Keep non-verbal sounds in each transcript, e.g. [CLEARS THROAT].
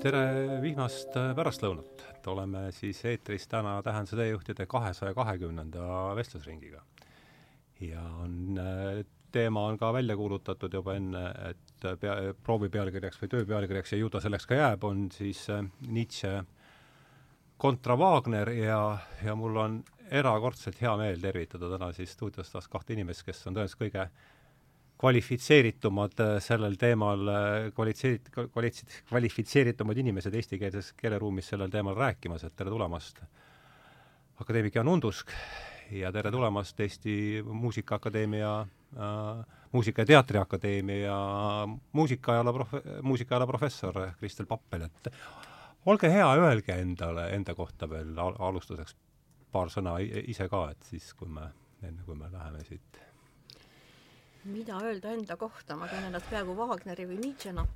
tere vihmast pärastlõunat, et oleme siis eetris täna Tähenduse teejuhtide kahesaja kahekümnenda vestlusringiga. ja on, teema on ka välja kuulutatud juba enne, et pea, proovi pealkirjaks või töö pealkirjaks ja ju ta selleks ka jääb, on siis äh, Nietzsche kontra Wagner ja, ja mul on erakordselt hea meel tervitada täna siis stuudios taas kahte inimest, kes on tõenäoliselt kõige kvalifitseeritumad äh, sellel teemal, äh, kvalifitseerit-, kvalifitseerit-, kvalifitseeritumad inimesed eestikeelses keeleruumis sellel teemal rääkimas, et tere tulemast, akadeemik Jaan Undusk ja tere tulemast Eesti Muusikaakadeemia äh,, Muusika- ja Teatriakadeemia muusikaajaloo prof-, muusikaajaloo professor Kristel Pappel, et olge hea, öelge endale, enda kohta veel al alustuseks paar sõna ise ka, et siis, kui me, enne kui me läheme siit mida öelda enda kohta, ma tunnen ennast peaaegu Wagneri või Nietzschena.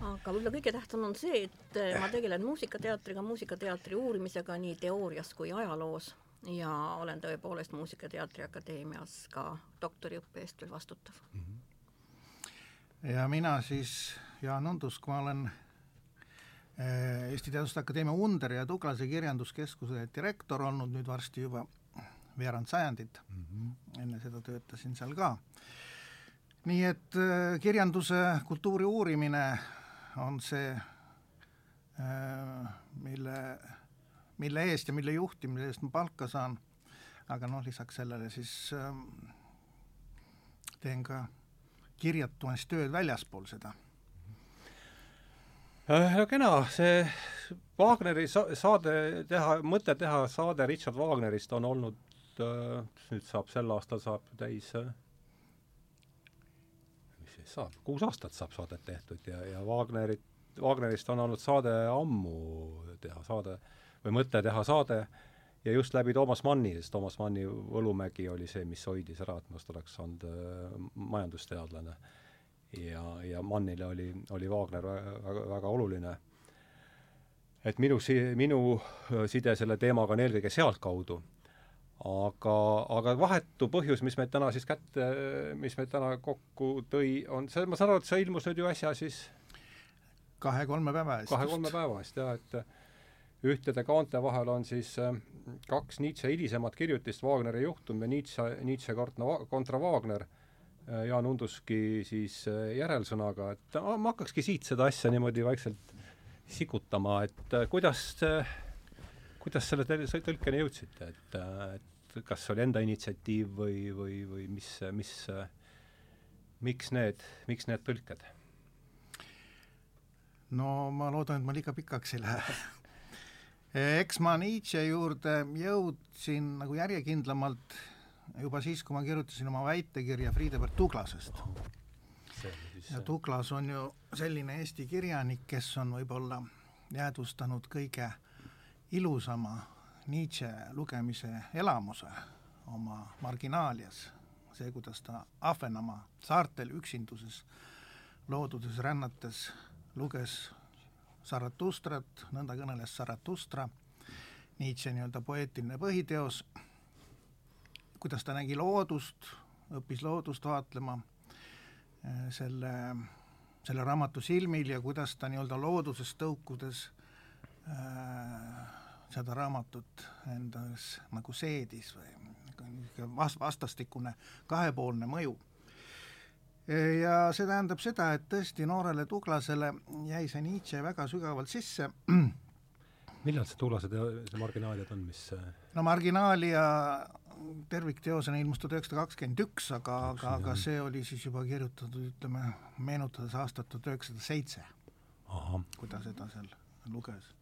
aga võib-olla kõige tähtsam on see, et ma tegelen muusikateatriga, muusikateatri uurimisega nii teoorias kui ajaloos ja olen tõepoolest Muusikateatri Akadeemias ka doktoriõppe eest veel vastutav mm. -hmm. ja mina siis, Jaan Undusk, ma olen eh, Eesti Teaduste Akadeemia Under ja Tuglase Kirjanduskeskuse direktor olnud nüüd varsti juba veerand sajandit mm, -hmm. enne seda töötasin seal ka. nii et äh, kirjanduse, kultuuri uurimine on see äh,, mille, mille eest ja mille juhtimise eest ma palka saan, aga noh, lisaks sellele siis äh, teen ka kirjatumas tööd väljaspool seda äh, no kena, see Wagneri sa-, saade teha, mõte teha saade Richard Wagnerist on olnud nüüd saab, sel aastal saab täis äh, mis siis saab, kuus aastat saab saadet tehtud ja, ja Wagnerit, Wagnerist on olnud saade ammu teha saade või mõte teha saade ja just läbi Toomas Manni, sest Toomas Manni Võlumägi oli see, mis hoidis ära, et minust oleks olnud äh, majandusteadlane. ja, ja Mannile oli, oli Wagner väga, väga, väga oluline. et minu si-, minu side selle teemaga on eelkõige sealtkaudu aga, aga vahetu põhjus, mis meid täna siis kätte, mis meid täna kokku tõi, on see, ma saan aru, et see ilmus nüüd ju äsja siis kahe-kolme päeva eest. kahe-kolme päeva eest, jah, et ühtede kaante vahel on siis äh, kaks Nietzsche hilisemat kirjutist, Wagneri juhtum ja Nietzsche, Nietzsche kontra Wagner, äh, Jaan Unduski siis äh, järelsõnaga, et ma hakkakski siit seda asja niimoodi vaikselt sikutama, et kuidas kuidas selle tõlkeni jõudsite, et, et et kas oli enda initsiatiiv või, või, või mis, mis, miks need, miks need tõlked? no ma loodan, et ma liiga pikaks ei lähe eks ma Nietzsche juurde jõudsin nagu järjekindlamalt juba siis, kui ma kirjutasin oma väitekirja Friedebert Tuglasest oh,. ja Tuglas on ju selline Eesti kirjanik, kes on võib-olla jäädvustanud kõige ilusama Nietzsche lugemise elamuse oma marginaalias, see, kuidas ta Ahvenamaa saartel üksinduses looduses rännates luges Zaratustrat, nõnda kõneles Zaratustra, Nietzsche nii-öelda poeetiline põhiteos, kuidas ta nägi loodust, õppis loodust vaatlema eh, selle, selle raamatu silmil ja kuidas ta nii-öelda loodusest tõukudes äh, seda raamatut endas nagu seedis või niisugune vast-, vastastikune kahepoolne mõju. ja see tähendab seda, et tõesti noorele Tuglasele jäi see Nietzsche väga sügavalt sisse. millal see Tuglase teo-, see Marginaaliad on, mis no Marginaalia tervikteosena ilmus tuhat üheksasada kakskümmend üks, aga, aga, aga see oli siis juba kirjutatud, ütleme, meenutades aastat tuhat üheksasada seitse, kui ta seda seal luges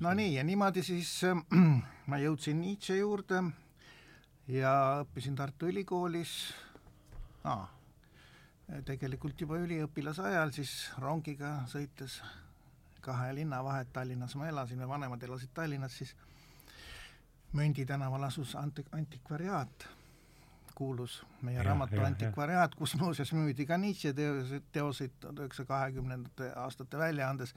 no nii, ja niimoodi siis äh, [CLEARS THROAT] ma jõudsin Nietzsche juurde ja õppisin Tartu Ülikoolis. Ah,, tegelikult juba üliõpilase ajal siis rongiga sõites kahe linna vahet Tallinnas ma elasin ja vanemad elasid Tallinnas, siis Mündi tänaval asus anti-, antikvariaat, kuulus meie ja, raamatu ja, Antikvariaat, kus muuseas müüdi ka Nietzsche teoseid, teoseid üheksasaja kahekümnendate aastate väljaandes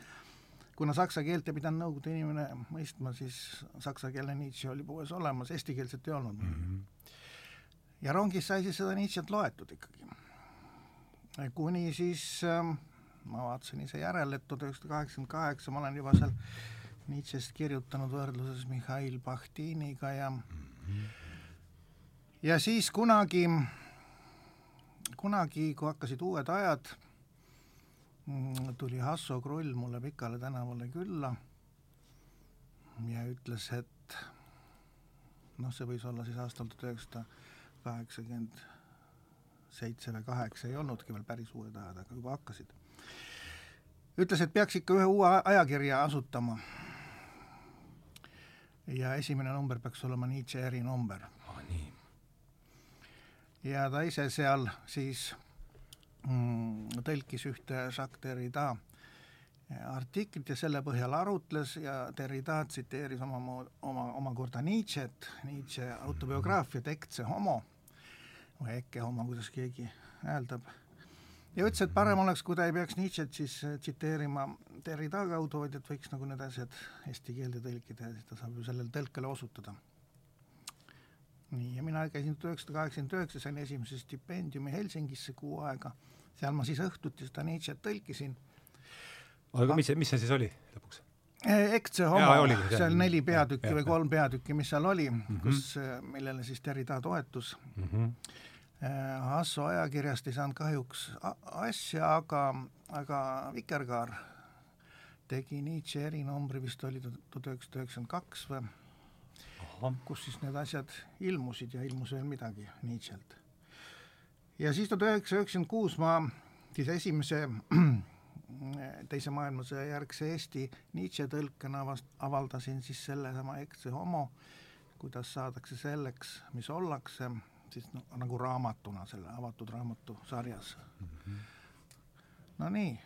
kuna saksa keelt ei pidanud nõukogude inimene mõistma, siis saksakeelne Nietzsche oli poes olemas, eestikeelset ei olnud mm. -hmm. ja rongis sai siis seda Nietzsche't loetud ikkagi. kuni siis äh, ma vaatasin ise järele, et tuhat üheksasada kaheksakümmend kaheksa ma olen juba seal Nietzsche'st kirjutanud võrdluses Mihhail Bahtiniga ja ja siis kunagi, kunagi, kui hakkasid uued ajad, tuli Hasso Krull mulle Pikale tänavale külla ja ütles, et noh, see võis olla siis aastal tuhat üheksasada kaheksakümmend seitse või kaheksa, ei olnudki veel päris uued ajad, aga juba hakkasid. ütles, et peaks ikka ühe uue ajakirja asutama. ja esimene number peaks olema Nietzsche erinumber ah,. nii. ja ta ise seal siis mm, tõlkis ühte Jacques Derrida artiklit ja selle põhjal arutles ja Derrida tsiteeris oma, oma, omakorda Nietzsche't, Nietzsche autobiograafia Tekse homo. Või Eke homo, kuidas keegi hääldab, ja ütles, et parem oleks, kui ta ei peaks Nietzsche't siis äh, tsiteerima Derrida kaudu, vaid et võiks nagu need asjad eesti keelde tõlkida ja siis ta saab ju sellele tõlkele osutada. Nii, ja mina käisin tuhat üheksasada kaheksakümmend üheksa, sain esimese stipendiumi Helsingisse kuu aega, seal ma siis õhtuti seda Nietzsche't tõlkisin aga mis see, mis see siis oli lõpuks? eks see homo, seal neli peatükki ja, või kolm peatükki, mis seal oli mm, -hmm. kus, äh, millele siis Derrida toetus mm. -hmm. Hasso ajakirjast ei saanud kahjuks asja, aga, aga Vikerkaar tegi Nietzsche erinumbri, vist oli tuhat üheksasada üheksakümmend kaks või, kus siis need asjad ilmusid ja ilmus veel midagi Nietzsche'lt. ja siis tuhat üheksasada üheksakümmend kuus ma siis esimese [CLEARS THROAT] teise maailmasõja järgse Eesti Nietzsche tõlkena vast-, avaldasin siis sellesama Exe homo, kuidas saadakse selleks, mis ollakse, siis no, nagu raamatuna selle avatud raamatu sarjas mm. -hmm. no nii,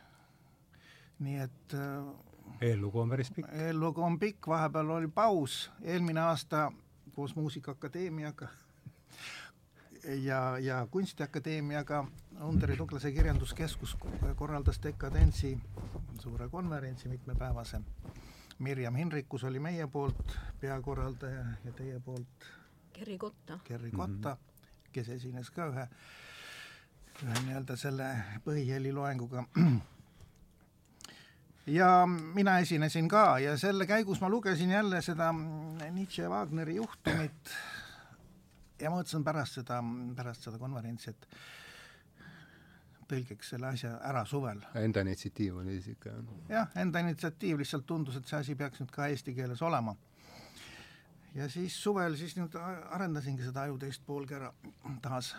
nii et äh, eellugu on päris pikk. eellugu on pikk, vahepeal oli paus, eelmine aasta koos Muusikaakadeemiaga [LAUGHS] ja, ja Kunstiakadeemiaga Underi Tuglase Kirjanduskeskus korraldas dekadentsi suure konverentsi mitmepäevase. Mirjam Hinrikus oli meie poolt peakorraldaja ja teie poolt Kerri Kotta. Kerri Kotta mm, -hmm. kes esines ka ühe, ühe nii-öelda selle põhiheli loenguga. [CLEARS THROAT] ja mina esinesin ka ja selle käigus ma lugesin jälle seda Nietzsche Wagneri juhtumit ja mõtlesin pärast seda, pärast seda konverentsi, et tõlgiks selle asja ära suvel. Enda initsiatiiv oli siis ikka? jah, enda initsiatiiv, lihtsalt tundus, et see asi peaks nüüd ka eesti keeles olema. ja siis suvel siis nüüd arendasingi seda aju teist poolgi ära, taas,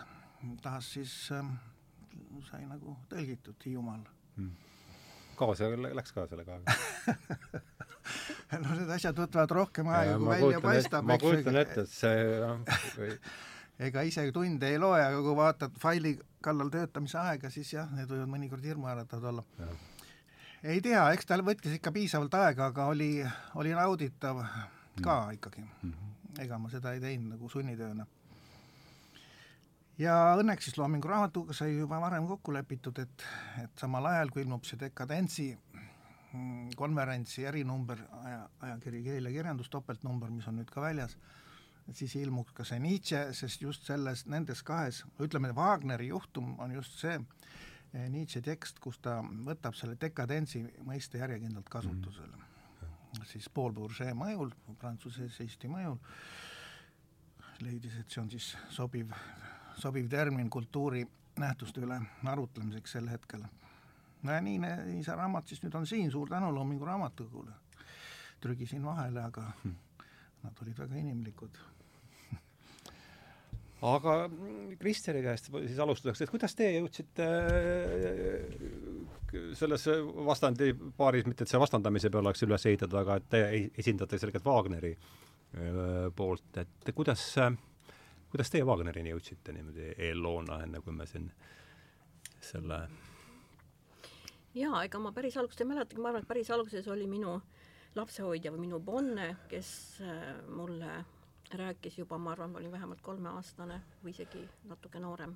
taas siis äh, sai nagu tõlgitud Hiiumaal hmm.. Kaua see läks ka sellega [LAUGHS] no need asjad võtavad rohkem aega, kui välja paistab. ma kujutan ette, et see või... ega ise tunde ei loe, aga kui vaatad faili kallal töötamise aega, siis jah, need võivad mõnikord hirmuäratavad olla. ei tea, eks tal võttis ikka piisavalt aega, aga oli, oli nauditav ka mm. ikkagi mm. -hmm. ega ma seda ei teinud nagu sunnitööna. Ja õnneks siis Loomingu Raamatuga sai juba varem kokku lepitud, et, et samal ajal, kui ilmub see dekadentsi Mm, konverentsi erinumber, aja, ajakiri Keel ja kirjandus, topeltnumber, mis on nüüd ka väljas, siis ilmuks ka see Nietzsche, sest just selles, nendes kahes, ütleme, Wagneri juhtum on just see eh, Nietzsche tekst, kus ta võtab selle dekadentsi mõiste järjekindlalt kasutusele mm. -hmm. siis Paul Bourget mõjul, prantsuse esseisti mõjul, leidis, et see on siis sobiv, sobiv termin kultuurinähtuste üle arutlemiseks sel hetkel. No ja nii, nii see raamat siis nüüd on siin, suur tänu Loomingu Raamatukogule. trügisin vahele, aga nad olid väga inimlikud. [LAUGHS] Aga Kristjani käest siis alustuseks, et kuidas teie jõudsite äh, selles vastandi paaris, mitte et see vastandamise peale oleks üles ehitatud, aga et te esindate selgelt Wagneri äh, poolt, et kuidas, kuidas teie Wagnerini jõudsite niimoodi eelloona, enne kui me siin selle jaa, ega ma päris algust ei mäletagi, ma arvan, et päris alguses oli minu lapsehoidja või minu bonne, kes äh, mulle rääkis juba, ma arvan, ma olin vähemalt kolmeaastane või isegi natuke noorem,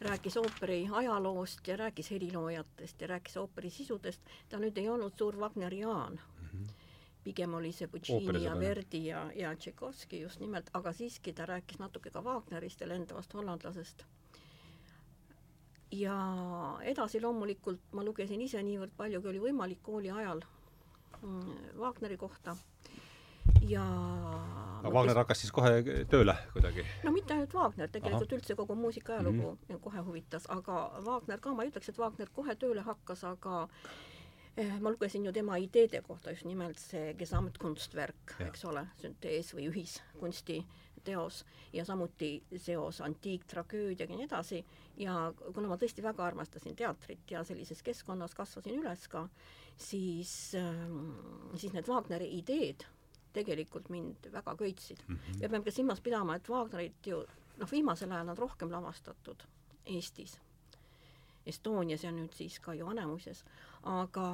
rääkis ooperi ajaloost ja rääkis heliloojatest ja rääkis ooperi sisudest, ta nüüd ei olnud suur Wagneriaan mm. -hmm pigem oli see Puccini ja Verdi ja, ja Tšaikovski just nimelt, aga siiski ta rääkis natuke ka Wagnerist ja lendavast hollandlasest ja edasi loomulikult ma lugesin ise niivõrd palju, kui oli võimalik kooli ajal mm, Wagneri kohta ja aga Wagner hakkas siis kohe tööle kuidagi? no mitte ainult Wagner, tegelikult Aha. üldse kogu muusika ajalugu mm -hmm. kohe huvitas, aga Wagner ka, ma ei ütleks, et Wagner kohe tööle hakkas, aga ma lugesin ju tema ideede kohta just nimelt see Gesamtkunstwerk, eks ole, süntees või ühiskunsti teos ja samuti seos antiiktragöödiaga ja nii edasi ja kuna ma tõesti väga armastasin teatrit ja sellises keskkonnas kasvasin üles ka, siis, ähm, siis need Wagneri ideed tegelikult mind väga köitsid mm. -hmm. me peame ka silmas pidama, et Wagnerit ju noh, viimasel ajal on rohkem lavastatud Eestis, Estonias ja nüüd siis ka Johannemuises, aga,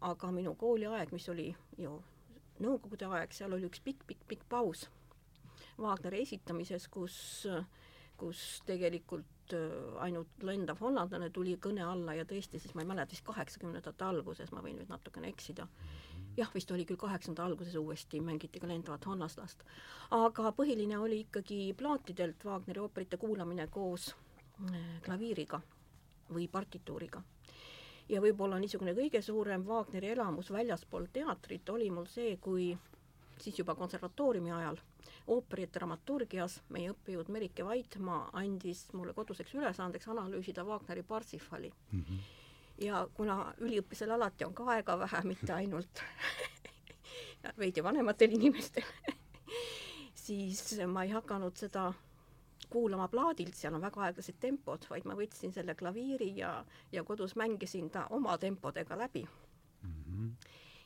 aga minu kooliaeg, mis oli ju nõukogude aeg, seal oli üks pikk-pikk-pikk paus Wagneri esitamises, kus, kus tegelikult äh, ainult lendav hollandlane tuli kõne alla ja tõesti, siis ma ei mäleta, vist kaheksakümnendate alguses, ma võin nüüd natukene eksida. Jah, vist oli küll kaheksanda alguses uuesti mängiti ka lendavat hollandlast. aga põhiline oli ikkagi plaatidelt Wagneri ooperite kuulamine koos äh, klaviiriga või partituuriga. ja võib-olla niisugune kõige suurem Wagneri elamus väljaspool teatrit oli mul see, kui siis juba konservatooriumi ajal ooperi dramaturgias meie õppejõud Merike Vaitmaa andis mulle koduseks ülesandeks analüüsida Wagneri Parsifali mm. -hmm ja kuna üliõpilasel alati on ka aega vähe, mitte ainult [LAUGHS] veidi vanematel inimestel [LAUGHS] siis ma ei hakanud seda kuulama plaadilt, seal on väga aeglased tempod, vaid ma võtsin selle klaviiri ja, ja kodus mängisin ta oma tempodega läbi mm. -hmm.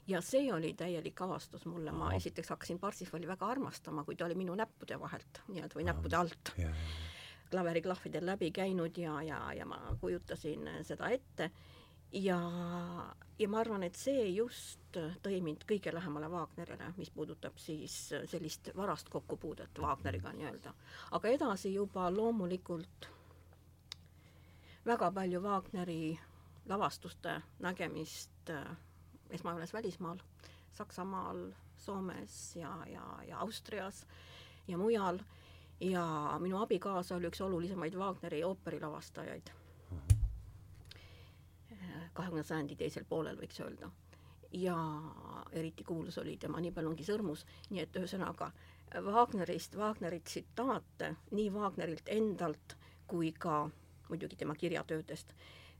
ja see oli täielik avastus mulle, ma Aha. esiteks hakkasin Parsifali väga armastama, kui ta oli minu näppude vahelt nii-öelda või näppude alt. klaveriklahvidel läbi käinud ja, ja, ja ma kujutasin seda ette ja, ja ma arvan, et see just tõi mind kõige lähemale Wagnerile, mis puudutab siis sellist varast kokkupuudet Wagneriga nii-öelda. aga edasi juba loomulikult väga palju Wagneri lavastuste nägemist äh, esmajoones välismaal, Saksamaal, Soomes ja, ja, ja Austrias ja mujal ja minu abikaasa oli üks olulisemaid Wagneri ooperilavastajaid kahekümnenda sajandi teisel poolel, võiks öelda. ja eriti kuulus oli tema Nibelungi sõrmus, nii et ühesõnaga Wagnerist, Wagneri tsitaate nii Wagnerilt endalt kui ka muidugi tema kirjatöödest,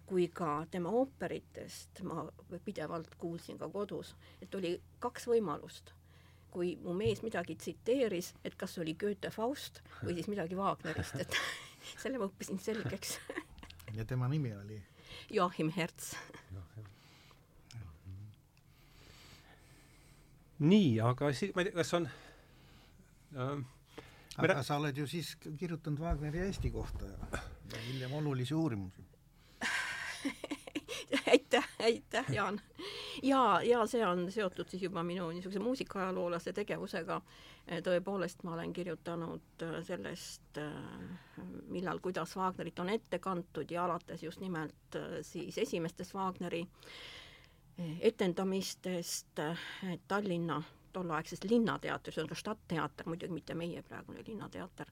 kui ka tema ooperitest ma pidevalt kuulsin ka kodus, et oli kaks võimalust kui mu mees midagi tsiteeris, et kas oli Goethe Faust või siis midagi Wagnerist, et [LAUGHS] selle ma õppisin selgeks ja tema nimi oli? Joachim Herts. nii, aga si-, ma ei tea, kas on ähm, aga sa oled ju siis kirjutanud Wagneri Eesti kohta ja, ja hiljem olulisi uurimusi [LAUGHS] aitäh, aitäh, Jaan. ja, ja see on seotud siis juba minu niisuguse muusikaajaloolased tegevusega. tõepoolest, ma olen kirjutanud äh, sellest, äh, millal, kuidas Wagnerit on ette kantud ja alates just nimelt siis esimestest Wagneri etendamistest Tallinna tolleaegsest Linnateatris, see on ka Stadtteater, muidugi mitte meie praegune Linnateater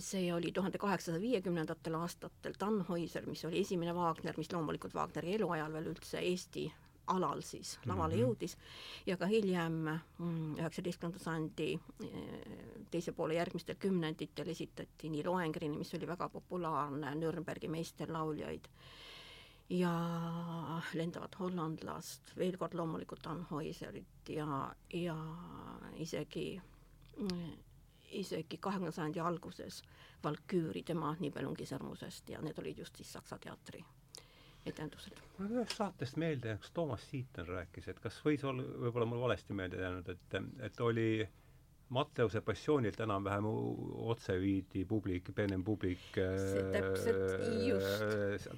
see oli tuhande kaheksasaja viiekümnendatel aastatel Tannhäuser, mis oli esimene Wagner, mis loomulikult Wagneri eluajal veel üldse Eesti alal siis lavale mm -hmm. jõudis ja ka hiljem mm, üheksateistkümnenda sajandi eh, teise poole järgmistel kümnenditel esitati nii Lohengrini, mis oli väga populaarne, Nürnbergi meisterlauljaid ja lendavat hollandlast, veel kord loomulikult Tannhäuserit ja, ja isegi mm, isegi kahekümnenda sajandi alguses Valküüri tema Nibelungi sõrmusest ja need olid just siis Saksa teatri etendused. mul ühest saatest meelde, kas Toomas Siiton rääkis, et kas võis olla, võib-olla mul valesti meelde jäänud, et, et oli Matteuse passioonilt enam-vähem otse viidi publik, Benem publik äh,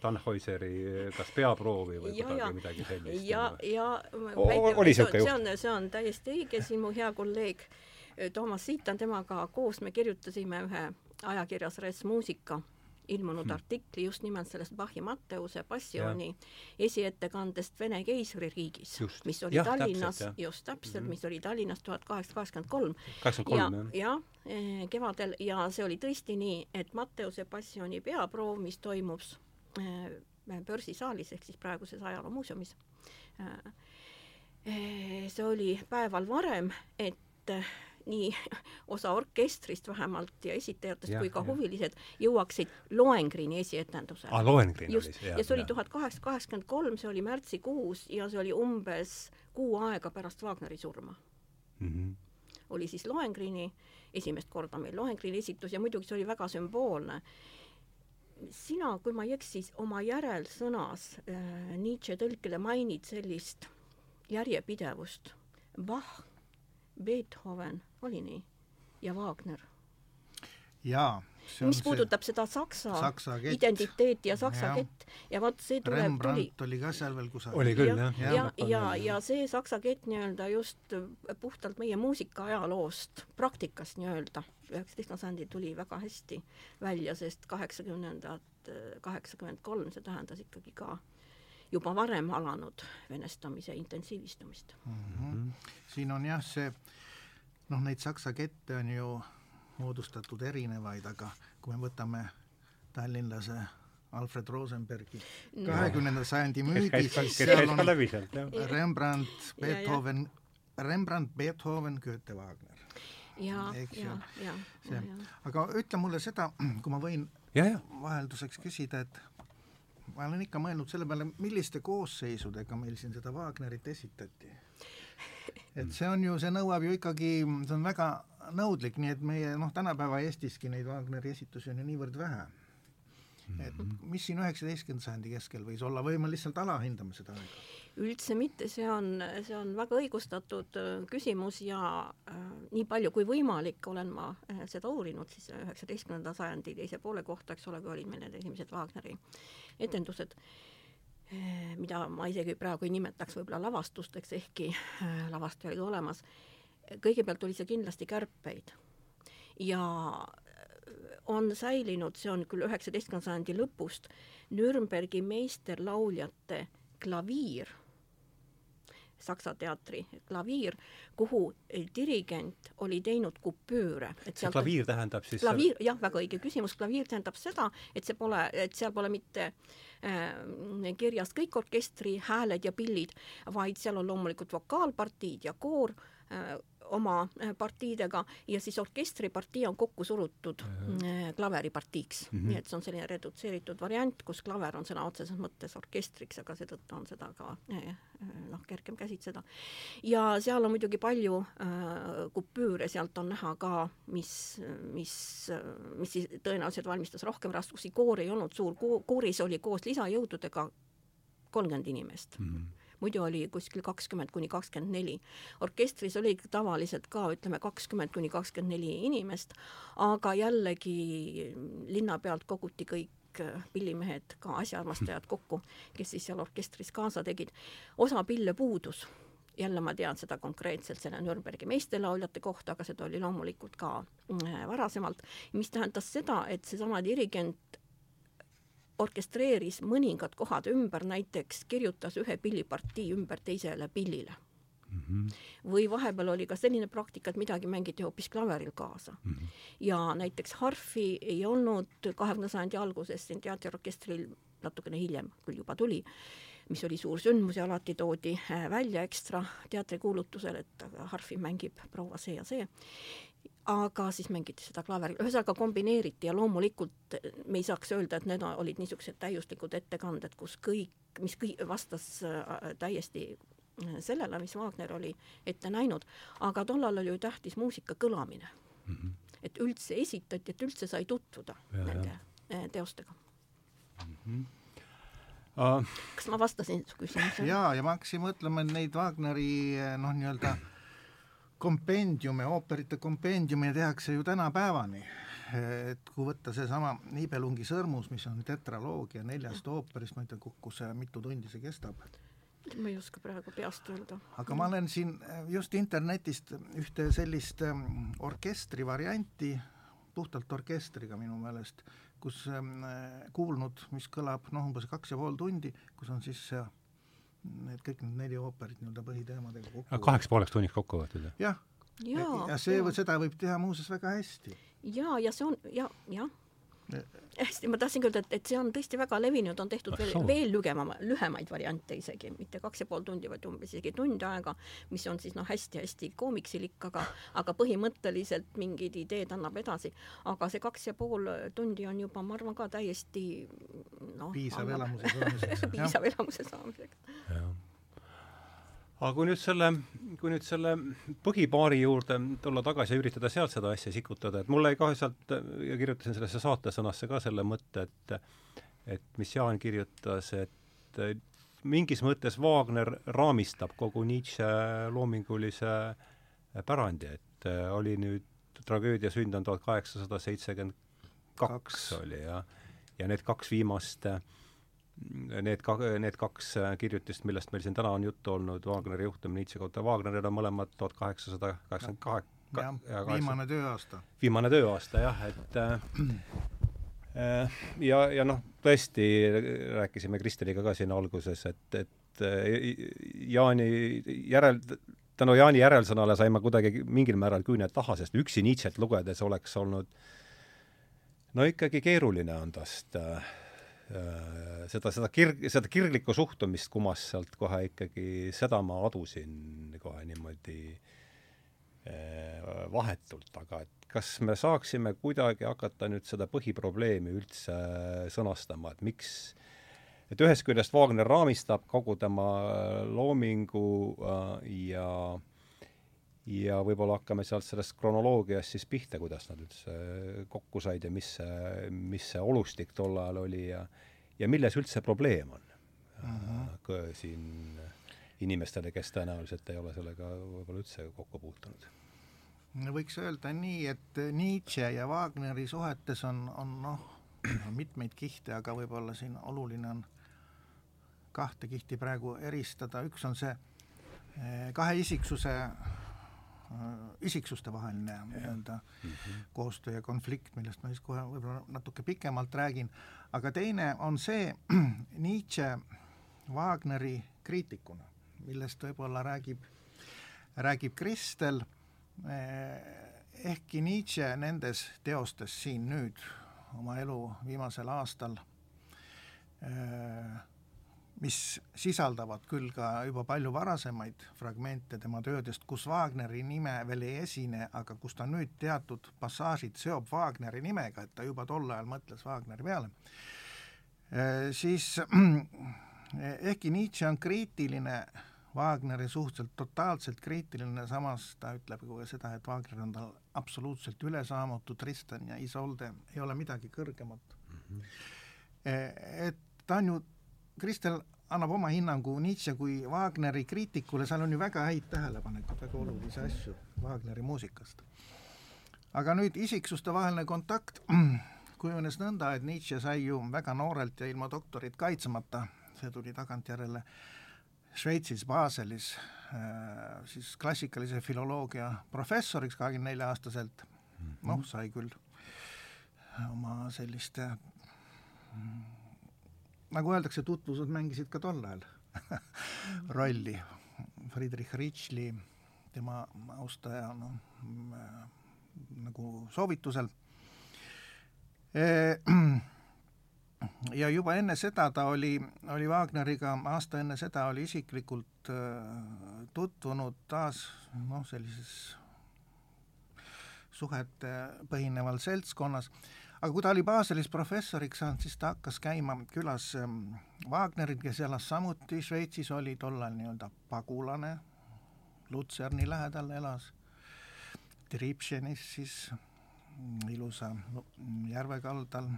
Tannhäuseri kas peaproovi või ja, kuidagi ja, midagi sellist. ja, ja niisugune juht? see on, see on täiesti õige, siin mu hea kolleeg Toomas Siitan, temaga koos me kirjutasime ühe ajakirjas Res Muusika ilmunud hmm. artikli just nimelt sellest Bachi Matteuse passiooni ja. esiettekandest Vene keisririigis, mis oli ja, Tallinnas, just täpselt mm, -hmm. mis oli Tallinnas tuhat kaheksasada kaheksakümmend kolm. kaheksakümmend kolm, jah. jah, eh, kevadel ja see oli tõesti nii, et Matteuse Passioni peaproov, mis toimub eh, börsisaalis ehk siis praeguses ajaloomuuseumis, see oli päeval varem, et nii [LAUGHS] osa orkestrist vähemalt ja esitajatest ja, kui ka ja. huvilised jõuaksid Lohengrini esietendusele. aa, Lohengrin oli see, jah. ja see oli tuhat kaheksasada kaheksakümmend kolm, see oli märtsikuus ja see oli umbes kuu aega pärast Wagneri surma mm. -hmm. oli siis Lohengrini, esimest korda meil Lohengrini esitus ja muidugi see oli väga sümboolne sina, kui ma ei eksi, oma järelsõnas äh, Nietzsche tõlkele mainid sellist järjepidevust. Bach Beethoven, oli nii? ja Wagner. jaa. mis puudutab seda saksa, saksa kett. identiteeti ja saksa ja. kett ja vot see tuleb, Rembrandt tuli oli ka seal veel kusagil. oli küll, jah. ja, ja, ja, ja, ja see saksa kett nii-öelda just puhtalt meie muusikaajaloost, praktikast nii-öelda, üheksateistkümnendal sajandil tuli väga hästi välja, sest kaheksakümnendad, kaheksakümmend kolm, see tähendas ikkagi ka juba varem alanud venestamise intensiivistumist mm. -hmm. siin on jah, see noh, neid saksa kette on ju moodustatud erinevaid, aga kui me võtame tallinlase Alfred Rosenbergi kahekümnenda no. sajandi müügi, siis seal on Rembrandt, Beethoven, Rembrandt, Beethoven, Goethe, Wagner. ja, ja, ja. aga ütle mulle seda, [CLEARS THROAT] kui ma võin ja, ja. vahelduseks küsida, et ma olen ikka mõelnud selle peale, milliste koosseisudega meil siin seda Wagnerit esitati. et see on ju, see nõuab ju ikkagi, see on väga nõudlik, nii et meie noh, tänapäeva Eestiski neid Wagneri esitusi on ju niivõrd vähe. et mhm. mis siin üheksateistkümnenda sajandi keskel võis olla või me lihtsalt alahindame seda aega? Üldse mitte, see on, see on väga õigustatud äh, küsimus ja äh, nii palju kui võimalik olen ma äh, seda uurinud siis üheksateistkümnenda sajandi teise poole kohta, eks ole, kui olid meil need esimesed Wagneri etendused äh,, mida ma isegi praegu ei nimetaks võib-olla lavastusteks, ehkki äh, lavastaja oli olemas. kõigepealt oli see kindlasti kärpeid ja äh, on säilinud, see on küll üheksateistkümnenda sajandi lõpust, Nürnbergi meisterlauljate klaviir Saksa teatri klaviir, kuhu dirigent oli teinud kupüüre. see klaviir tähendab siis klaviir, jah, väga õige küsimus, klaviir tähendab seda, et see pole, et seal pole mitte äh, kirjas kõik orkestri hääled ja pillid, vaid seal on loomulikult vokaalpartiid ja koor äh,, oma äh, partiidega ja siis orkestripartii on kokku surutud äh, klaveripartiiks mm, -hmm. nii et see on selline redutseeritud variant, kus klaver on sõna otseses mõttes orkestriks, aga seetõttu on seda ka äh, noh, kergem käsitleda. ja seal on muidugi palju äh, kupüüre, sealt on näha ka, mis, mis, mis siis tõenäoliselt valmistas rohkem raskusi, koor ei olnud suur, kooris oli koos lisajõududega kolmkümmend inimest mm. -hmm muidu oli kuskil kakskümmend kuni kakskümmend neli. orkestris oli tavaliselt ka ütleme kakskümmend kuni kakskümmend neli inimest, aga jällegi linna pealt koguti kõik äh, pillimehed, ka asjaarmastajad kokku, kes siis seal orkestris kaasa tegid. osa pille puudus, jälle ma tean seda konkreetselt selle Nürnbergi meesterlauljate kohta, aga seda oli loomulikult ka äh, varasemalt, mis tähendas seda, et seesama dirigent orkestreeris mõningad kohad ümber, näiteks kirjutas ühe pillipartii ümber teisele pillile mm. -hmm. või vahepeal oli ka selline praktika, et midagi mängiti hoopis klaveril kaasa mm. -hmm. ja näiteks harfi ei olnud kahekümnenda sajandi alguses siin teatriorkestril, natukene hiljem küll juba tuli, mis oli suur sündmus ja alati toodi äh, välja ekstra teatrikuulutusel, et harfi mängib proua see ja see aga siis mängiti seda klaveril, ühesõnaga kombineeriti ja loomulikult me ei saaks öelda, et need olid niisugused täiuslikud ettekanded, kus kõik, mis kõik vastas äh, täiesti äh, sellele, mis Wagner oli ette näinud, aga tollal oli ju tähtis muusika kõlamine mm. -hmm. et üldse esitati, et üldse sai tutvuda ja, nende ja. Äh, teostega mm. -hmm. Uh. kas ma vastasin su küsimusele? jaa, ja ma hakkasin mõtlema, et neid Wagneri noh, nii-öelda kompendiume, ooperite kompendiume tehakse ju tänapäevani. et kui võtta seesama Niibelungi sõrmus, mis on tetraloogia neljast ooperist, ma ei tea, kokku see, mitu tundi see kestab? ma ei oska praegu peast öelda. aga ma olen siin just internetist ühte sellist ähm, orkestri varianti, puhtalt orkestriga minu meelest, kus ähm, kuulnud, mis kõlab noh, umbes kaks ja pool tundi, kus on siis see need kõik need neli ooperit nii-öelda põhiteemadega kokku. kaheks pooleks tunniks kokku võetud? jah, jaa, ja see jaa., seda võib teha muuseas väga hästi. jaa, ja see on ja, jah. hästi, ma tahtsingi öelda, et, et see on tõesti väga levinud, on tehtud veel veel lügema, lühemaid variante isegi, mitte kaks ja pool tundi, vaid umbes isegi tund aega, mis on siis noh, hästi-hästi koomiksilik, aga aga põhimõtteliselt mingid ideed annab edasi. aga see kaks ja pool tundi on juba, ma arvan ka täiesti noh. [LAUGHS] piisav elamuse saamiseks. piisav elamuse saamiseks. jah. Aga kui nüüd selle, kui nüüd selle põhipaari juurde tulla tagasi ja üritada sealt seda asja sikutada, et mulle ka sealt ja kirjutasin sellesse saatesõnasse ka selle mõtte, et et mis Jaan kirjutas, et mingis mõttes Wagner raamistab kogu Nietzsche loomingulise pärandi, et oli nüüd tragöödia sünd on tuhat kaheksasada seitsekümmend kaks. oli jah, ja need kaks viimast need ka-, need kaks kirjutist, millest meil siin täna on juttu olnud, Wagneri juhtum Nietzsche kohta, Wagneril on mõlemad tuhat kaheksasada kaheksakümmend jah kaheksa, viimane tööaasta. viimane tööaasta jah, et äh, ja, ja noh, tõesti rääkisime Kristeliga ka siin alguses, et, et äh, Jaani järel, tänu Jaani järelsõnale sain ma kuidagi mingil määral küüned taha, sest üksi Nietzsche't lugedes oleks olnud no ikkagi keeruline on tast äh, äh, seda, seda kirg, seda kirglikku suhtumist kumas sealt kohe ikkagi, seda ma adusin kohe niimoodi äh, vahetult, aga et kas me saaksime kuidagi hakata nüüd seda põhiprobleemi üldse sõnastama, et miks? Et ühest küljest Wagner raamistab kogu tema loomingu äh, ja võib-olla hakkame sealt sellest kronoloogiast siis pihta, kuidas nad üldse kokku said ja mis see, mis see olustik tol ajal oli ja ja milles üldse probleem on mm -hmm. siin inimestele, kes tõenäoliselt ei ole sellega võib-olla üldse kokku puutunud. võiks öelda nii, et Nietzsche ja Wagneri suhetes on, on noh, mitmeid kihte, aga võib-olla siin oluline on kahte kihti praegu eristada, üks on see eh, kahe isiksuse, isiksuste vaheline nii-öelda koostöö ja konflikt, millest ma siis kohe võib-olla natuke pikemalt räägin, aga teine on see [CLEARS THROAT] Nietzsche Wagneri kriitikuna, millest võib-olla räägib, räägib Kristel. Eh, ehkki Nietzsche nendes teostes siin nüüd oma elu viimasel aastal, mis sisaldavad küll ka juba palju varasemaid fragmente tema töödest, kus Wagneri nime veel ei esine, aga kus ta nüüd teatud passaažid seob Wagneri nimega, et ta juba tol ajal mõtles Wagneri peale, siis ehkki Nietzsche on kriitiline Wagneri suhteliselt totaalselt kriitiline, samas ta ütleb ka seda, et Wagner on tal absoluutselt ülesaamatu, Tristan ja Isolde ei ole midagi kõrgemat mm. -hmm. Et ta on ju, Kristel annab oma hinnangu Nietzsche kui Wagneri kriitikule, seal on ju väga häid tähelepanekuid, väga olulisi asju Wagneri muusikast. aga nüüd isiksuste vaheline kontakt [CLEARS THROAT] kujunes nõnda, et Nietzsche sai ju väga noorelt ja ilma doktorit kaitsmata, see tuli tagantjärele Šveitsis Baselis siis klassikalise filoloogia professoriks kahekümne nelja aastaselt, noh, sai küll oma selliste nagu öeldakse, tutvused mängisid ka tol ajal rolli. Friedrich Ritschli, tema austaja, noh, nagu soovitusel. E [CLEARS THROAT] ja juba enne seda ta oli, oli Wagneriga, aasta enne seda oli isiklikult äh, tutvunud taas noh, sellises suhete põhineval seltskonnas, aga kui ta oli Baselis professoriks saanud, siis ta hakkas käima külas ähm, Wagnerit, kes elas samuti Šveitsis, oli tol ajal nii-öelda pagulane, Lutserni lähedal elas, Tripšenis siis ilusa järve kaldal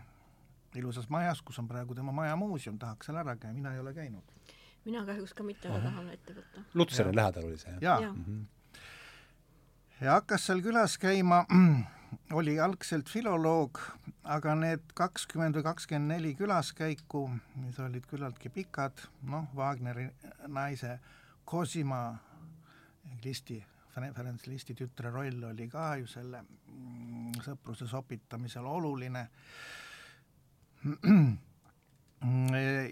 ilusas majas, kus on praegu tema majamuuseum, tahaks seal ära käia, mina ei ole käinud. mina kahjuks ka mitte, aga tahan ette võtta. Lutseri lähedal oli see, jah? jaa ja. ja. Mm. -hmm. ja hakkas seal külas käima, [CLEARS THROAT] oli algselt filoloog, aga need kakskümmend või kakskümmend neli külaskäiku, mis olid küllaltki pikad, noh, Wagneri naise Cosima Listi Ferenc Listi tütre roll oli ka ju selle sõpruse sopitamisel oluline.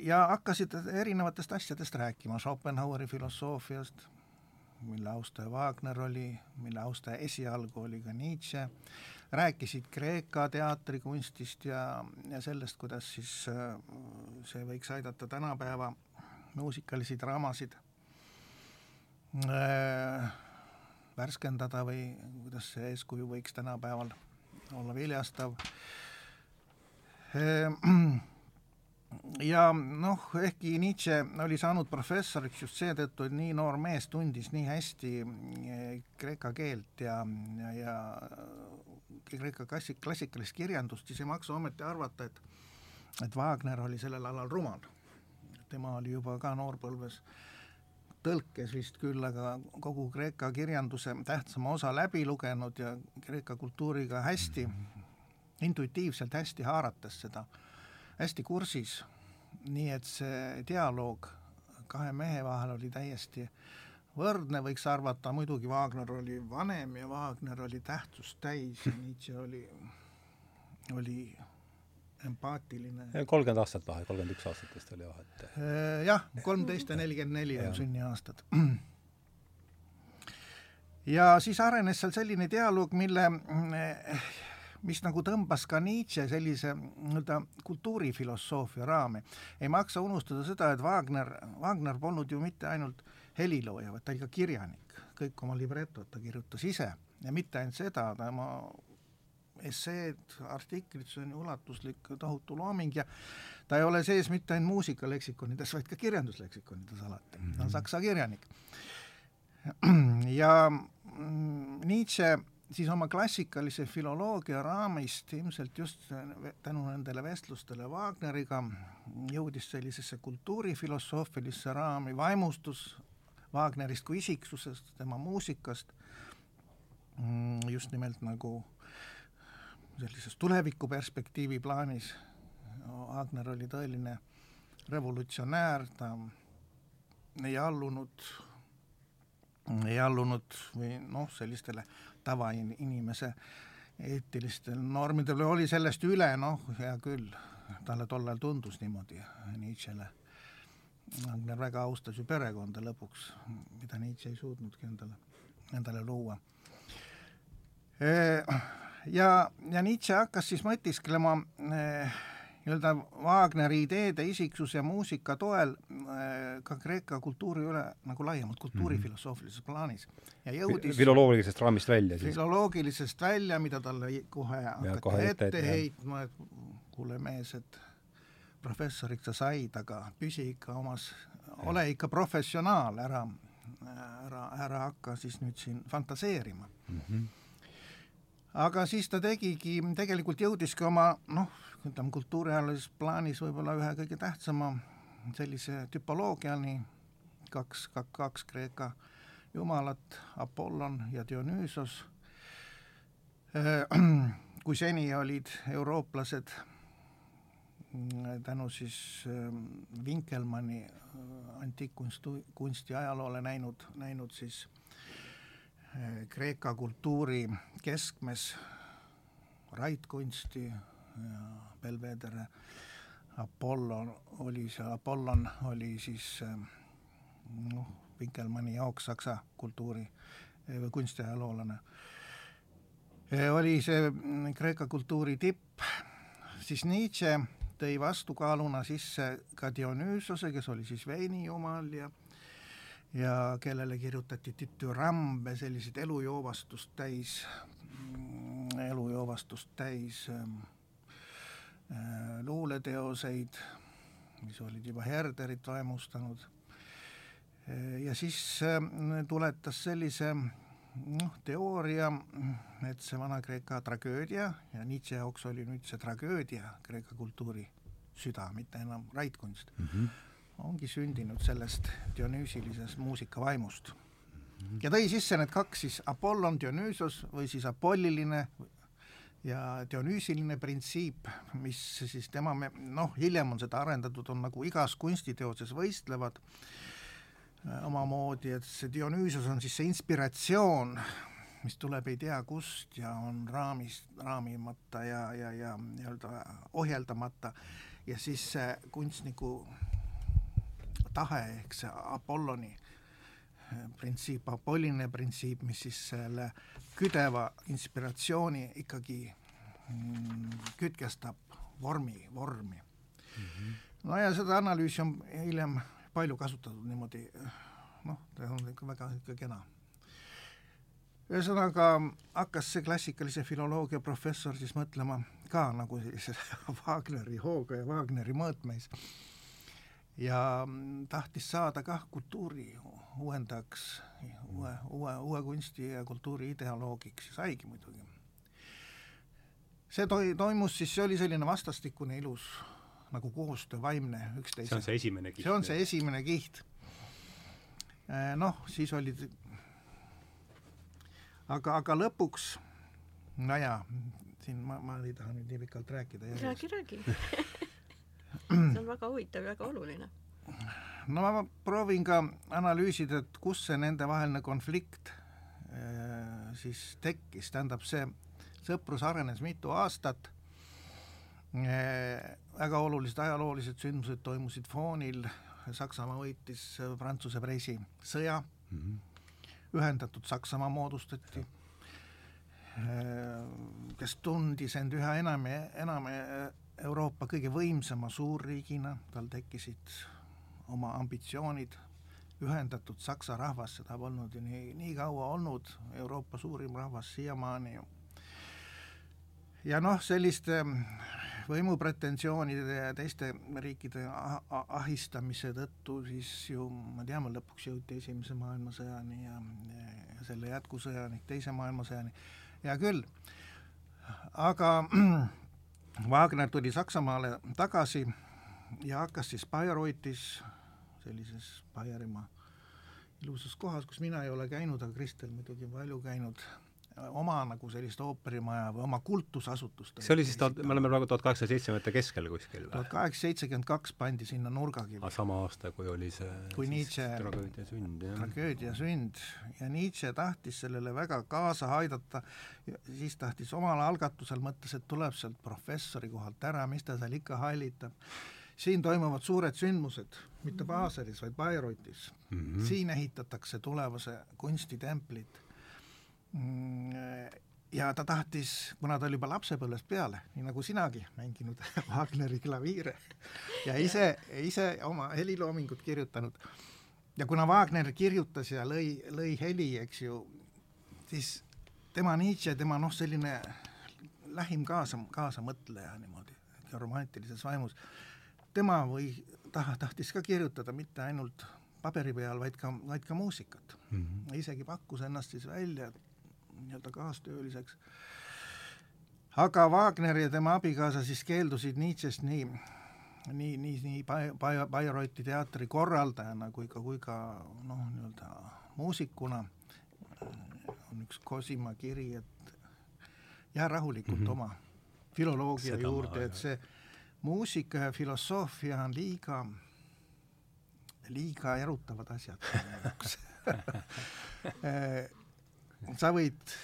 Ja hakkasid erinevatest asjadest rääkima, Schopenhaueri filosoofiast, mille austaja Wagner oli, mille austaja esialgu oli ka Nietzsche, rääkisid Kreeka teatrikunstist ja, ja sellest, kuidas siis äh, see võiks aidata tänapäeva muusikalisi draamasid äh, värskendada või kuidas see eeskuju võiks tänapäeval olla viljastav. Äh, [CLEARS THROAT] ja noh, ehkki Nietzsche oli saanud professoriks just seetõttu, et nii noor mees tundis nii hästi eh, kreeka keelt ja, ja, ja kreeka klassik-, klassikalist kirjandust, siis ei maksa ometi arvata, et et Wagner oli sellel alal rumal. tema oli juba ka noorpõlves tõlkes vist küll, aga kogu Kreeka kirjanduse tähtsama osa läbi lugenud ja Kreeka kultuuriga hästi, intuitiivselt hästi haarates seda äh, hästi kursis, nii et see dialoog kahe mehe vahel oli täiesti võrdne, võiks arvata, muidugi Wagner oli vanem ja Wagner oli tähtsust täis ja Nietzsche oli, oli empaatiline. kolmkümmend aastat vahe, kolmkümmend üks aastat vist oli vahet. Äh, jah, kolmteist ja nelikümmend neli on sünniaastad. ja siis arenes seal selline dialoog, mille mis nagu tõmbas ka Nietzsche sellise nii-öelda kultuurifilosoofia raami. ei maksa unustada seda, et Wagner, Wagner polnud ju mitte ainult helilooja, vaid ta oli ka kirjanik, kõik oma libretod ta kirjutas ise ja mitte ainult seda, tema esseed, artiklid, see on ulatuslik tohutu looming ja ta ei ole sees mitte ainult muusikaleksikonides, vaid ka kirjandusleksikonides alati mm, -hmm. ta on mhm. saksa kirjanik. ja mm, Nietzsche siis oma klassikalise filoloogia raamist ilmselt just tänu nendele vestlustele Wagneriga jõudis sellisesse kultuurifilosoofilisse raami, vaimustus Wagnerist kui isiksusest, tema muusikast, mm, just nimelt nagu sellises tulevikuperspektiivi plaanis. Wagner oli tõeline revolutsionäär, ta ei allunud, ei allunud või noh, sellistele tavainimese eetilistel normidel oli sellest üle, noh, hea küll, talle tol ajal tundus niimoodi, Nietzschele. Wagner väga austas ju perekonda lõpuks, mida Nietzsche ei suutnudki endale, endale luua. Ja, ja Nietzsche hakkas siis mõtisklema nii-öelda Wagneri ideede, isiksuse ja muusika toel äh, ka Kreeka kultuuri üle nagu laiemalt kultuurifilosoofilises mhm. plaanis ja jõudis filoloogilisest raamist välja siis? filoloogilisest välja, mida talle kohe hakati ette, ette heitma, et kuule mees, et professoriks sa said, aga püsi ikka omas, ole ikka professionaal, ära, ära, ära hakka siis nüüd siin fantaseerima mm. -hmm aga siis ta tegigi, tegelikult jõudiski oma noh, ütleme kultuuriajalises plaanis võib-olla ühe kõige tähtsama sellise tüpoloogiani, kaks, kaks, kaks Kreeka jumalat, Apollon ja Dionüüsos. [CLEARS THROAT] kui seni olid eurooplased mm, tänu siis Winkelmanni äh, antiikkunsti, kunsti ajaloole näinud, näinud siis äh, Kreeka kultuuri keskmes raidkunsti ja Belvedere Apollo oli see, Apollon oli siis noh, Winkelmanni jaoks saksa kultuuri või kunstiajaloolane. oli see Kreeka kultuuri tipp, siis Nietzsche tõi vastukaaluna sisse ka Dionüüsose, kes oli siis veinijumal ja ja kellele kirjutati ditürambe, selliseid elujoovastust täis, elujoovastust täis ähm, Äh, luuleteoseid, mis olid juba Herderit vaimustanud, äh, ja siis äh, tuletas sellise noh, teooria, et see Vana-Kreeka tragöödia ja Nietzsche jaoks oli nüüd see tragöödia Kreeka kultuuri süda, mitte enam raidkunst mm, -hmm. Ongi sündinud sellest Dionüüsilisest muusikavaimust mm. -hmm. ja tõi sisse need kaks siis, Apollon Dionüüsos või siis apolliline ja Dionüüsiline printsiip, mis siis tema, noh, hiljem on seda arendatud, on nagu igas kunstiteoses võistlevad äh, omamoodi, et see Dionüüsos on siis see inspiratsioon, mis tuleb ei tea kust ja on raamis, raamimata ja, ja, ja nii-öelda ohjeldamata ja siis see kunstniku tahe ehk see Apolloni printsiip, apolline printsiip, mis siis selle küdeva inspiratsiooni ikkagi mm, kütkestab vormi, vormi mm. -hmm. no ja seda analüüsi on hiljem palju kasutatud niimoodi, noh, ta on ikka väga ikka kena. ühesõnaga hakkas see klassikalise filoloogia professor siis mõtlema ka nagu sellise [LAUGHS] Wagneri hooga ja Wagneri mõõtmeis ja tahtis saada kah kultuuri uuendajaks, uue, uue, uue kunsti ja kultuuri ideoloogiks ja saigi muidugi. see toi-, toimus siis, see oli selline vastastikune ilus nagu koostöö, vaimne üksteise see on see esimene kiht? see on see esimene kiht. Eh, noh, siis olid aga, aga lõpuks, no jaa, siin ma, ma ei taha nüüd nii pikalt rääkida. räägi, räägi [LAUGHS] see on väga huvitav ja väga oluline. no ma proovin ka analüüsida, et kus see nendevaheline konflikt äh, siis tekkis, tähendab see sõprus arenes mitu aastat. Äh,, väga olulised ajaloolised sündmused toimusid foonil, Saksamaa võitis Prantsuse preisi sõja. Mm, -hmm. ühendatud Saksamaa moodustati. Äh, kes tundis end üha enam ja enam Euroopa kõige võimsama suurriigina, tal tekkisid oma ambitsioonid, ühendatud Saksa rahvas, seda polnud ju nii, nii kaua olnud, Euroopa suurim rahvas siiamaani ju. ja noh, selliste võimupretensioonide ja teiste riikide ahistamise tõttu siis ju me teame, lõpuks jõuti Esimese maailmasõjani ja, ja selle jätkusõjani, Teise maailmasõjani, hea küll, aga Wagner tuli Saksamaale tagasi ja hakkas siis Bayreuthes, sellises Baierimaa ilusas kohas, kus mina ei ole käinud, aga Kristel muidugi palju käinud, oma nagu sellist ooperimaja või oma kultusasutust. see oli siis tuhat, me oleme praegu tuhat kaheksasaja seitsmekümnendate keskel kuskil või? tuhat kaheksasada seitsekümmend kaks pandi sinna nurgakivi. sama aasta, kui oli see kui Nietzsche tragöödia sünd, jah. tragöödia sünd ja Nietzsche tahtis sellele väga kaasa aidata, siis tahtis omal algatusel, mõtles, et tuleb sealt professori kohalt ära, mis ta seal ikka hallitab siin toimuvad suured sündmused, mitte Baselis, vaid Bayreuthes mm. -hmm. siin ehitatakse tulevase kunstitemplit ja ta tahtis, kuna ta oli juba lapsepõlvest peale, nii nagu sinagi, mänginud [LAUGHS] Wagneri klaviire ja ise, ise oma heliloomingut kirjutanud, ja kuna Wagner kirjutas ja lõi, lõi heli, eks ju, siis tema Nietzsche, tema noh, selline lähim kaasa, kaasamõtleja niimoodi, romantilises vaimus, tema või taha, tahtis ka kirjutada mitte ainult paberi peal, vaid ka, vaid ka muusikat mm. -hmm. isegi pakkus ennast siis välja, et nii-öelda kaastööliseks. aga Wagner ja tema abikaasa siis keeldusid Nietzsche'st nii, nii, nii, nii Bayreuthi teatri korraldajana kui ka, kui ka noh, nii-öelda muusikuna on üks Cosima kiri, et jää rahulikult mm -hmm. oma filoloogia Seda juurde, et see muusika ja filosoofia on liiga, liiga erutavad asjad minu jaoks [LAUGHS] [LAUGHS] sa võid,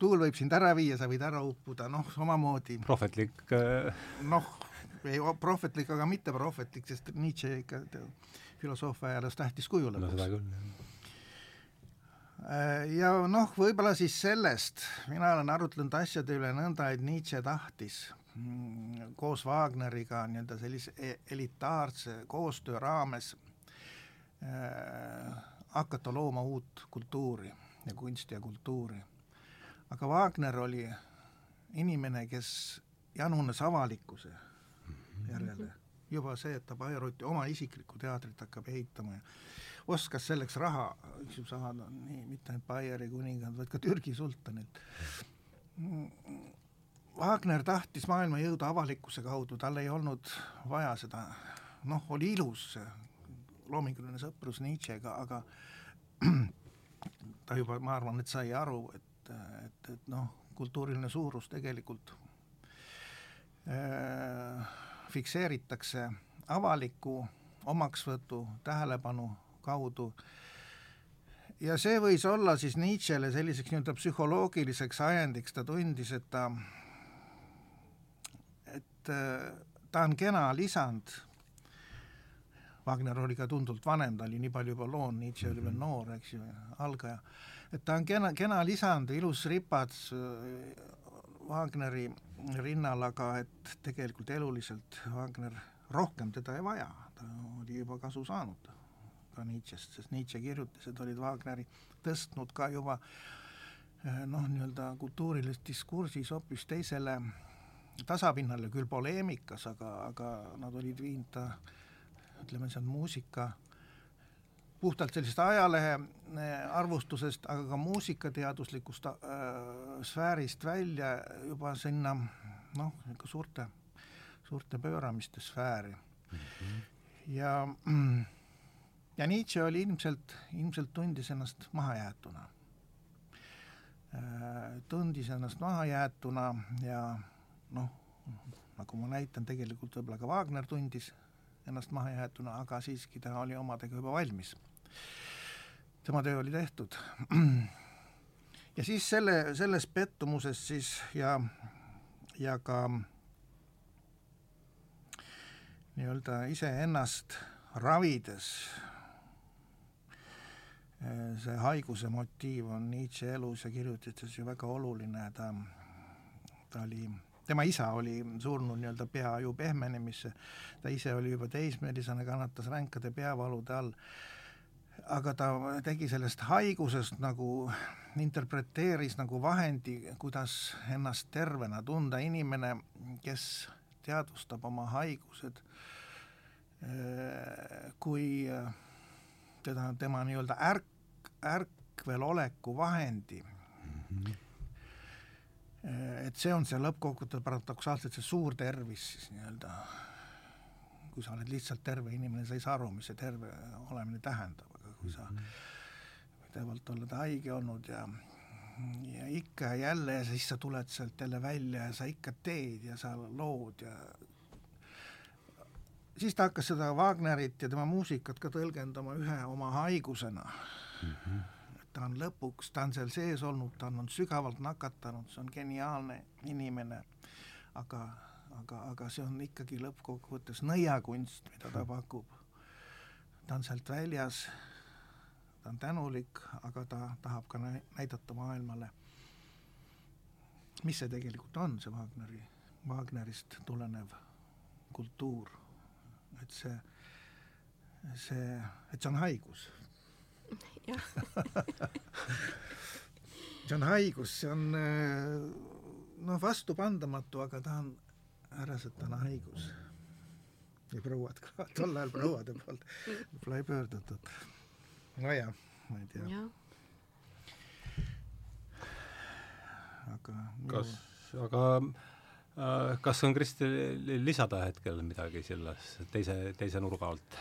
tuul võib sind ära viia, sa võid ära uppuda, noh, samamoodi. prohvetlik äh... noh, ei prohvetlik, aga mitte prohvetlik, sest Nietzsche ikka filosoofia ajaloos tähtis kuju lõpuks. no seda küll, jah äh, ja noh, võib-olla siis sellest, mina olen arutlenud asjade üle nõnda, et Nietzsche tahtis mm, koos Wagneriga nii-öelda sellise e-, elitaarse koostöö raames äh, hakata looma uut kultuuri ja kunsti ja kultuuri. aga Wagner oli inimene, kes janunes avalikkuse järele. juba see, et ta Bayreuthi oma isiklikku teatrit hakkab ehitama ja oskas selleks raha, eks ju, saada, nii, mitte ainult Bayeri kuningad, vaid ka Türgi sultanilt. Wagner tahtis maailma jõuda avalikkuse kaudu, tal ei olnud vaja seda, noh, oli ilus loominguline sõprus Nietzschega, aga [CLEARS THROAT] ta juba, ma arvan, et sai aru, et, et, et noh, kultuuriline suurus tegelikult äh, fikseeritakse avaliku omaksvõtu, tähelepanu kaudu. Ja see võis olla siis Nietzschele selliseks nii-öelda psühholoogiliseks ajendiks, ta tundis, et ta, et äh, ta on kena lisand Wagner oli ka tunduvalt vanem, ta oli nii palju juba loonud, Nietzsche oli veel noor, eks ju, algaja. et ta on kena, kena lisand, ilus ripats äh, Wagneri rinnal, aga et tegelikult eluliselt Wagner rohkem teda ei vaja, ta oli juba kasu saanud ka Nietzsche'st, sest Nietzsche kirjutised olid Wagneri tõstnud ka juba eh, noh, nii-öelda kultuurilises diskursis hoopis teisele tasapinnale, küll poleemikas, aga, aga nad olid viinud ta ütleme, see on muusika puhtalt sellisest ajalehe eh, arvustusest, aga ka muusikateaduslikust äh, sfäärist välja juba sinna noh, niisugune suurte, suurte pööramiste sfääri mm. -hmm. ja ja Nietzsche oli ilmselt, ilmselt tundis ennast mahajäetuna. Äh, tundis ennast mahajäetuna ja noh, nagu ma näitan, tegelikult võib-olla ka Wagner tundis ennast mahajäetuna, aga siiski ta oli omadega juba valmis. tema töö oli tehtud. [CLEARS THROAT] ja siis selle, selles pettumuses siis ja, ja ka nii-öelda iseennast ravides see haiguse motiiv on Nietzsche elus ja kirjutistes ju väga oluline, ta, ta oli, tema isa oli surnud nii-öelda peaju pehmenemisse, ta ise oli juba teismelisena, kannatas ränkade peavalude all, aga ta tegi sellest haigusest nagu, interpreteeris nagu vahendi, kuidas ennast tervena tunda, inimene, kes teadvustab oma haigused, kui teda, tema nii-öelda ärk, ärkveloleku vahendi mm. -hmm. Et see on see lõppkokkuvõttes paradoksaalselt see suur tervis siis nii-öelda, kui sa oled lihtsalt terve inimene, sa ei saa aru, mis see terve olemine tähendab, aga kui sa mhm. pidevalt oled haige olnud ja ja ikka ja jälle ja siis sa tuled sealt jälle välja ja sa ikka teed ja sa lood ja siis ta hakkas seda Wagnerit ja tema muusikat ka tõlgendama ühe oma haigusena mm. -hmm. Ta on lõpuks, ta on seal sees olnud, ta on sügavalt nakatanud, see on geniaalne inimene, aga, aga, aga see on ikkagi lõppkokkuvõttes nõiakunst, mida ta pakub. ta on sealt väljas, ta on tänulik, aga ta tahab ka näidata maailmale, mis see tegelikult on, see Wagneri, Wagnerist tulenev kultuur et see, see, et see on haigus. [LAUGHS] see on haigus, see on noh, vastupandamatu, aga ta on härrasõtane haigus. ja prouad ka, [LAUGHS] tol ajal prouade poolt võib-olla ei pöördutud. nojah, ma ei tea. aga kas, aga Äh, kas on Kristel lisada hetkel midagi selles teise, teise nurga alt?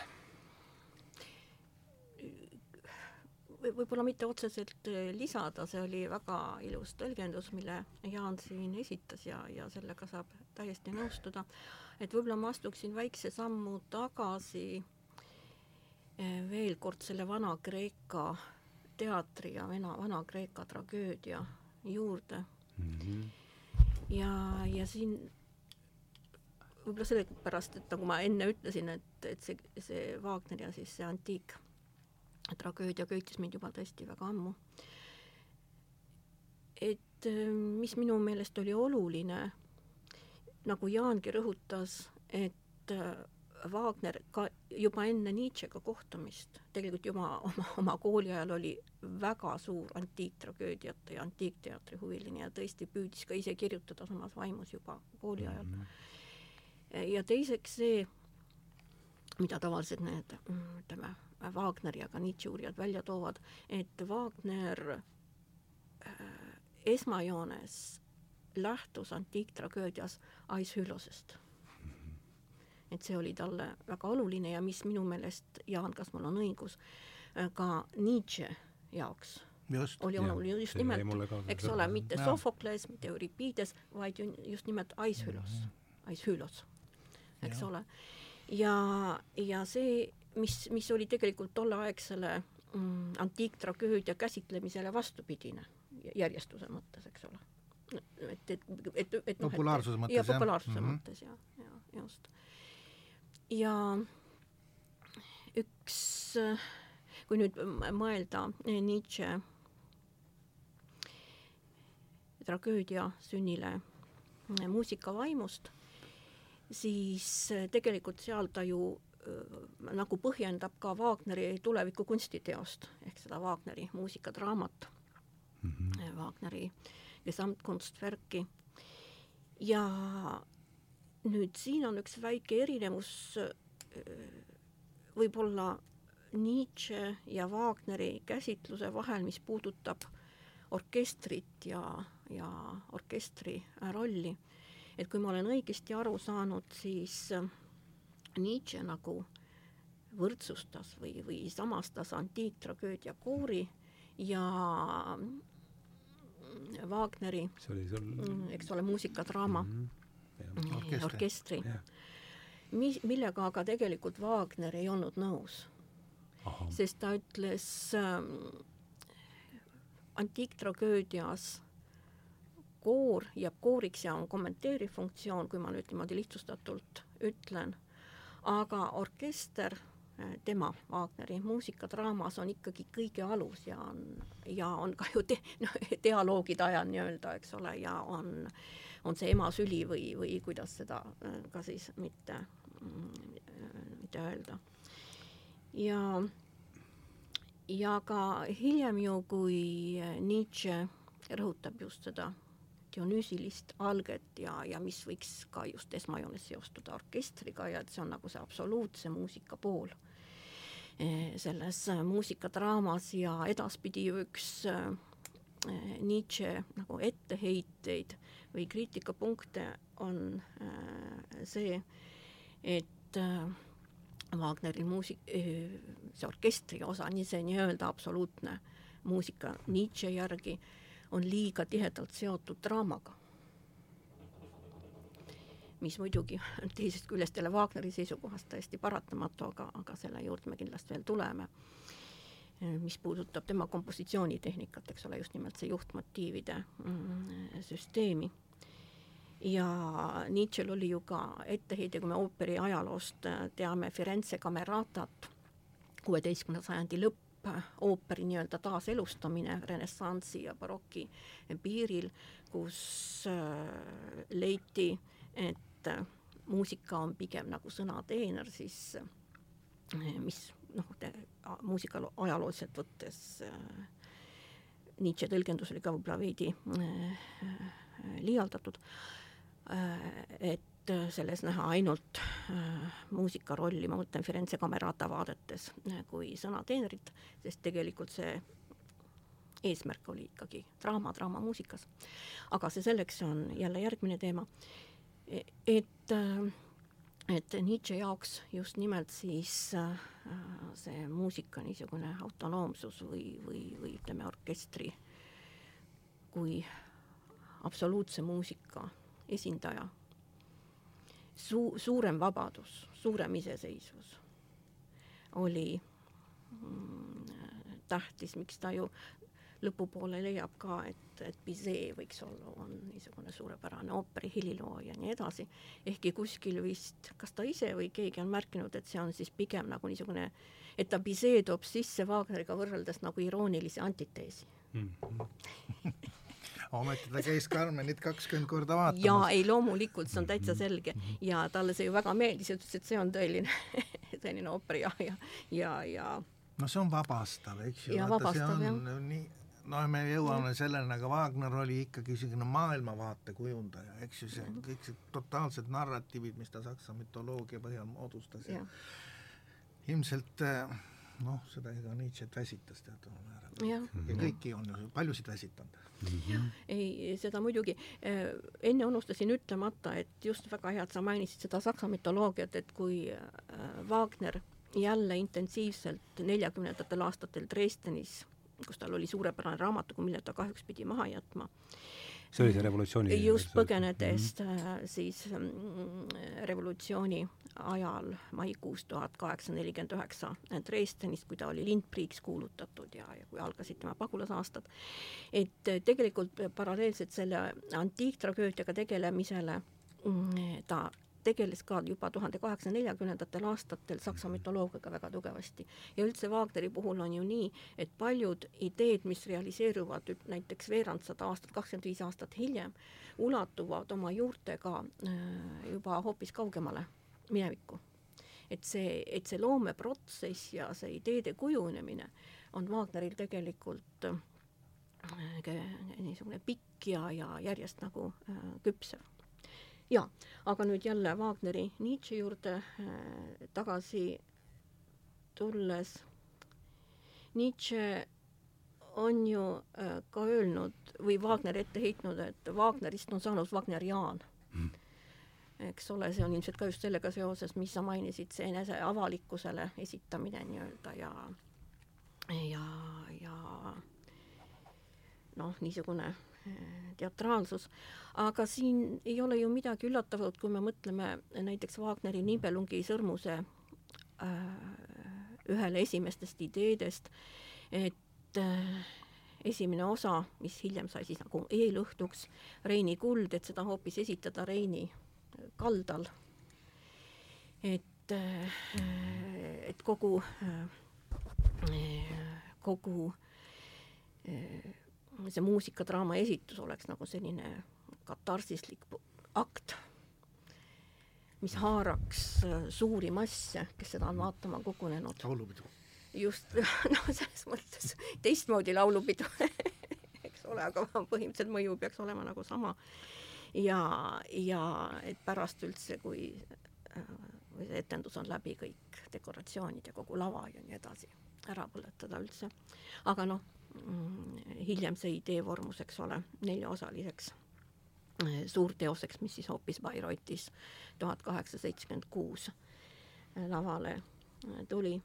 Võib-olla mitte otseselt äh, lisada, see oli väga ilus tõlgendus, mille Jaan siin esitas ja, ja sellega saab täiesti nõustuda. et võib-olla ma astuksin väikse sammu tagasi äh, veel kord selle Vana-Kreeka teatri ja vana, Vana-Kreeka tragöödia juurde mm. -hmm ja, ja siin võib-olla sellepärast, et nagu ma enne ütlesin, et, et see, see Wagner ja siis see antiiktragöödia köitis mind juba tõesti väga ammu. et mis minu meelest oli oluline, nagu Jaangi rõhutas, et Wagner ka juba enne Nietzschega kohtumist, tegelikult juba [LAUGHS] oma, oma kooli ajal oli väga suur antiiktragöödiate ja antiikteatri huviline ja tõesti püüdis ka ise kirjutada samas vaimus juba kooli ajal mm. -hmm. ja teiseks see, mida tavaliselt need ütleme, Wagneri ja ka Nietzsche uurijad välja toovad, et Wagner äh, esmajoones lähtus antiiktragöödias Aishülosest et see oli talle väga oluline ja mis minu meelest, Jaan, kas mul on õigus, äh, ka Nietzsche jaoks just, oli oluline just nimelt, eks ole, mitte ja. Sofokles, mitte Euripides, vaid just nimelt Aishülos -hmm. Aishülos, eks ja. ole. ja, ja see, mis, mis oli tegelikult tolleaegsele mm, antiiktragöödia käsitlemisele vastupidine järjestuse mõttes, eks ole. et, et, et, et noh, populaarsuse mõttes, jah? populaarsuse mm -hmm. mõttes ja, ja just ja üks, kui nüüd mõelda Nietzsche tragöödia sünnile muusikavaimust, siis tegelikult seal ta ju nagu põhjendab ka Wagneri tuleviku kunstiteost ehk seda Wagneri muusikadraamat mm, -hmm. Wagneri Gesamtkunstwerki. ja nüüd siin on üks väike erinevus võib-olla Nietzsche ja Wagneri käsitluse vahel, mis puudutab orkestrit ja, ja orkestri rolli. et kui ma olen õigesti aru saanud, siis Nietzsche nagu võrdsustas või, või samastas antiiktragöödia koori ja Wagneri, see oli sul mm, eks ole, muusikadraama mm -hmm. orkestri, orkestri., mis, millega aga tegelikult Wagner ei olnud nõus. sest ta ütles äh, antiiktragöödias koor jääb kooriks ja on kommenteeriv funktsioon, kui ma nüüd niimoodi lihtsustatult ütlen, aga orkester tema, Wagneri muusikadraamas on ikkagi kõige alus ja on, ja on ka ju te, [LAUGHS] noh, dialoogide ajal nii-öelda, eks ole, ja on, on see ema süli või, või kuidas seda äh, ka siis mitte, mitte öelda. ja, ja ka hiljem ju, kui Nietzsche rõhutab just seda dionüüsilist alget ja, ja mis võiks ka just esmajoones seostuda orkestriga ja et see on nagu see absoluutse muusika pool. Eh, selles äh, muusikadraamas ja edaspidi üks äh, Nietzsche nagu etteheiteid või kriitikapunkte on äh, see, et Wagneri muusik-, see orkestri osa, nii see nii-öelda absoluutne muusika Nietzsche järgi on liiga tihedalt seotud draamaga mis muidugi [LAUGHS] teisest küljest jälle Wagneri seisukohast täiesti paratamatu, aga, aga selle juurde me kindlasti veel tuleme. mis puudutab tema kompositsioonitehnikat, eks ole, just nimelt see juhtmotiivide mm, süsteemi. ja Nietzsche'l oli ju ka etteheide, kui me ooperi ajaloost teame Firenze Cameratat, kuueteistkümnenda sajandi lõpp, ooperi nii-öelda taaselustamine renessansi ja baroki piiril, kus äh, leiti, et äh, muusika on pigem nagu sõnateener, siis äh, mis noh, muusika ajalooliselt võttes Nietzsche tõlgendus oli ka võib-olla veidi liialdatud, et selles näha ainult muusika rolli, ma mõtlen Firenze Camerata vaadetes kui sõnateenrit, sest tegelikult see eesmärk oli ikkagi draama, draama muusikas. aga see selleks on jälle järgmine teema et, äh, et Nietzsche jaoks just nimelt siis äh, see muusika niisugune autonoomsus või, või, või ütleme, orkestri kui absoluutse muusika esindaja, suu-, suurem vabadus, suurem iseseisvus oli mm, tähtis, miks ta ju lõpupoole leiab ka, et, et Bizet võiks olla, on niisugune suurepärane ooperi helilooja ja nii edasi, ehkki kuskil vist, kas ta ise või keegi on märkinud, et see on siis pigem nagu niisugune, et ta Bizet toob sisse Wagneriga võrreldes nagu iroonilise antiteesi mm. -hmm. [LAUGHS] ometi ta käis Carmenit kakskümmend korda vaatamas. jaa, ei loomulikult, see on täitsa selge ja talle see ju väga meeldis ja ütles, et see on tõeline [LAUGHS] tõeline ooper ja, ja, ja, ja no see on vabastav, eks ju. ja vabastav, jah. nii no me jõuame selleni, aga Wagner oli ikkagi niisugune maailmavaate kujundaja, eks ju, see kõik see totaalsed narratiivid, mis ta saksa mütoloogia põhjal moodustas ja, ja ilmselt eh, noh, seda ega Nietzsche't väsitas teataval määral. ja kõiki on ju, paljusid väsitanud mm. -hmm. ei, seda muidugi. Eh, enne unustasin ütlemata, et just väga hea, et sa mainisid seda saksa mütoloogiat, et kui eh, Wagner jälle intensiivselt neljakümnendatel aastatel Dresdenis kus tal oli suurepärane raamatukogu, mille ta kahjuks pidi maha jätma. See oli see revolutsiooni just põgenedes mm -hmm. siis revolutsiooni ajal maikuus tuhat kaheksasada nelikümmend üheksa Dresdenist, kui ta oli lindpriiks kuulutatud ja, ja kui algasid tema pagulasaastad. et tegelikult paralleelselt selle antiiktragöödiaga tegelemisele mm, ta tegeles ka juba tuhande kaheksasaja neljakümnendatel aastatel saksa mütoloogiaga väga tugevasti. ja üldse Wagneri puhul on ju nii, et paljud ideed, mis realiseeruvad näiteks veerandsada aastat, kakskümmend viis aastat hiljem, ulatuvad oma juurtega äh, juba hoopis kaugemale minevikku. et see, et see loomeprotsess ja see ideede kujunemine on Wagneril tegelikult äh, niisugune pikk ja, ja järjest nagu äh, küpsev. Ja, aga nüüd jälle Wagneri Nietzsche juurde äh, tagasi tulles. Nietzsche on ju äh, ka öelnud või Wagner ette heitnud, et Wagnerist on saanud Wagneriaan mm eks ole, see on ilmselt ka just sellega seoses, mis sa mainisid, see enese avalikkusele esitamine nii-öelda ja ja, ja noh, niisugune teatraalsus, aga siin ei ole ju midagi üllatavat, kui me mõtleme näiteks Wagneri Nibelungi sõrmuse äh, ühele esimestest ideedest, et äh, esimene osa, mis hiljem sai siis nagu eelõhtuks, Reini kuld, et seda hoopis esitada Reini kaldal. et, et kogu, kogu see muusikadraama esitus oleks nagu selline katarsislik akt, mis haaraks äh, suuri masse, kes seda on vaatama kogunenud. laulupidu. just, [LAUGHS] noh, selles mõttes teistmoodi laulupidu [LAUGHS] eks ole, aga põhimõtteliselt mõju peaks olema nagu sama. ja, ja et pärast üldse, kui äh, või see etendus on läbi, kõik dekoratsioonid ja kogu lava ja nii edasi, ära põletada üldse. aga noh hiljem see idee vormus, eks ole, neljaosaliseks eh, suurteoseks, mis siis hoopis Bayreuthes tuhat kaheksasada seitsekümmend kuus eh, lavale eh, tuli.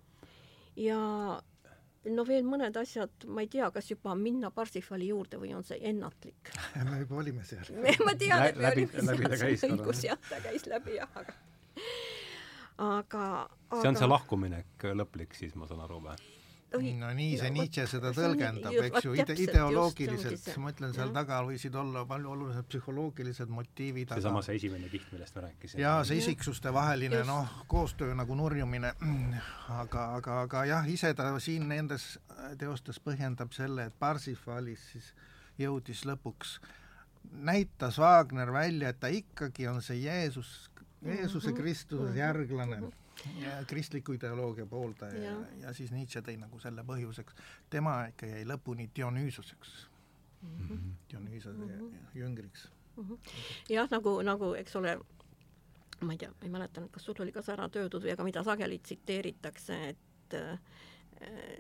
ja no veel mõned asjad, ma ei tea, kas juba minna Parsifali juurde või on see ennatlik [LAUGHS] me juba olime seal ma tean, et me läbi, olime seal, see on õigus jah, ta käis läbi jah, aga aga, aga see on see lahkuminek lõplik siis, ma saan aru või? No nii see Nietzsche seda tõlgendab, eks ju, ide-, ideoloogiliselt, ma ütlen, seal taga võisid olla palju olulised psühholoogilised motiivid. seesama see esimene kiht, millest me rääkisime. jaa, see isiksuste vaheline noh, koostöö nagu nurjumine, aga, aga, aga jah, ise ta siin nendes teostes põhjendab selle, et Parsifalis siis jõudis lõpuks, näitas Wagner välja, et ta ikkagi on see Jeesus, Jeesuse mhm. Kristuse mhm. järglane mm. -hmm ja kristliku ideoloogia pooldaja ja, ja, siis Nietzsche tõi nagu selle põhjuseks, tema ikka jäi lõpuni Dionüüsuseks mm, -hmm. Dionüüsuse mm -hmm. jüngriks mm. -hmm. jah, nagu, nagu eks ole, ma ei tea, ei mäleta nüüd, kas sul oli ka see ära töödud või, aga mida sageli tsiteeritakse, et äh,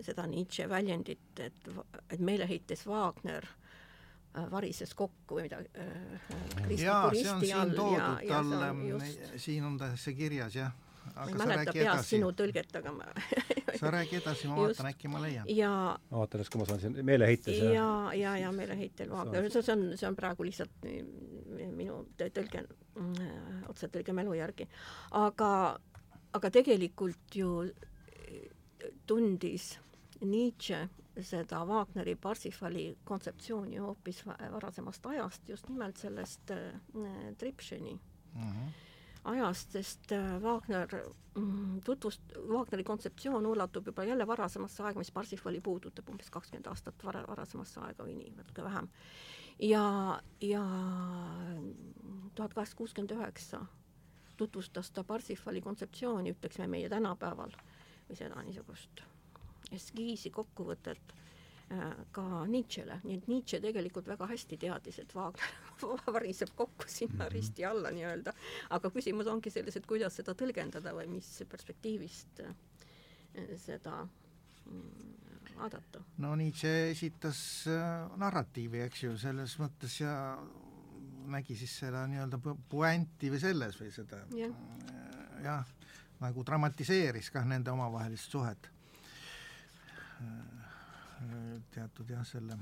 seda Nietzsche väljendit, et, et meeleheites Wagner äh, varises kokku või midagi äh,. jaa, see on siin toodud tal, siin on ta see kirjas jah ma ei mäleta peast sinu tõlget, aga ma [LAUGHS] sa räägi edasi, ma vaatan, äkki ma leian. ja ma vaatan, kas ma saan siin meeleheites ja ja, ja, ja meeleheitel vaatan, see on, see on praegu lihtsalt minu tõlge, mm, otsetõlge mälu järgi. aga, aga tegelikult ju tundis Nietzsche seda Wagneri Parsifali kontseptsiooni hoopis varasemast ajast, just nimelt sellest äh, Tripšeni mm. -hmm ajast, sest äh, Wagner mm, tutvust-, Wagneri kontseptsioon ulatub juba jälle varasemasse aega, mis Parsifali puudutab, umbes kakskümmend aastat vara, varasemasse aega või nii, natuke vähem. ja, ja tuhat kaheksasada kuuskümmend üheksa tutvustas ta Parsifali kontseptsiooni, ütleksime meie tänapäeval, või seda niisugust eskiisi kokkuvõtet ka Nietzschele, nii et Nietzsche tegelikult väga hästi teadis, et Wagner [LAUGHS] variseb kokku sinna -hmm. risti alla nii-öelda, aga küsimus ongi selles, et kuidas seda tõlgendada või mis perspektiivist äh, seda mm, vaadata. no Nietzsche esitas äh, narratiivi, eks ju, selles mõttes ja nägi siis seda nii-öelda puänti või selles või seda jah ja, nagu dramatiseeris kah nende omavahelist suhet teatud jah, selle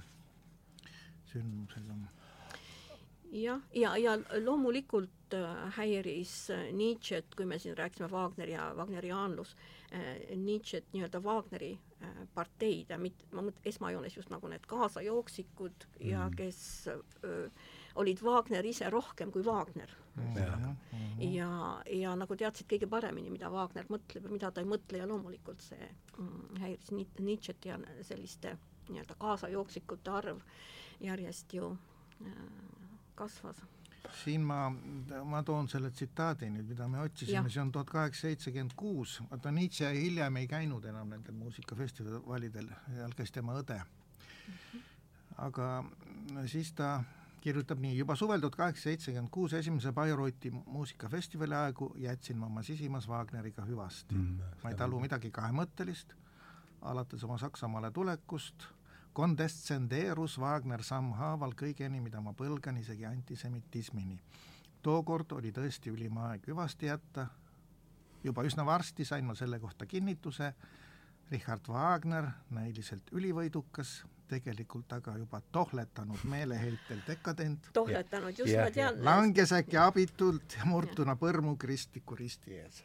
sündmusega. jah, ja, ja, ja loomulikult äh, häiris äh, Nietzsche't, kui me siin rääkisime Wagneri ja Wagneriaanlus äh,, Nietzsche't nii-öelda Wagneri äh, parteid ja mit-, ma mõtlen esmajoones just nagu need kaasajooksikud mm. ja kes äh, olid Wagner ise rohkem kui Wagner Jah. ja, ja nagu teadsid kõige paremini, mida Wagner mõtleb ja mida ta ei mõtle ja loomulikult see mm, häiris Ni- Nietzsche't ja selliste nii-öelda kaasajookslikute arv järjest ju äh, kasvas. siin ma, ma toon selle tsitaadi nüüd, mida me otsisime, see on tuhat kaheksasada seitsekümmend kuus, vaata Nietzsche hiljem ei käinud enam nendel muusikafestivalidel, seal käis tema õde. aga siis ta kirjutab nii, juba suvel tuhat kaheksasada seitsekümmend kuus esimese Bayreuthi muusikafestivali aegu jätsin ma oma sisimas Wagneriga hüvasti. Mm, ma ei talu midagi kahemõttelist, alates oma Saksamaale tulekust, kondescendeerus Wagner sammhaaval kõigeni, mida ma põlgan, isegi antisemitismini. tookord oli tõesti ülim aeg hüvasti jätta, juba üsna varsti sain ma selle kohta kinnituse, Richard Wagner, näiliselt ülivõidukas, tegelikult aga juba tohletanud meeleheitel dekadent, tohletanud, just Jah, ma tean, langes äkki abitult ja murtuna põrmu kristliku risti ees.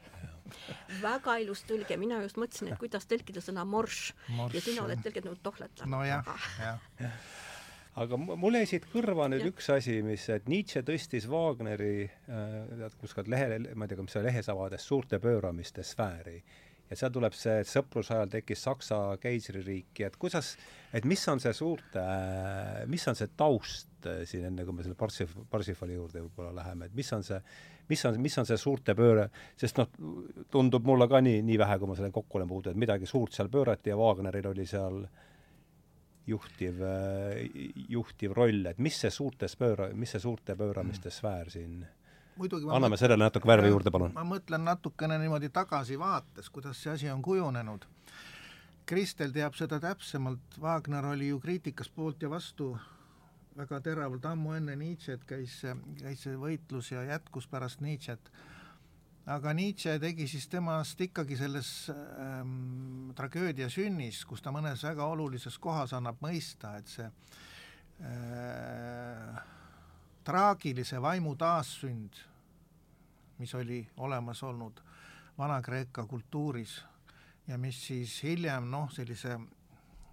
väga ilus tõlge, mina just mõtlesin, et kuidas tõlkida sõna morš ja sina oled tõlgendanud tohletanud. nojah, jah. aga mu- mul jäi siit kõrva nüüd Jah. üks asi, mis, et Nietzsche tõstis Wagneri äh, tead kuskilt lehe, ma ei tea, mis see lehes avades, suurte pööramiste sfääri. Ja seal tuleb see, sõpruse ajal tekkis Saksa keisririik. Ja et kuidas, et mis on see suurte äh,, mis on see taust äh, siin, enne kui me selle Parsif-, Parsifali juurde võib-olla läheme, et mis on see, mis on, mis on see suurte pööre, sest noh, tundub mulle ka nii, nii vähe, kui ma sellega kokku olen puutunud, midagi suurt seal pöörati ja Wagneril oli seal juhtiv, juhtiv roll, et mis see suurtes pööra-, mis see suurte pööramiste sfäär siin, muidugi anname sellele natuke värvi juurde, palun. ma mõtlen natukene niimoodi tagasivaates, kuidas see asi on kujunenud. Kristel teab seda täpsemalt, Wagner oli ju kriitikas poolt ja vastu väga teravalt ammu enne Nietzsche't käis käis see võitlus ja jätkus pärast Nietzsche't. aga Nietzsche tegi siis temast ikkagi selles ähm, tragöödia sünnis, kus ta mõnes väga olulises kohas annab mõista, et see äh, traagilise vaimu taassünd, mis oli olemas olnud Vana-Kreeka kultuuris ja mis siis hiljem noh, sellise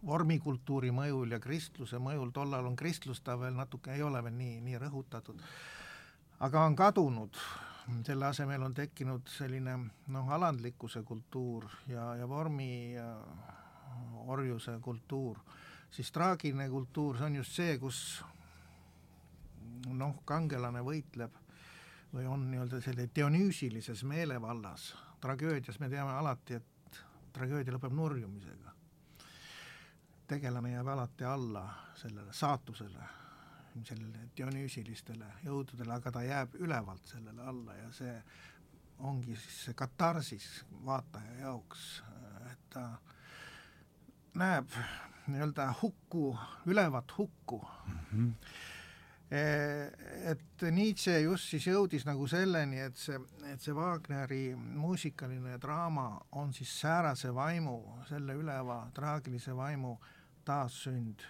vormikultuuri mõjul ja kristluse mõjul, tollal on kristlust ta veel natuke, ei ole veel nii, nii rõhutatud, aga on kadunud, selle asemel on tekkinud selline noh, alandlikkuse kultuur ja, ja vormi ja orjuse kultuur, siis traagiline kultuur, see on just see, kus noh, kangelane võitleb või on nii-öelda selle dionüüsilises meelevallas, tragöödias me teame alati, et tragöödia lõpeb nurjumisega. tegelane jääb alati alla sellele saatusele, sellele dionüüsilistele jõududele, aga ta jääb ülevalt sellele alla ja see ongi siis see katarsis vaataja jaoks, et ta näeb nii-öelda hukku, ülevat hukku mm. -hmm et Nietzsche just siis jõudis nagu selleni, et see, et see Wagneri muusikaline draama on siis säärase vaimu, selle üleva traagilise vaimu taassünd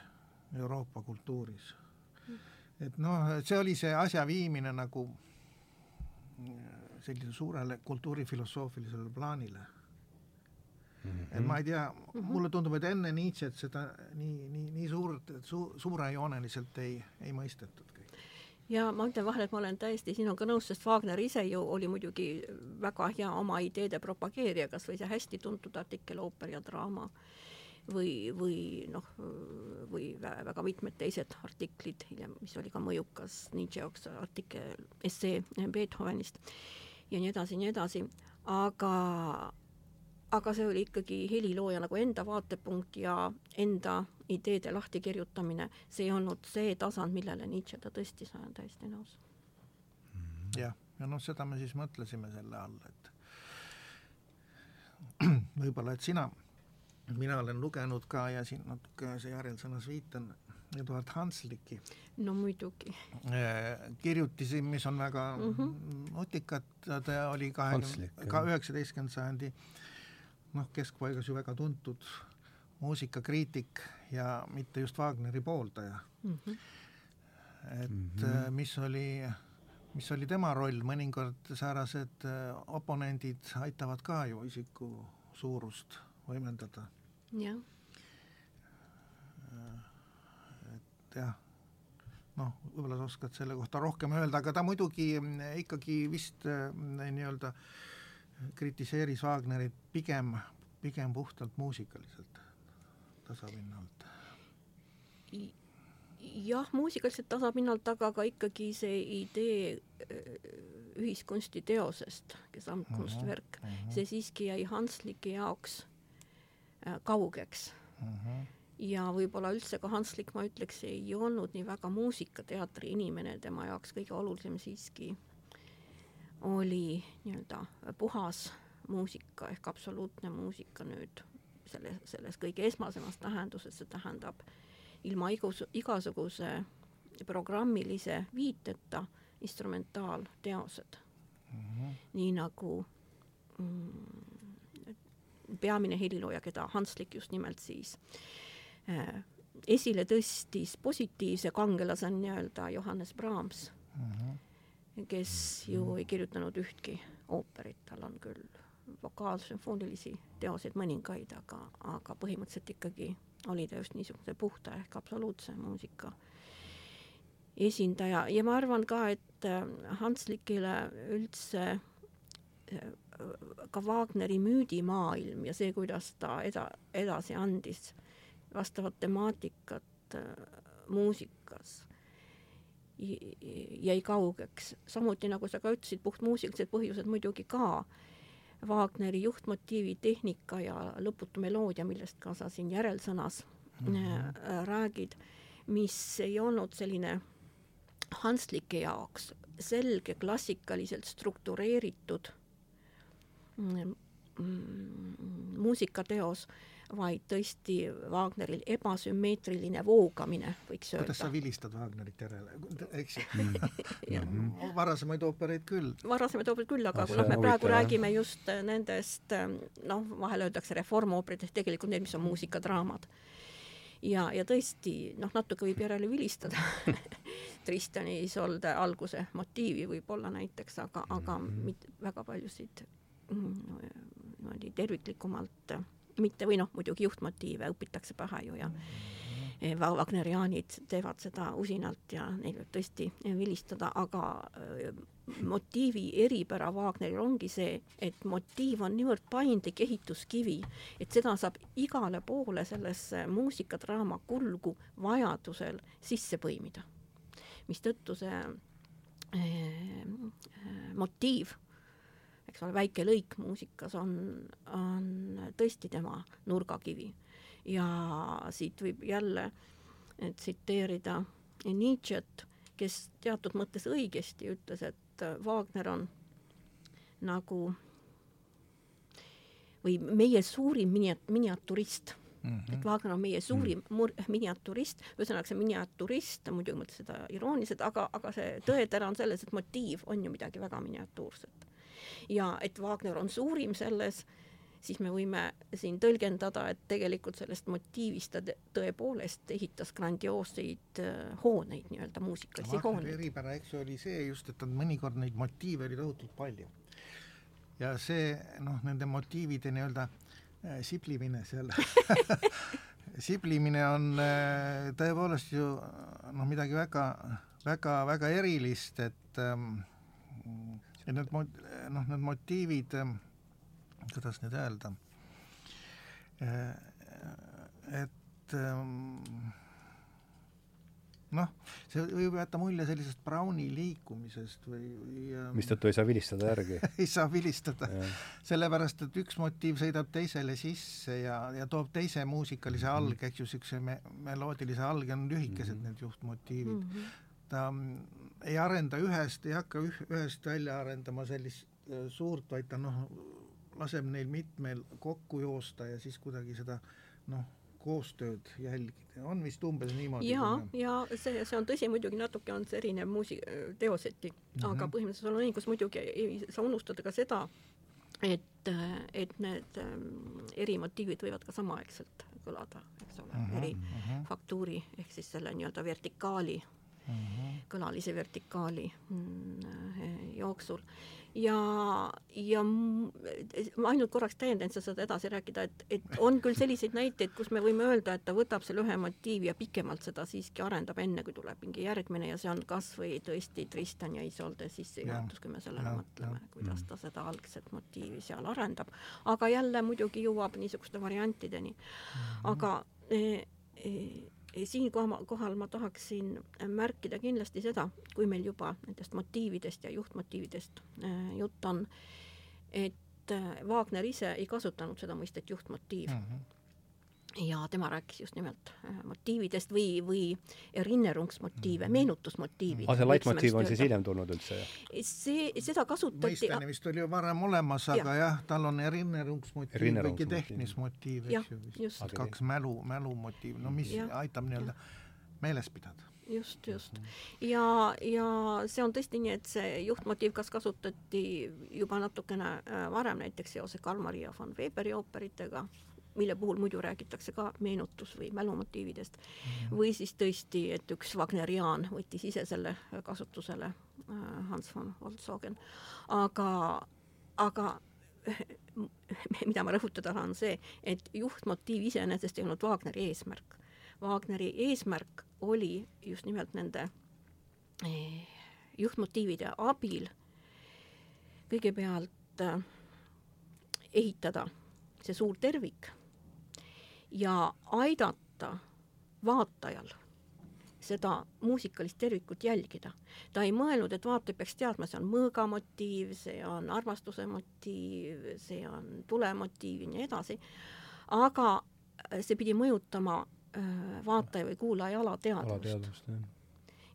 Euroopa kultuuris. et noh, see oli see asja viimine nagu sellisele suurele kultuurifilosoofilisele plaanile Mm -hmm. et ma ei tea -hmm. mulle tundub, et enne Nietzsche't seda nii, nii, nii suurt su,, suurejooneliselt ei, ei mõistetud. Ja ma ütlen vahele, et ma olen täiesti sinuga nõus, sest Wagner ise ju oli muidugi väga hea oma ideede propageerija, kas või see hästi tuntud artikkel Ooper ja draama või, või noh, või väga mitmed teised artiklid hiljem, mis oli ka mõjukas Nietzsche jaoks artikkel, essee Beethovenist ja nii edasi, nii edasi, aga aga see oli ikkagi helilooja nagu enda vaatepunkt ja enda ideede lahtikirjutamine, see ei olnud see tasand, millele Nietzsche ta tõstis, olen täiesti nõus. jah, ja noh, seda me siis mõtlesime selle all, et [CLEARS THROAT] võib-olla, et sina, mina olen lugenud ka ja siin natuke see järelsõnas viitan Eduard Hansliki. no muidugi. kirjutisi, mis on väga mm -hmm. nutikad, ta oli kahekümne, ka üheksateistkümnenda sajandi noh, keskpaigas ju väga tuntud muusikakriitik ja mitte just Wagneri pooldaja mm. -hmm. et mm -hmm. mis oli, mis oli tema roll, mõnikord säärased oponendid aitavad ka ju isiku suurust võimendada. jah. et jah, noh, võib-olla sa oskad selle kohta rohkem öelda, aga ta muidugi ikkagi vist nii-öelda kritiseeris Wagnerit pigem, pigem puhtalt muusikaliselt, tasapinnalt jah, muusikaliselt tasapinnalt, aga ka ikkagi see idee ühiskunstiteosest, Gesamtkunstwerk uh, -huh. see siiski jäi Hanslike jaoks äh, kaugeks uh. -huh. ja võib-olla üldse ka Hanslik, ma ütleks, ei olnud nii väga muusikateatri inimene, tema jaoks kõige olulisem siiski oli nii-öelda puhas muusika ehk absoluutne muusika nüüd selle, selles kõige esmasemas tähenduses, see tähendab ilma igus, igasuguse programmilise viiteta instrumentaalteosed mm. -hmm. nii nagu mm, peamine helilooja, keda Hanslik just nimelt siis äh, esile tõstis positiivse kangelase nii-öelda Johannes Brahms mm, -hmm. Kes ju mhm. ei kirjutanud ühtki ooperit, tal on küll vokaalsümfoonilisi teoseid mõningaid, aga, aga põhimõtteliselt ikkagi oli ta just niisuguse puhta ehk absoluutse muusika esindaja ja ma arvan ka, et äh, Hanslikile üldse äh, ka Wagneri müüdimaailm ja see, kuidas ta eda-, edasi andis vastavat temaatikat äh, muusikas, jäi kaugeks. samuti, nagu sa ka ütlesid, puhtmuusikalised põhjused muidugi ka. Wagneri juhtmotiivi tehnika ja lõputu meloodia, millest ka sa siin järelsõnas mm -hmm. räägid, mis ei olnud selline Hanslike jaoks selge klassikaliselt struktureeritud mm, mm, muusikateos, vaid tõesti Wagneril ebasümmeetriline voogamine, võiks öelda. kuidas sa vilistad Wagnerit järele, eks ju mm. [LAUGHS] varasemaid oopereid küll. varasemaid oopereid küll, aga kui noh, me praegu huvitav. räägime just nendest noh, vahel öeldakse reformooperitest, tegelikult need, mis on muusikadraamad ja, ja tõesti noh, natuke võib järele vilistada [LAUGHS] Tristani Isolde alguse motiivi võib-olla näiteks, aga, aga mhm. mit, väga paljusid mm, niimoodi terviklikumalt mitte või noh, muidugi juhtmotiive õpitakse pähe ju ja mm. Wagneriaanid teevad seda usinalt ja neil võib tõesti vilistada, aga motiivi eripära Wagneril ongi see, et motiiv on niivõrd paindlik ehituskivi, et seda saab igale poole sellesse muusikadraama kulgu vajadusel sisse põimida. mistõttu see motiiv, eks ole, väike lõik muusikas on, on tõesti tema nurgakivi ja siit võib jälle tsiteerida Nietzsche't, kes teatud mõttes õigesti ütles, et Wagner on nagu või meie suurim miniat-, miniaturist mm. -hmm. et Wagner on meie suurim mm -hmm. miniaturist, ühesõnaga see miniaturist, muidugi mõtles seda irooniliselt, aga, aga see tõetera on selles, et motiiv on ju midagi väga miniatuurset. Ja et Wagner on suurim selles siis me võime siin tõlgendada, et tegelikult sellest motiivist ta tõepoolest ehitas grandioosseid äh, hooneid, nii-öelda muusikalisi hooneid. eripära, eks ju, oli see just, et on mõnikord neid motiive oli tohutult palju. ja see noh, nende motiivide nii-öelda äh, siblimine seal [LAUGHS] [LAUGHS] siblimine on äh, tõepoolest ju noh, midagi väga, väga, väga erilist, et ähm, et need mod-, noh, need motiivid ähm, kuidas nüüd öelda, et ähm, noh, see võib jätta mulje sellisest Browni liikumisest või, või ähm, mistõttu ei saa vilistada järgi [LAUGHS] ei saa vilistada, sellepärast et üks motiiv sõidab teisele sisse ja, ja toob teise muusikalise mhm. alge, eks ju, niisuguse me-, meloodilise alge on lühikesed mm -hmm. need juhtmotiivid mm. -hmm. Ta mm, ei arenda ühest, ei hakka üh, ühest välja arendama sellist äh, suurt, vaid ta noh, laseb neil mitmel kokku joosta ja siis kuidagi seda noh, koostööd jälgida, on vist umbes niimoodi? ja, ja see, see on tõsi, muidugi natuke on see erinev muusi-, teoseti mm, -hmm. aga põhimõtteliselt sul on õigus, muidugi ei saa unustada ka seda, et, et need ähm, erimotiivid võivad ka samaaegselt kõlada, eks ole mm, -hmm, eri mm -hmm. faktuuri ehk siis selle nii-öelda vertikaali. Kõlalise vertikaali mm, jooksul. Ja, ja ma ainult korraks täiendan, saad edasi rääkida, et, et on küll selliseid näiteid, kus me võime öelda, et ta võtab selle ühe motiivi ja pikemalt seda siiski arendab, enne kui tuleb mingi järgmine ja see on kas või tõesti Tristan ja Isolde sissejuhatus, kui me sellele mõtleme, kuidas ta seda algset motiivi seal arendab. aga jälle muidugi jõuab niisuguste variantideni. aga e, e, siinkohal kohal ma tahaksin märkida kindlasti seda, kui meil juba nendest motiividest ja juhtmotiividest äh, jutt on, et äh, Wagner ise ei kasutanud seda mõistet juhtmotiiv mm. -hmm ja tema rääkis just nimelt äh, motiividest või, või erinnerungsmotiive, meenutusmotiive. aga see laitmotiiv on siis hiljem tulnud üldse? see, seda kasutati mõisteni vist oli ju varem olemas, aga ja. jah, tal on erinnerungsmotiiv, kuigi tehnismotiiv, eks ju vist, kaks mälu, mälumotiivi, no mis ja. aitab nii-öelda meeles pidada just, just. ja, ja see on tõesti nii, et see juhtmotiiv kas kasutati juba natukene äh, varem näiteks seoses Karl Maria von Weberi ooperitega mille puhul muidu räägitakse ka meenutus- või mälumotiividest mm, -hmm. või siis tõesti, et üks Wagneriaan võttis ise selle kasutusele, äh, Hans von Holtzhogen, aga, aga [LAUGHS] mida ma rõhutada tahan, on see, et juhtmotiiv iseenesest ei olnud Wagneri eesmärk. Wagneri eesmärk oli just nimelt nende eh, juhtmotiivide abil kõigepealt äh, ehitada see suur tervik ja aidata vaatajal seda muusikalist tervikut jälgida. ta ei mõelnud, et vaataja peaks teadma, see on mõõga motiiv, see on armastuse motiiv, see on tulemotiiv ja nii edasi, aga see pidi mõjutama äh, vaataja või kuulaja alateadvust.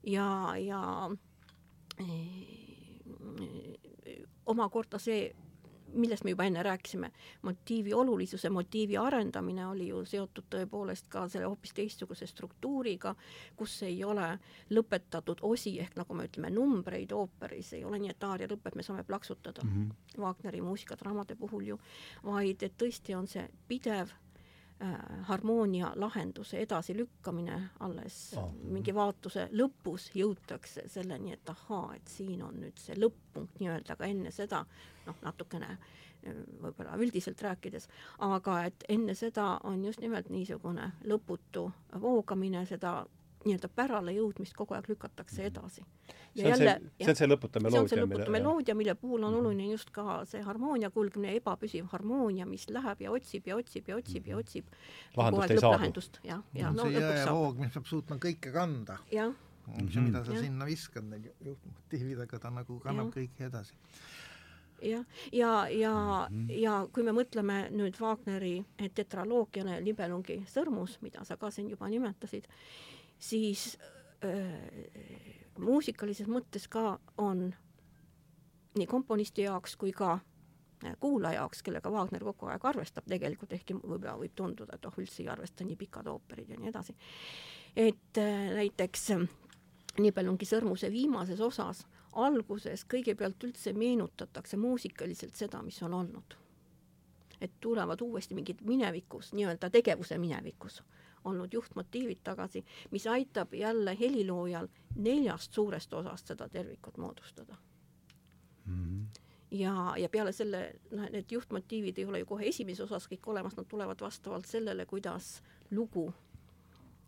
ja, ja äh, omakorda see millest me juba enne rääkisime, motiivi olulisuse, motiivi arendamine oli ju seotud tõepoolest ka selle hoopis teistsuguse struktuuriga, kus ei ole lõpetatud osi ehk nagu me ütleme, numbreid ooperis, ei ole nii, et aaria lõpeb, me saame plaksutada mm -hmm. Wagneri muusikadraamade puhul ju, vaid et tõesti on see pidev harmoonia lahenduse edasilükkamine alles oh. mingi vaatuse lõpus jõutakse selleni, et ahaa, et siin on nüüd see lõpp-punkt nii-öelda, aga enne seda noh, natukene äh, võib-olla üldiselt rääkides, aga et enne seda on just nimelt niisugune lõputu voogamine, seda nii-öelda pärale jõudmist kogu aeg lükatakse edasi. see on jälle, see, see on see lõputa meloodia. see on see lõputa meloodia, mille puhul on mhm. oluline just ka see harmoonia kulgemine, ebapüsiv harmoonia, mis läheb ja otsib ja otsib ja otsib ja otsib. lahendust ei saabu. jah, ja no, see jäähoog, mis peab suutma kõike kanda. jah. see, mida sa ja. sinna viskad, need juhtmotiivid, aga ta nagu kannab ja. kõike edasi jah, ja, ja, ja, ja kui me mõtleme nüüd Wagneri tetraloogiale Libelungi sõrmus, mida sa ka siin juba nimetasid, siis äh, muusikalises mõttes ka on nii komponisti jaoks kui ka kuulaja jaoks, kellega Wagner kogu aeg arvestab tegelikult, ehkki võib-olla võib tunduda, et oh, üldse ei arvesta nii pikad ooperid ja nii edasi. et äh, näiteks Nibelungi sõrmuse viimases osas alguses kõigepealt üldse meenutatakse muusikaliselt seda, mis on olnud. et tulevad uuesti mingid minevikus, nii-öelda tegevuse minevikus olnud juhtmotiivid tagasi, mis aitab jälle heliloojal neljast suurest osast seda tervikut moodustada mm. -hmm ja, ja peale selle, noh, need juhtmotiivid ei ole ju kohe esimeses osas kõik olemas, nad tulevad vastavalt sellele, kuidas lugu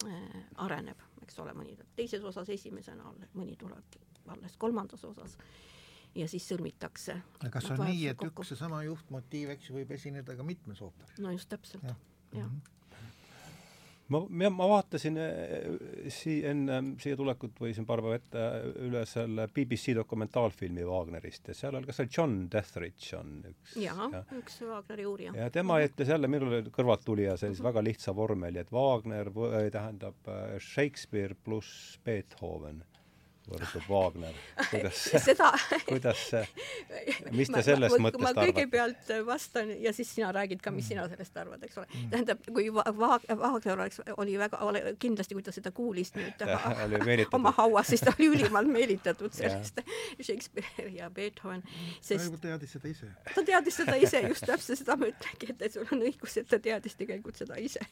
äh, areneb, eks ole, mõni teises osas esimesena, mõni tuleb alles kolmandas osas ja siis sõlmitakse. kas on nii, et kokku. üks seesama juhtmotiiv, eks ju, võib esineda ka mitmes ooperis? no just täpselt ja., jah mm -hmm ma, ma vaatasin äh, sii-, enne siia tulekut või siin paar päeva ette üle selle BBC dokumentaalfilmi Wagnerist ja seal oli, kas see John Deathridge on üks jaa ja., üks Wagneri uurija. ja tema ütles jälle, minule kõrvalt tuli ja sellise mm -hmm. väga lihtsa vormeli, et Wagner tähendab äh, Shakespeare pluss Beethoven võrdub Wagner, kuidas seda kuidas see, [LAUGHS] mis te sellest ma, mõttest arvate? ma kõigepealt vastan ja siis sina räägid ka, mis sina sellest arvad, eks ole mm.. tähendab, kui Wagner oleks, oli väga, kindlasti, kui ta seda kuulis nüüd [LAUGHS] oma hauas, siis ta oli ülimalt meelitatud [LAUGHS] sellest Shakespeare ja Beethoven, sest ta teadis seda ise. ta teadis seda ise, just täpselt seda ma ütlengi, et sul on õigus, et ta teadis tegelikult seda ise.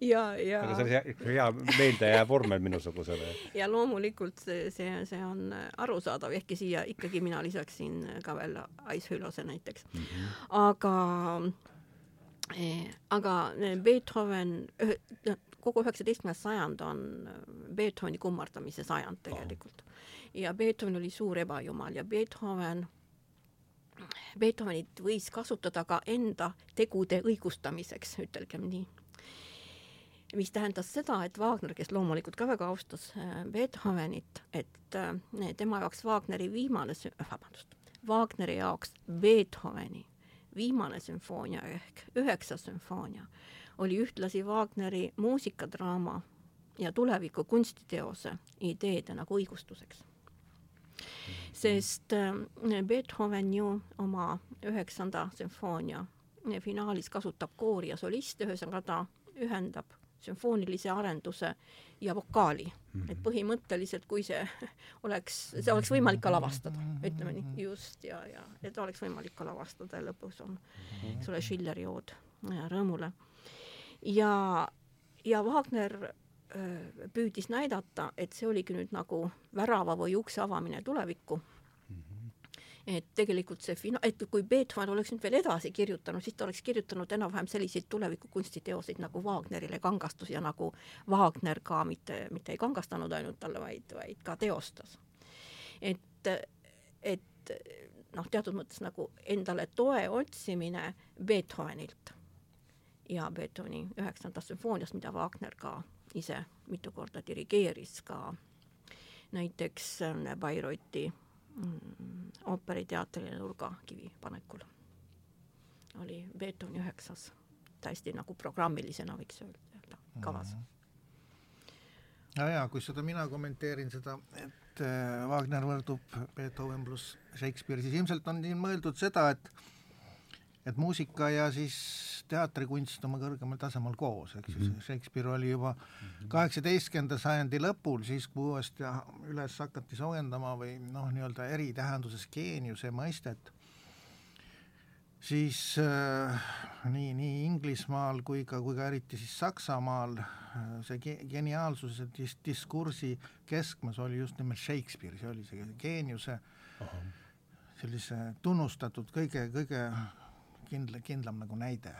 ja, ja aga see oli hea, hea meeldejääv vormel minusugusele. ja loomulikult see, see, see on arusaadav, ehkki siia ikkagi mina lisaksin ka veel Ice Hülose näiteks mm. -hmm. aga eh, aga Beethoven, kogu üheksateistkümnes sajand on Beethoveni kummardamise sajand tegelikult. ja Beethoven oli suur ebajumal ja Beethoven Beethovenit võis kasutada ka enda tegude õigustamiseks, ütelgem nii. Mis tähendas seda, et Wagner, kes loomulikult ka väga austas äh, Beethovenit, et äh, tema jaoks Wagneri viimane, vabandust, Wagneri jaoks Beethoveni viimane sümfoonia ehk üheksas sümfoonia oli ühtlasi Wagneri muusikadraama ja tuleviku kunstiteose ideede nagu õigustuseks. Sest äh, Beethoven ju oma üheksanda sümfoonia finaalis kasutab koori ja soliste, ühesõnaga ta ühendab sümfoonilise arenduse ja vokaali mm. -hmm. et põhimõtteliselt, kui see [LAUGHS] oleks, see oleks võimalik ka lavastada, ütleme nii, just, ja, ja et oleks võimalik ka lavastada ja lõpus on, eks ole, Schilleri ood rõõmule. ja, ja Wagner püüdis näidata, et see oligi nüüd nagu värava või ukse avamine tulevikku. Et tegelikult see fina-, et kui Beethoven oleks nüüd veel edasi kirjutanud, siis ta oleks kirjutanud enam-vähem selliseid tulevikukunstiteoseid nagu Wagnerile kangastus ja nagu Wagner ka mitte, mitte ei kangastanud ainult talle, vaid, vaid ka teostas. et, et noh, teatud mõttes nagu endale toe otsimine Beethovenilt ja Beethoveni üheksandast sümfooniast, mida Wagner ka ise mitu korda dirigeeris ka näiteks Bayreuthi ooperiteatri nurgakivi panekul. oli Beethoveni üheksas, täiesti nagu programmilisena võiks öelda kavas mm. -hmm. ja, ja kui seda mina kommenteerin seda, et äh, Wagner võrdub Beethoven pluss Shakespeare, siis ilmselt on siin mõeldud seda, et et muusika ja siis teatrikunst oma kõrgemal tasemel koos, eks ju mm -hmm., Shakespeare oli juba kaheksateistkümnenda sajandi lõpul, siis kui uuesti üles hakati soojendama või noh, nii-öelda eritähenduses geeniuse mõistet, siis äh, nii, nii Inglismaal kui ka, kui ka eriti siis Saksamaal äh, see ge-, geniaalsuse dis-, diskursi keskmes oli just nimelt Shakespeare, see oli see geeniuse Aha. sellise tunnustatud kõige, kõige kindla, kindlam nagu näide,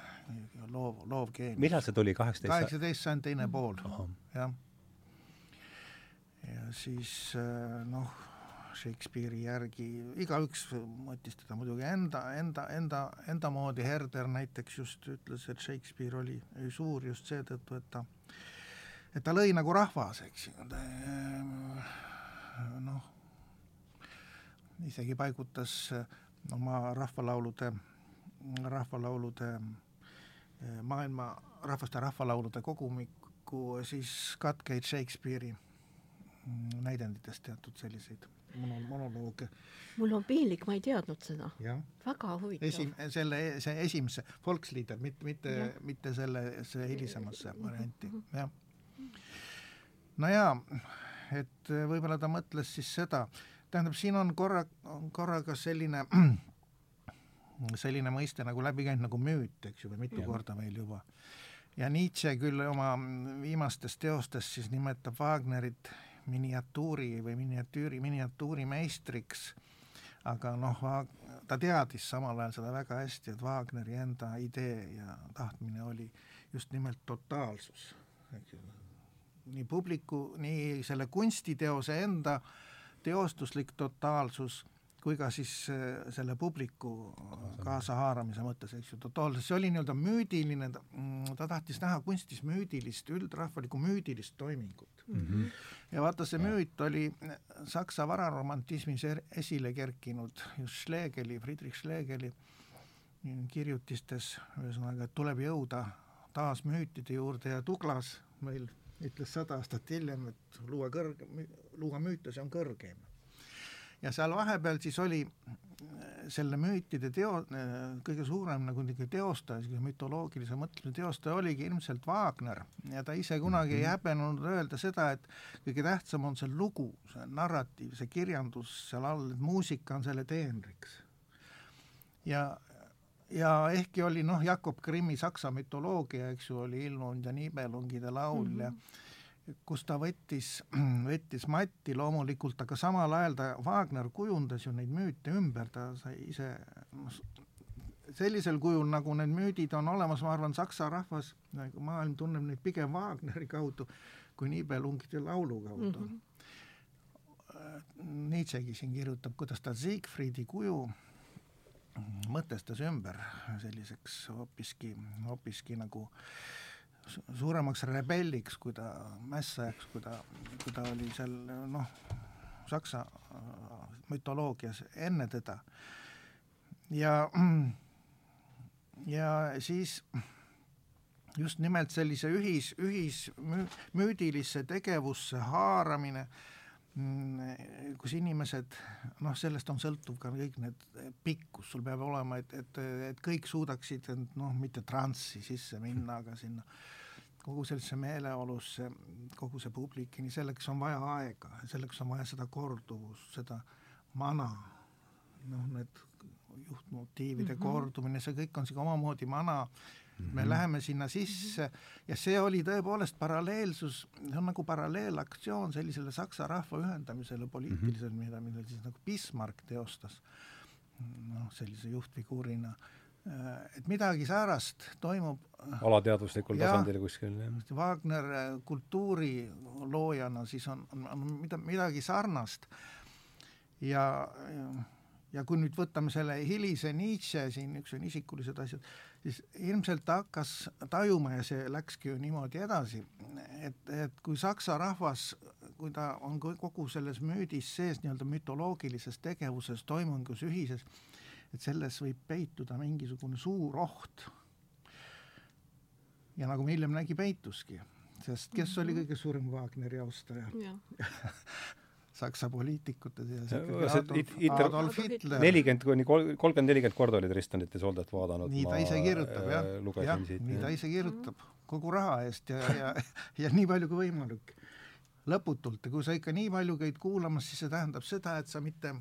loov, loovgeenius. millal see tuli, kaheksateist? kaheksateist sajand teine pool, jah. ja siis äh, noh, Shakespeare'i järgi igaüks mõttis teda muidugi enda, enda, enda, enda moodi, Herder näiteks just ütles, et Shakespeare oli, oli suur just seetõttu, et ta, et ta lõi nagu rahvas, eks ju, noh, isegi paigutas oma rahvalaulude rahvalaulude, eh, maailma rahvaste rahvalaulude kogumiku siis katkeid Shakespeare'i mm, näidenditest teatud selliseid mono-, monolooge. mul on piinlik, ma ei teadnud seda. väga huvitav. esim-, selle, see esimese, Volkslieder, mitte, mitte, mitte selle, see hilisemasse varianti, mhm. jah. no jaa, et võib-olla ta mõtles siis seda, tähendab, siin on korra, korraga selline [CLEARS THROAT] selline mõiste nagu läbi käinud nagu müüt, eks ju, või mitu ja. korda meil juba. ja Nietzsche küll oma viimastes teostes siis nimetab Wagnerit miniatuuri või miniatüüri, miniatuurimeistriks, aga noh, ta teadis samal ajal seda väga hästi, et Wagneri enda idee ja tahtmine oli just nimelt totaalsus, eks ju. nii publiku, nii selle kunstiteose enda teostuslik totaalsus kui ka siis äh, selle publiku kaasahaaramise mõttes, eks ju, totaalselt, see oli nii-öelda müüdiline, mm, ta tahtis näha kunstis müüdilist, üldrahvalikku müüdilist toimingut mm. -hmm. ja vaata, see müüt oli Saksa vararomantismis er-, esile kerkinud just Schlegeli, Friedrich Schlegeli kirjutistes, ühesõnaga, et tuleb jõuda taas müütide juurde ja Douglas meil ütles sada aastat hiljem, et luua kõrge, luua müüte, see on kõrgeim ja seal vahepeal siis oli äh, selle müütide teo-, äh, kõige suurem nagu niisugune teostaja, niisugune mütoloogilise mõtlemise teostaja oligi ilmselt Wagner ja ta ise kunagi ei mhm. häbenenud öelda seda, et kõige tähtsam on see lugu, see narratiiv, see kirjandus seal all, et muusika on selle teenriks. ja, ja ehkki oli noh, Jakob Grimmi Saksa mütoloogia, eks ju, oli ilmunud ja Nibelungide laul mm -hmm. ja kus ta võttis, [CLEARS THROAT] võttis matti loomulikult, aga samal ajal ta, Wagner kujundas ju neid müüte ümber, ta sai ise noh, sellisel kujul, nagu need müüdid on olemas, ma arvan, saksa rahvas, nagu maailm tunneb neid pigem Wagneri kaudu kui Nibelungide laulu kaudu mm. -hmm. Nietzschegi siin kirjutab, kuidas ta Siegfriedi kuju mõtestas ümber selliseks hoopiski, hoopiski nagu suuremaks rebelliks, kui ta, mässajaks, kui ta, kui ta oli seal noh, saksa mütoloogias enne teda. ja ja siis just nimelt sellise ühis, ühismüüdilisse tegevusse haaramine, mm, kus inimesed, noh, sellest on sõltuv ka kõik need pikkus, sul peab olema, et, et, et kõik suudaksid noh, mitte transsi sisse minna, aga sinna kogu sellisesse meeleolusse, kogu see publikini, selleks on vaja aega, selleks on vaja seda korduvust, seda mana, noh, need juhtmotiivide mm -hmm. kordumine, see kõik on sihuke omamoodi mana mm, -hmm. me mhm. läheme sinna sisse -hmm. ja see oli tõepoolest paralleelsus, see on nagu paralleelaktsioon sellisele saksa rahva ühendamisele poliitiliselt mm, -hmm. mida, mida siis nagu Bismarck teostas noh, sellise juhtfiguurina et midagi säärast toimub alateadvuslikul tasandil kuskil, jah. Wagner kultuuriloojana siis on, on, on mida, midagi sarnast ja, ja ja kui nüüd võtame selle hilise Nietzsche siin, üks on isikulised asjad, siis ilmselt ta hakkas tajuma ja see läkski ju niimoodi edasi, et, et kui saksa rahvas, kui ta on kogu selles müüdis sees nii-öelda mütoloogilises tegevuses, toimungus ühises, et selles võib peituda mingisugune suur oht. ja nagu me hiljem nägi, peituski, sest kes oli mhm. kõige suurem Wagneri austaja [LAUGHS] Saksa poliitikute seas ikkagi Adolf Hitler. nelikümmend kuni kolmkümmend, nelikümmend korda oli Tristanit ja Soldat vaadanud. nii ta ise kirjutab jah, äh, jah, nii ta ise kirjutab kogu raha eest ja, ja, ja nii palju kui võimalik. lõputult ja kui sa ikka nii palju käid kuulamas, siis see tähendab seda, et sa mitte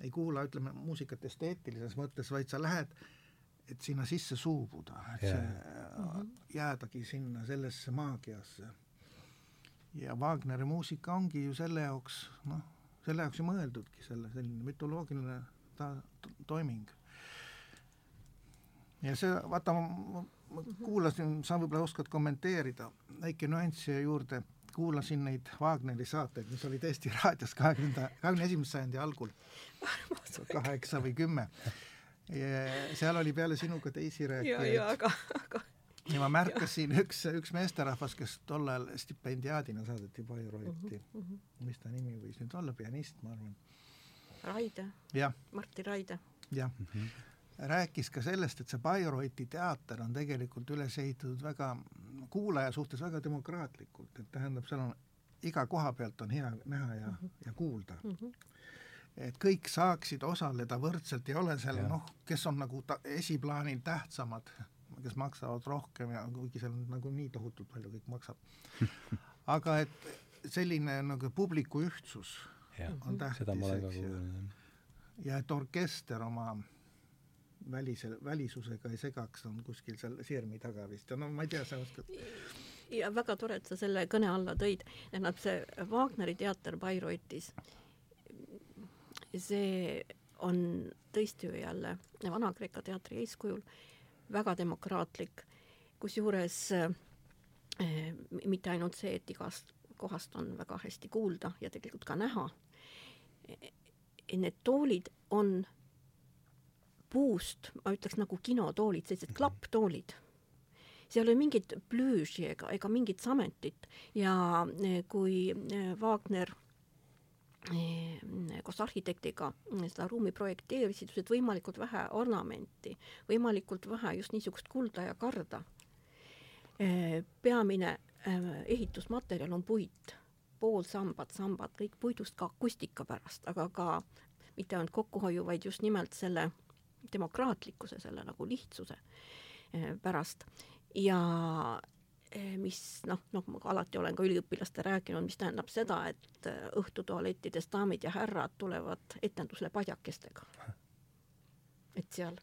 ei kuula, ütleme, muusikat esteetilises mõttes, vaid sa lähed et sinna sisse suubuda, et yeah. see jäädagi sinna sellesse maagiasse ja Wagneri muusika ongi ju selle jaoks, noh, selle jaoks ju mõeldudki, selle selline mütoloogiline ta-, toiming. ja see, vaata, ma, ma kuulasin, sa võib-olla oskad kommenteerida, väike nüanss siia juurde, kuulasin neid Wagneri saateid, mis olid Eesti raadios kahekümnenda, kahekümne esimese sajandi algul, kaheksa või kümme. seal oli peale sinuga teisi rääkijaid. ja, ja aga, aga ja ma märkasin üks, üks meesterahvas, kes tol ajal stipendiaadina saadeti Bayreuthi mm, -hmm. mis ta nimi võis nüüd olla, pianist, ma arvan. Raide. Martti Raide. jah mm -hmm., rääkis ka sellest, et see Bayreuthi teater on tegelikult üles ehitatud väga kuulaja suhtes väga demokraatlikult, et tähendab, seal on iga koha pealt on hea näha ja mm, -hmm. ja kuulda mm. -hmm et kõik saaksid osaleda võrdselt, ei ole seal noh, kes on nagu ta, esiplaanil tähtsamad kes maksavad rohkem ja kuigi seal nagunii tohutult palju kõik maksab. [LAUGHS] aga et selline nagu publiku ühtsus ja, on tähtis, eks ju. ja et orkester oma välise, välisusega ei segaks, on kuskil seal sirmi taga vist. Ja no ma ei tea, sa oskad. Ja väga tore, et sa selle kõne alla tõid, tähendab see Wagneri teater Bayreuthes, see on tõesti ju jälle Vana-Kreeka teatri eeskujul väga demokraatlik, kusjuures äh, mitte ainult see, et igast kohast on väga hästi kuulda ja tegelikult ka näha. Need toolid on puust, ma ütleks nagu kinotoolid, sellised mhm. klapptoolid. seal ei ole mingit plüüži ega, ega mingit sametit ja äh, kui äh, Wagner Ehm, koos arhitektiga seda ruumi projekteerisid, et võimalikult vähe ornamenti, võimalikult vähe just niisugust kulda ja karda. Peamine ehitusmaterjal on puit, poolsambad, sambad, kõik puidust ka akustika pärast, aga ka mitte ainult kokkuhoiu, vaid just nimelt selle demokraatlikkuse, selle nagu lihtsuse pärast. ja Eh, mis noh, nagu ma alati olen ka üliõpilastele rääkinud, mis tähendab seda, et eh, õhtutualettides daamid ja härrad tulevad etendusele padjakestega. et seal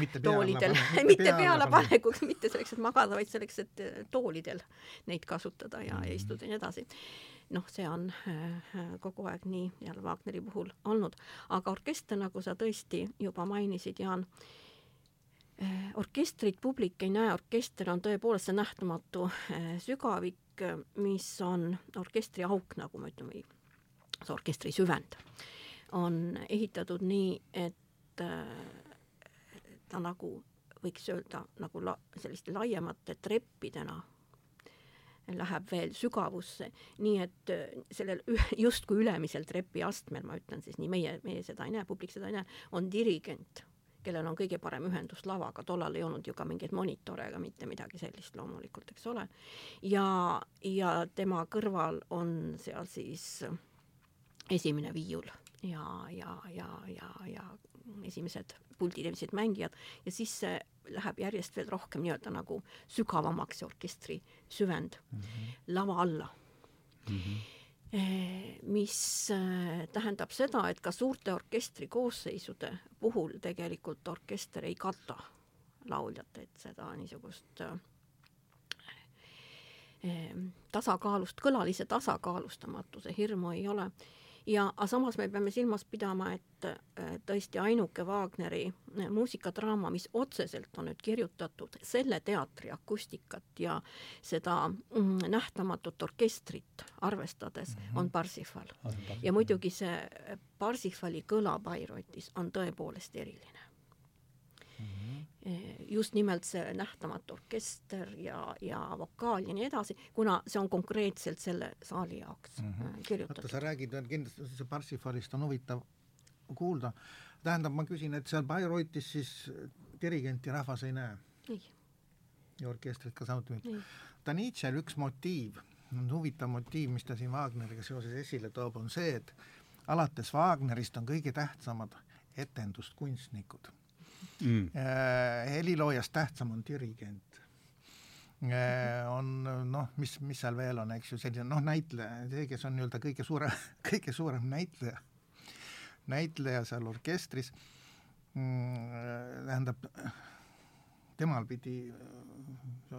mitte toolidel, [LAUGHS] mitte pealepanekuks, mitte selleks, et magada, vaid selleks, et toolidel neid kasutada ja, ja istuda ja nii edasi. Noh, see on äh, kogu aeg nii jälle Wagneri puhul olnud, aga orkester, nagu sa tõesti juba mainisid, Jaan, äh, orkestrit publik ei näe, orkester on tõepoolest see nähtamatu sügavik, mis on orkestri auk, nagu me ütleme, see orkestri süvend on ehitatud nii, et ta nagu võiks öelda nagu la, selliste laiemate treppidena läheb veel sügavusse, nii et äh, sellel justkui ülemisel trepiastmel, ma ütlen siis nii, meie, meie seda ei näe, publik seda ei näe, on dirigent, kellel on kõige parem ühendus lavaga, tollal ei olnud ju ka mingeid monitore ega mitte midagi sellist loomulikult, eks ole. ja, ja tema kõrval on seal siis esimene viiul ja, ja, ja, ja, ja esimesed puldil esimesed mängijad ja siis see läheb järjest veel rohkem nii-öelda nagu sügavamaks, see orkestri süvend mm -hmm. lava alla mm. -hmm mis äh, tähendab seda, et ka suurte orkestri koosseisude puhul tegelikult orkester ei kata lauljat, et seda niisugust äh, tasakaalust, kõlalise tasakaalustamatuse hirmu ei ole ja aga samas me peame silmas pidama, et tõesti ainuke Wagneri äh, muusikadraama, mis otseselt on nüüd kirjutatud selle teatri akustikat ja seda mm, nähtamatut orkestrit arvestades mm, -hmm. on Parsifal. ja muidugi see Parsifali kõla Bairotis on tõepoolest eriline just nimelt see nähtamatu orkester ja, ja vokaal ja nii edasi, kuna see on konkreetselt selle saali jaoks mm -hmm. kirjutatud. sa räägid, kindlasti see Parsifalist on huvitav kuulda. tähendab, ma küsin, et seal Bayreuthes siis dirigenti rahvas ei näe? ei. ja orkestrit ka samuti mitte? ta Nietzsche'l üks motiiv, huvitav motiiv, mis ta siin Wagneriga seoses esile toob, on see, et alates Wagnerist on kõige tähtsamad etenduskunstnikud mm.. Äh, heliloojast tähtsam on dirigent. Äh, on noh, mis, mis seal veel on, eks ju, selline noh, näitleja, see, kes on nii-öelda kõige suurem, [LAUGHS] kõige suurem näitleja, näitleja seal orkestris. Mm,, tähendab, temal pidi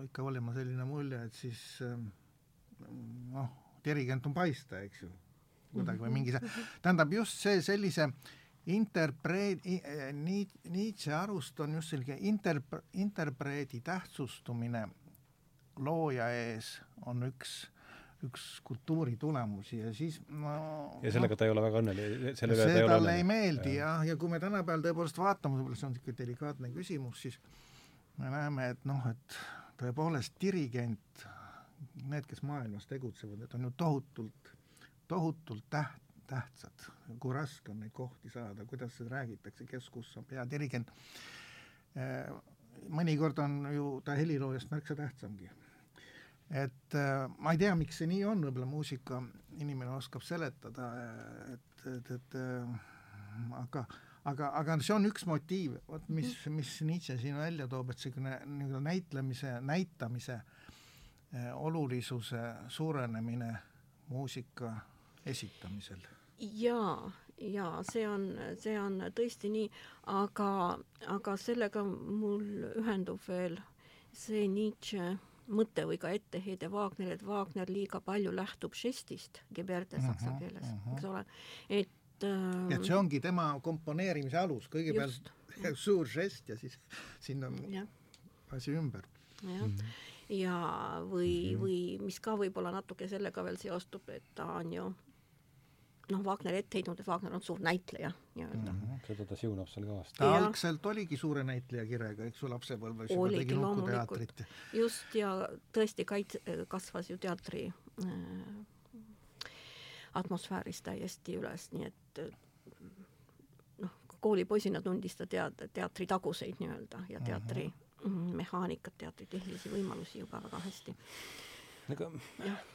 ikka olema selline mulje, et siis noh, dirigent on paista, eks ju, kuidagi või mingi tähendab just see sellise äh, interpreedi, eh, Nietzsche arust on just selline interp-, interpreedi tähtsustumine looja ees on üks üks kultuuri tulemusi ja siis no ja sellega ta ei ole väga õnneline, selle üle ta ei ole õnneline. ei meeldi ja, ja, ja kui me tänapäeval tõepoolest vaatame, võib-olla see on niisugune delikaatne küsimus, siis me näeme, et noh, et tõepoolest dirigent, need, kes maailmas tegutsevad, need on ju tohutult, tohutult täht-, tähtsad, kui raske on neid kohti saada, kuidas räägitakse, kes kus on peadirigent. Äh, mõnikord on ju ta heliloojast märksa tähtsamgi. et äh, ma ei tea, miks see nii on, võib-olla muusika inimene oskab seletada, et, et, et äh, aga aga, aga see on üks motiiv, vot mis, mis Nietzsche siin välja toob, et niisugune nii-öelda näitlemise, näitamise olulisuse suurenemine muusika esitamisel? Jaa, jaa, see on, see on tõesti nii, aga, aga sellega mul ühendub veel see Nietzsche mõte või ka etteheide Wagnerile, et Wagner liiga palju lähtub žestist, geberde saksa mhm, keeles uh, -huh. eks ole, et ähm, et see ongi tema komponeerimise alus, kõigepealt [LAUGHS] suur žest ja siis sinna asi ümber. jah -hmm., ja või või mis ka võib-olla natuke sellega veel seostub, et ta on ju noh, Wagneri ette heitnud, et Wagner on suur näitleja nii-öelda mm. -hmm. seda ta siunab seal kõvasti. ta ja. algselt oligi suure näitleja kirega, eks ju, lapsepõlves juba tegi Nuku teatrit. just, ja tõesti kait-, kasvas ju teatri äh, atmosfääris täiesti üles, nii et noh, koolipoisina tundis ta tead-, teatri taguseid nii-öelda ja teatri mm -hmm. mehaanikat, teatri tehnilisi võimalusi juba väga hästi. aga jah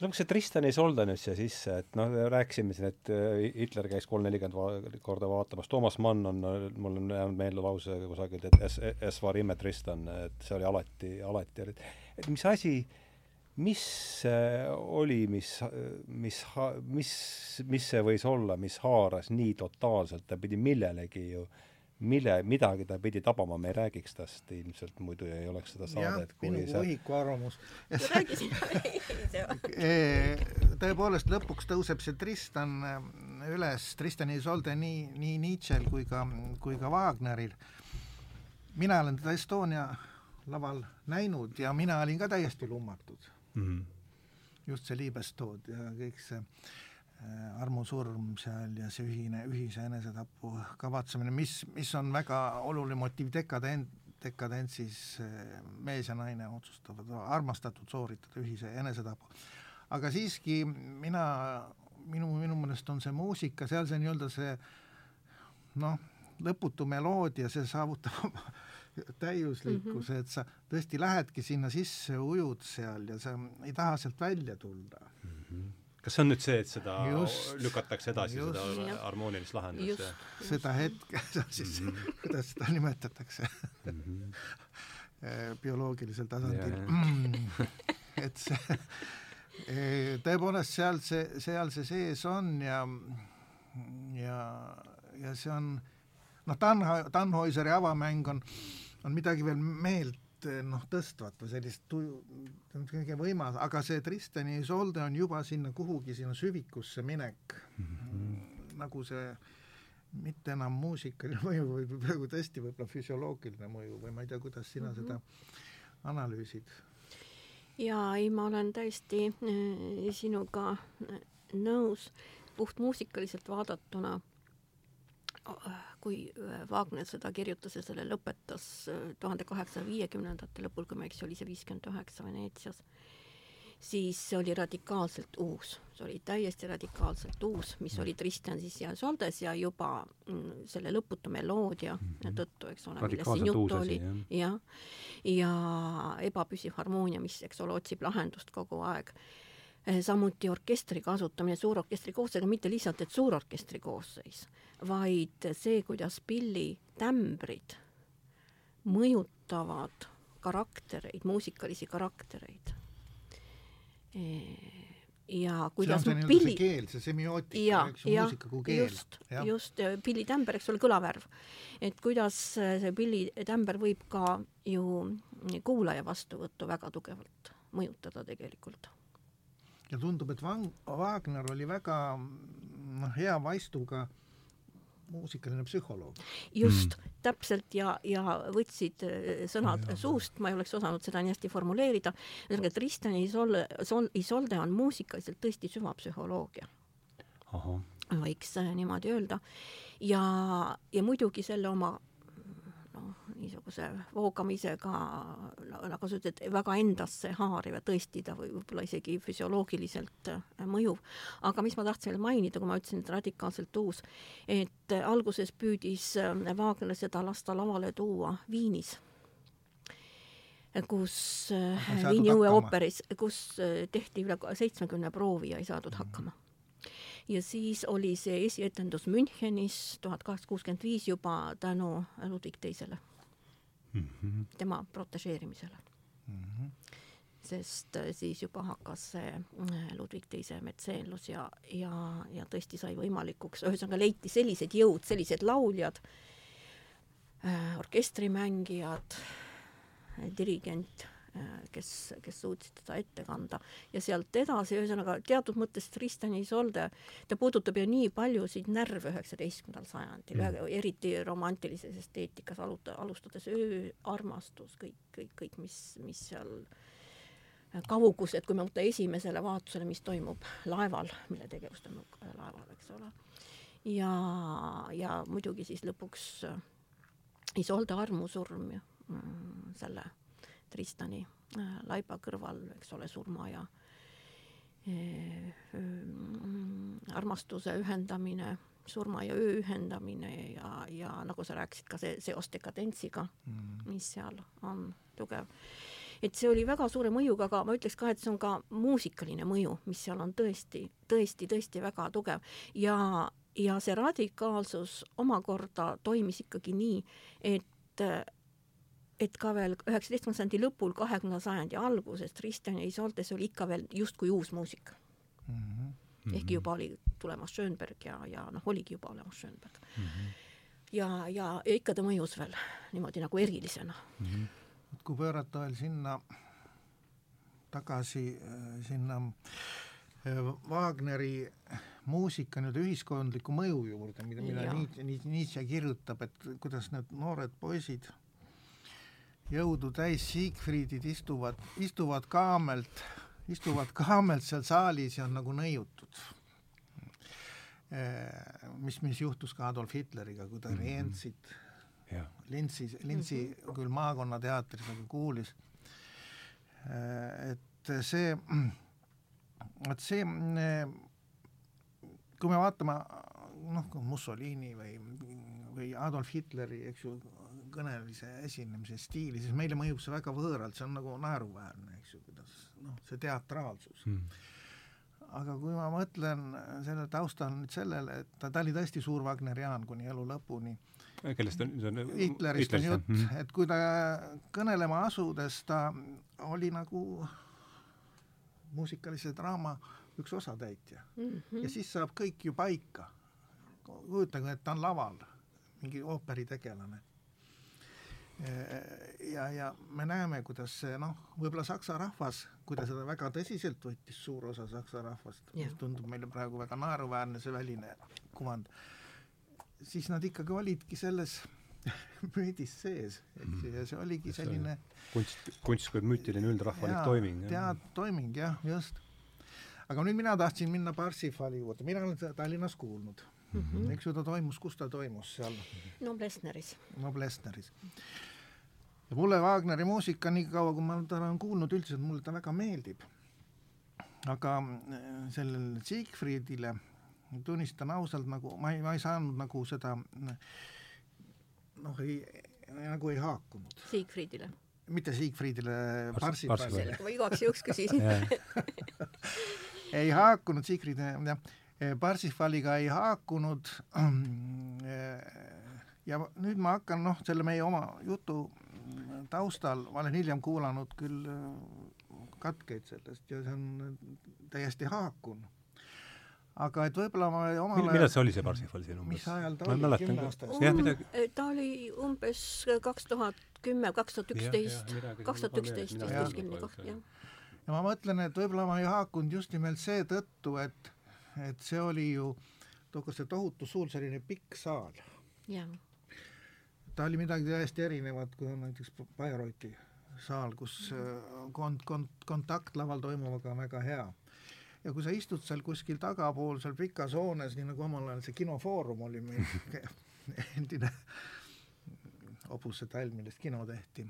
tuleb see Tristan Isolde nüüd siia sisse, et noh, rääkisime siin, et äh, Hitler käis kolm-nelikümmend korda vaatamas, Toomas Mann on, mul on jäänud meelde lause kusagilt, et es, es var immer Tristan, et see oli alati, alati, et mis asi, mis äh, oli, mis, mis, mis, mis see võis olla, mis haaras nii totaalselt, ta pidi millelegi ju mille, midagi ta pidi tabama, me ei räägiks tast ilmselt, muidu ei oleks seda saadet. minu kui ühiku arvamus. [LAUGHS] tõepoolest, lõpuks tõuseb see Tristan äh, üles, Tristan Isolde nii, nii Nietzsche'l kui ka, kui ka Wagneril. mina olen teda Estonia laval näinud ja mina olin ka täiesti lummatud mm. -hmm. just see Liibestood ja kõik see armusurm seal ja see ühine, ühise enesetapu kavatsemine, mis, mis on väga oluline motiiv dekadent, dekadentsis äh, mees ja naine otsustavad armastatud sooritada ühise enesetapu. aga siiski mina, minu, minu meelest on see muusika, seal see nii-öelda see noh, lõputu meloodia, see saavutab [LAUGHS] täiuslikkuse mm, -hmm. et sa tõesti lähedki sinna sisse, ujud seal ja sa ei taha sealt välja tulla mm. -hmm. Kas see on nüüd see, et seda just, lükatakse edasi, seda harmoonilist lahendust? seda hetke, [LAUGHS] siis mm, -hmm. kuidas seda nimetatakse mm -hmm. [LAUGHS] bioloogilisel tasandil yeah. mm,. et see e, tõepoolest seal see, seal see sees on ja, ja, ja see on noh, Tannha-, Tannhäuseri avamäng on, on midagi veel meelt noh, tõstvat või sellist tuju, kõige võimas, aga see Tristani Isolde on juba sinna kuhugi sinna süvikusse minek mm, -hmm. nagu see mitte enam muusikaline [LAUGHS] mõju, vaid praegu tõesti võib-olla füsioloogiline mõju või ma ei tea, kuidas sina mm -hmm. seda analüüsid? jaa, ei, ma olen täiesti äh, sinuga äh, nõus, puhtmuusikaliselt vaadatuna kui äh, Wagner seda kirjutas ja selle lõpetas äh, tuhande kaheksasaja viiekümnendate lõpul, kui ma ei eksi, oli see viiskümmend üheksa Veneetsias, siis see oli radikaalselt uus, see oli täiesti radikaalselt uus, mis oli Tristan siis ja Soldes ja juba mm, selle lõputu meloodia mm -hmm. tõttu, eks ole, millest siin juttu oli, jah, ja ebapüsiv harmoonia, mis, eks ole, otsib lahendust kogu aeg samuti orkestri kasutamine suurorkestri koosseisega, mitte lihtsalt, et suurorkestri koosseis, vaid see, kuidas pillitämbrid mõjutavad karaktereid, muusikalisi karaktereid. Eh, ja kuidas see on see pilli... see keel, see semiootika, eks ju, muusika kui keel. just, just, pillitämber, eks ole, kõlavärv. et kuidas see pillitämber võib ka ju kuulaja vastuvõttu väga tugevalt mõjutada tegelikult ja tundub, et Van-, Wagner oli väga noh, hea vaistuga muusikaline psühholoog. just mm., täpselt ja, ja võtsid äh, sõnad ja, suust, ma ei oleks osanud seda nii hästi formuleerida, ühesõnaga Tristan Isolde, Isolde on muusikaliselt tõesti süvapsühholoogia. võiks äh, niimoodi öelda. ja, ja muidugi selle oma niisuguse voogamisega, nagu sa ütled, väga endasse haariv ja tõesti ta või võib-olla isegi füsioloogiliselt äh, mõjuv. aga mis ma tahtsin veel mainida, kui ma ütlesin, et radikaalselt uus, et äh, alguses püüdis äh, Wagner seda lasta lavale tuua Viinis kus Viini uue ooperis, kus tehti üle seitsmekümne proovi ja ei saadud -hmm. hakkama ja siis oli see esietendus Münchenis tuhat kaheksasada kuuskümmend viis juba tänu Ludwig teisele mm -hmm. tema protežeerimisele mm. -hmm sest äh, siis juba hakkas see äh, Ludwig teise metseenlus ja, ja, ja tõesti sai võimalikuks, ühesõnaga leiti sellised jõud, sellised lauljad äh,, orkestrimängijad, dirigent kes, kes suutsid teda ette kanda ja sealt edasi, ühesõnaga teatud mõttes Tristan Isolde, ta puudutab ju nii paljusid närve üheksateistkümnendal sajandil mm., eriti romantilises esteetikas, aluta-, alustades öö, armastus, kõik, kõik, kõik, mis, mis seal kaugused, kui me mõtleme esimesele vaatusele, mis toimub laeval, mille tegevus toimub laeval, eks ole. ja, ja muidugi siis lõpuks Isolde armusurm ja mm, selle Tristani äh, laiba kõrval, eks ole, surma ja äh, armastuse ühendamine, surma ja öö ühendamine ja, ja nagu sa rääkisid, ka see seos dekadentsiga mm., mis seal on tugev. et see oli väga suure mõjuga, aga ma ütleks ka, et see on ka muusikaline mõju, mis seal on tõesti, tõesti, tõesti väga tugev ja, ja see radikaalsus omakorda toimis ikkagi nii, et et ka veel üheksateistkümnenda sajandi lõpul, kahekümnenda sajandi alguses Tristan ja Isoldes oli ikka veel justkui uus muusika mm. -hmm. ehkki juba oli tulemas Schönberg ja, ja noh, oligi juba olemas Schönberg mm. -hmm. ja, ja, ja ikka ta mõjus veel niimoodi nagu erilisena mm. -hmm. et kui pöörata veel sinna tagasi äh, sinna äh, Wagneri muusika nii-öelda ühiskondliku mõju juurde, mida, mida Nietzsche kirjutab, et kuidas need noored poisid, jõudu täis Siegfriedid istuvad, istuvad kaamelt, istuvad kaamelt seal saalis ja on nagu nõiutud. Äh, mis, mis juhtus ka Adolf Hitleriga, kui ta mm -hmm. Rientsit Lintsi, Lintsi -hmm. küll maakonnateatris, aga kuulis, et see, et see, kui me vaatame noh, Mussolini või, või Adolf Hitleri, eks ju, kõnelise esinemise stiili, siis meile mõjub see väga võõralt, see on nagu naeruväärne, eks ju, kuidas noh, see teatraalsus mm aga kui ma mõtlen selle taustal nüüd sellele, et ta, ta oli tõesti suur Wagneriaan kuni elu lõpuni, kellest on, see on Hitlerist on jutt mm, -hmm. et kui ta kõnelema asudes, ta oli nagu muusikalise draama üks osatäitja mm. -hmm. ja siis saab kõik ju paika. kujutage, et ta on laval, mingi ooperitegelane. Ja, ja me näeme, kuidas see noh, võib-olla saksa rahvas, kui ta seda väga tõsiselt võttis, suur osa saksa rahvast, mis tundub meile praegu väga naeruväärne, see väline kuvand siis nad ikkagi olidki selles [LAUGHS] müüdis sees, eks ju, ja see oligi selline kunst, kunst kui müütiline üldrahvalik toiming. tead, toiming jah, just. aga nüüd mina tahtsin minna Parsifali juurde, mina olen seda Tallinnas kuulnud mm. -hmm. eks ju, ta toimus, kus ta toimus seal? Noblessneris. Noblessneris. Ja mulle Wagneri muusika, niikaua kui ma teda olen kuulnud, üldiselt mulle ta väga meeldib. aga äh, sellele Siegfriedile tunnistan ausalt, nagu ma ei, ma ei saanud nagu seda noh, ei, nagu ei haakunud. Siegfriedile? mitte Siegfriedile, Parsifalile. ma igaks juhuks küsisin [LAUGHS] ei haakunud Siegfriedile, jah. Parsifaliga ei haakunud. [CLEARS THROAT] ja nüüd ma hakkan noh, selle meie oma jutu taustal, ma olen hiljem kuulanud küll katkeid sellest ja see on täiesti haakunud aga et võib-olla ma omal ajal millal see oli, see Parsifal siin umbes? mis ajal ta oli, kümne aasta eest? jah, midagi ta oli umbes kaks tuhat kümme, kaks tuhat üksteist, kaks tuhat üksteist vist kuskil koht, jah. ja ma mõtlen, et võib-olla ma ei haakunud just nimelt seetõttu, et, et see oli ju tookord see tohutu suur selline pikk saal. Ta oli midagi täiesti erinevat, kui on näiteks Bayreuthi saal, kus kont-, kont-, kontakt laval toimuvaga on väga hea ja kui sa istud seal kuskil tagapool seal pikas hoones, nii nagu omal ajal see kinofoorum oli meil [LAUGHS] endine hobuse tall, millest kino tehti.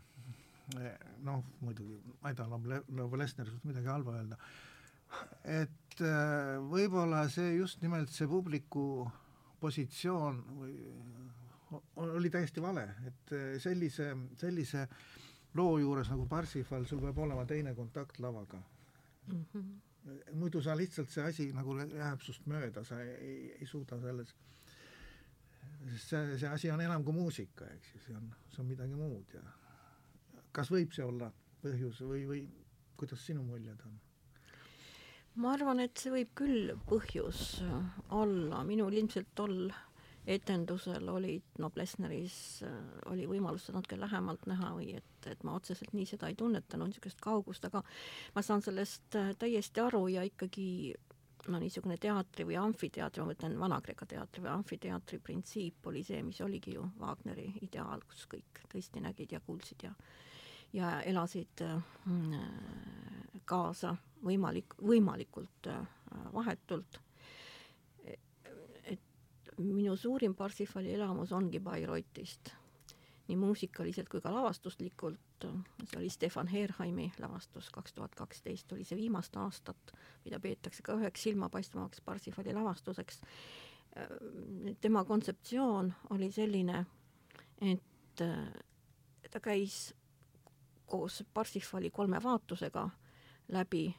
noh, muidugi ma ei taha Love Lesneri suhtes midagi halba öelda. et äh, võib-olla see just nimelt see publiku positsioon või oli täiesti vale, et äh, sellise, sellise loo juures nagu Parsifal, sul peab olema teine kontakt lavaga mm. -hmm muidu sa lihtsalt, see asi nagu läheb sust mööda, sa ei, ei, ei suuda selles, see, see asi on enam kui muusika, eks ju, see on, see on midagi muud ja kas võib see olla põhjus või, või kuidas sinu muljed on? ma arvan, et see võib küll põhjus olla, minul ilmselt tol etendusel olid, no Plessneris äh, oli võimalus seda natuke lähemalt näha või et, et ma otseselt nii seda ei tunnetanud, niisugust kaugust, aga ma saan sellest äh, täiesti aru ja ikkagi no niisugune teatri või amfiteatri, ma mõtlen Vana-Kreeka teatri või amfiteatri printsiip oli see, mis oligi ju Wagneri ideaal, kus kõik tõesti nägid ja kuulsid ja ja elasid äh, kaasa võimalik, võimalikult vahetult minu suurim Parsifali elamus ongi Bayreuthist, nii muusikaliselt kui ka lavastuslikult. see oli Stefan Herheimi lavastus, kaks tuhat kaksteist oli see viimast aastat, mida peetakse ka üheks silmapaistvamaks Parsifali lavastuseks. tema kontseptsioon oli selline, et ta käis koos Parsifali kolme vaatusega läbi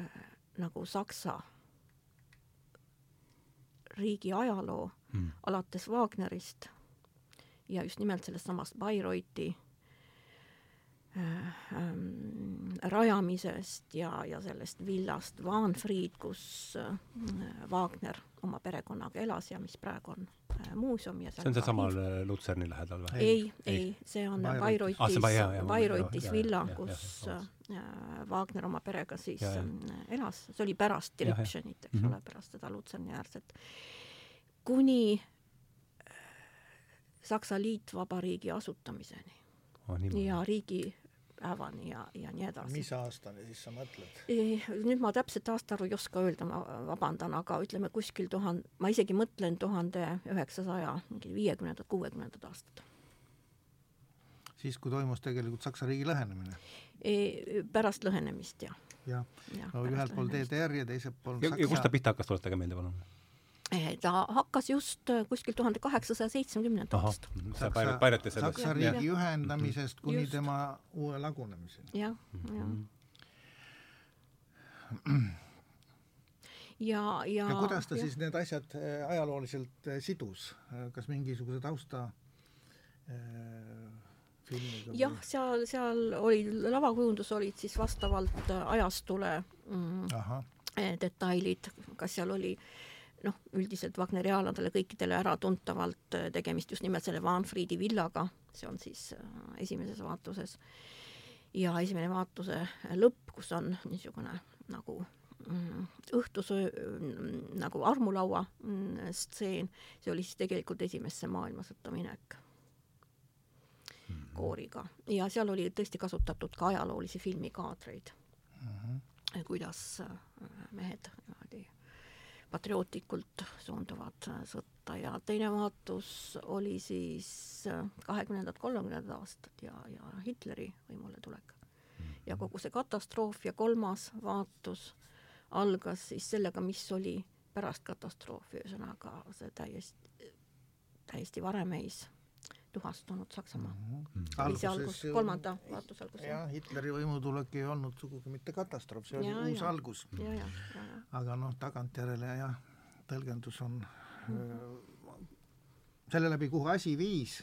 äh, nagu Saksa riigi ajaloo mm. alates Wagnerist ja just nimelt sellest samast Bayreuthi rajamisest ja, ja sellest villast Wahnfried, kus äh, Wagner oma perekonnaga elas ja mis praegu on äh, muuseum ja see on sealsamal Lutserni lähedal või? ei, ei, see on Bayreuthis. Bayreuthis, Ah, Bayreuthis jah, villa, kus jah, äh, Wagner oma perega siis Ja, ja. äh, elas, see oli pärast. Diripšenit, eks Mhm. ole, pärast seda Lutserni äärset, kuni äh, Saksa Liitvabariigi asutamiseni oh, niimoodi. ja riigi päevani ja, ja nii edasi. mis aastani siis sa mõtled? Eh, nüüd ma täpset aastaarvu ei oska öelda, ma vabandan, aga ütleme kuskil tuhande, ma isegi mõtlen tuhande üheksasaja mingi viiekümnendad, kuuekümnendad aastad. siis, kui toimus tegelikult Saksa riigi lõhenemine. Pärast lõhenemist ja, jah, ja. no ühelt pool DDR ja teiselt pool ja, ja kust ta Saksa pihta hakkas, tuletage meelde, palun. Eh, ta hakkas just äh, kuskil tuhande kaheksasaja seitsmekümnenda ahah, aasta. sa Bayreuth- Bayreuthes elas. Saksa riigi ühendamisest kuni Just. tema uue lagunemiseni. jah, Mhm. jah. [CLEARS THROAT] ja, ja. ja kuidas ta ja. siis need asjad äh, ajalooliselt äh, sidus, kas mingisuguse tausta äh, filmiga jah, seal, seal oli, lavakujundus olid siis vastavalt äh, ajastule mm, eh, detailid, kas seal oli noh, üldiselt wagneriaaladele kõikidele äratuntavalt eh, tegemist just nimelt selle Wahnfriedi villaga, see on siis eh, esimeses vaatuses. ja esimene vaatuse lõpp, kus on niisugune nagu mm, õhtusöö mm, nagu armulaua mm, stseen, see oli siis tegelikult esimesse maailmasõtta minek kooriga. Ja seal oli tõesti kasutatud ka ajaloolisi filmikaadreid. Kuidas äh, mehed niimoodi patriootlikult suunduvad sõtta ja teine vaatus oli siis kahekümnendad, kolmekümnendad aastad ja, ja Hitleri võimuletulek. ja kogu see katastroof ja kolmas vaatus algas siis sellega, mis oli pärast katastroofi, ühesõnaga see täiesti, täiesti varemeis tuhastunud Saksamaa mm. -hmm. oli see algus, kolmanda vaatuse algus. jah, Hitleri võimutulek ei olnud sugugi mitte katastroof, see oli Ja, uus ja. algus. ja, ja, ja, ja. aga noh, tagantjärele jah, tõlgendus on öö, selle läbi, kuhu asi viis,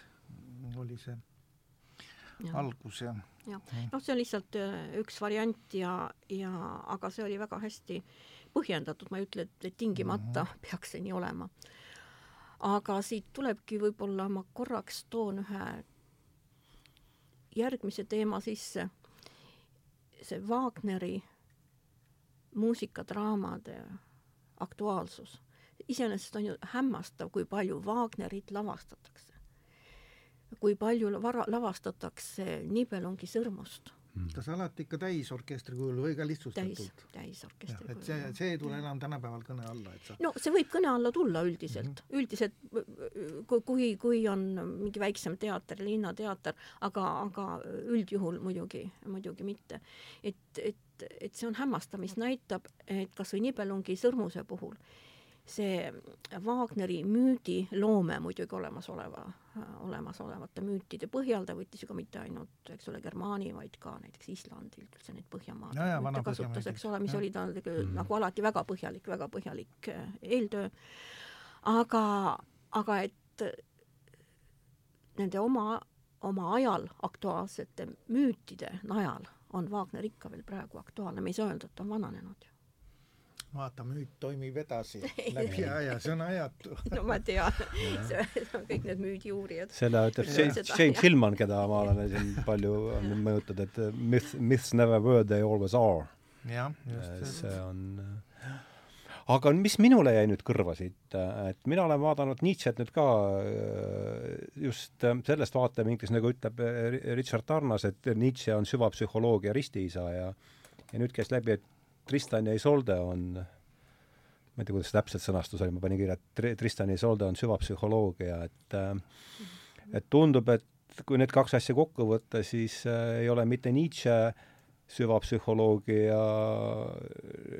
oli see Ja. algus ja jah, noh, see on lihtsalt äh, üks variant ja, ja aga see oli väga hästi põhjendatud, ma ei ütle, et, et tingimata mm -hmm. peaks see nii olema. Aga siit tulebki võib-olla ma korraks toon ühe järgmise teema sisse. see Wagneri muusikadraamade aktuaalsus. iseenesest on ju hämmastav, kui palju Wagnerit lavastatakse. kui palju vara, lavastatakse Nibelungi sõrmust kas alati ikka täisorkestri kujul või ka täis, lihtsustatult? täisorkestri et see, see ei tule enam tänapäeval kõne alla, et sa no see võib kõne alla tulla üldiselt mm, -hmm. üldiselt kui, kui, kui on mingi väiksem teater, linnateater, aga, aga üldjuhul muidugi, muidugi mitte. et, et, et see on hämmastav, mis näitab, et kas või Nibelungi sõrmuse puhul see Wagneri müüdiloome muidugi olemasoleva, olemasolevate müütide põhjal, ta võttis ju ka mitte ainult, eks ole, Germaani, vaid ka näiteks Islandilt, üldse neid Põhjamaade Ja, ja, kasutas, eks ole, mis jah. oli tal tegelikult nagu alati väga põhjalik, väga põhjalik eh, eeltöö. aga, aga et nende oma, oma ajal aktuaalsete müütide najal on Wagner ikka veel praegu aktuaalne, me ei saa öelda, et ta on vananenud ju. Vaata, müüt toimib edasi [LAUGHS] läbi aja, see on ajatu. [LAUGHS] no ma tean, see on kõik need müüdiuurijad. seda ütleb jah. Fillman, keda ma olen siin palju [LAUGHS] mõjutanud, et uh, myth, myths never were, they always are. jah, just see on aga mis minule jäi nüüd kõrva siit, et mina olen vaadanud Nietzsche't nüüd ka just sellest vaatevinklist, nagu ütleb Richard Tarnas, et Nietzsche on süvapsühholoogia ristiisa ja ja nüüd käis läbi, et Tristan ja Isolde on ma ei tea, kuidas see täpselt sõnastus oli, ma panin kirja, et Tri- Tristan ja Isolde on süvapsühholoogia, et äh, et tundub, et kui need kaks asja kokku võtta, siis äh, ei ole mitte Nietzsche süvapsühholoogia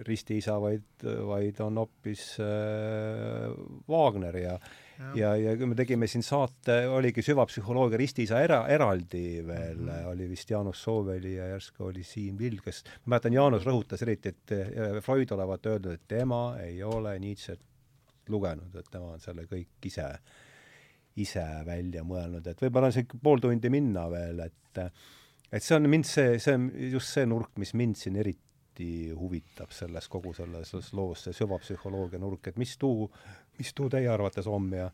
ristiisa, vaid, vaid on hoopis äh, Wagner ja Ja. ja, kui me tegime siin saate, oligi süvapsühholoogia ristiisa era, eraldi veel mm, -hmm. oli vist Jaanus Sooveli ja järsku oli Siim Vill, kes, ma mäletan, Jaanus rõhutas eriti, et äh, Freud olevat öeldud, et tema ei ole Nietzsche't lugenud, et tema on selle kõik ise, ise välja mõelnud, et võib-olla on siin pool tundi minna veel, et et see on mind see, see on just see nurk, mis mind siin eriti huvitab selles kogu selles, loos, see süvapsühholoogia nurk, et mis tuu, mis tuu teie arvates on ja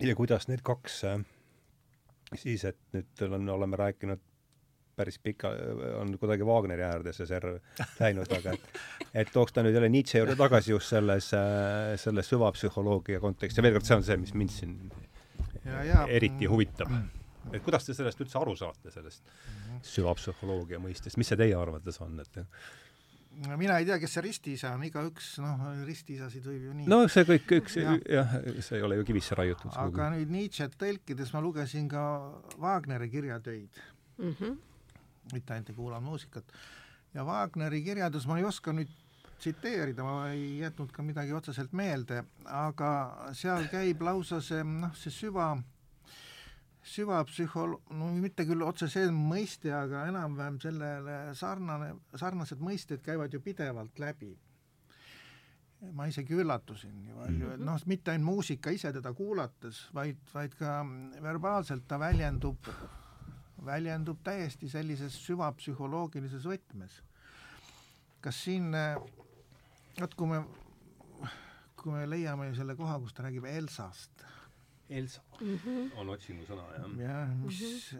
ja kuidas need kaks äh, siis, et nüüd on, oleme rääkinud päris pika, on kuidagi Wagneri äärde see serv läinud, aga et et tooks ta nüüd jälle Nietzsche juurde tagasi just selles, äh, selles süvapsühholoogia kontekstis ja veel kord, see on see, mis mind siin ja, ja, eriti huvitab. Et kuidas te sellest üldse aru saate, sellest süvapsühholoogia mõistest, mis see teie arvates on, et no mina ei tea, kes see ristiisa on, igaüks, noh, ristiisasid võib ju nii no see kõik, üks jah ja,, see ei ole ju kivisse raiutud. aga nüüd Nietzsche't tõlkides ma lugesin ka Wagneri kirjatöid mm. -hmm. mitte ainult ei kuulanud muusikat. ja Wagneri kirjades ma ei oska nüüd tsiteerida, ma ei jätnud ka midagi otseselt meelde, aga seal käib lausa see, noh, see süva süvapsühhol-, no mitte küll otse see mõiste, aga enam-vähem sellele sarnane, sarnased mõisted käivad ju pidevalt läbi. ma isegi üllatusin nii palju, et mhm. noh, mitte ainult muusika ise teda kuulates, vaid, vaid ka verbaalselt ta väljendub, väljendub täiesti sellises süvapsühholoogilises võtmes. kas siin, vot kui me, kui me leiame selle koha, kus ta räägib Elsast Elsa mm -hmm. on otsingusõna, jah? jah, mis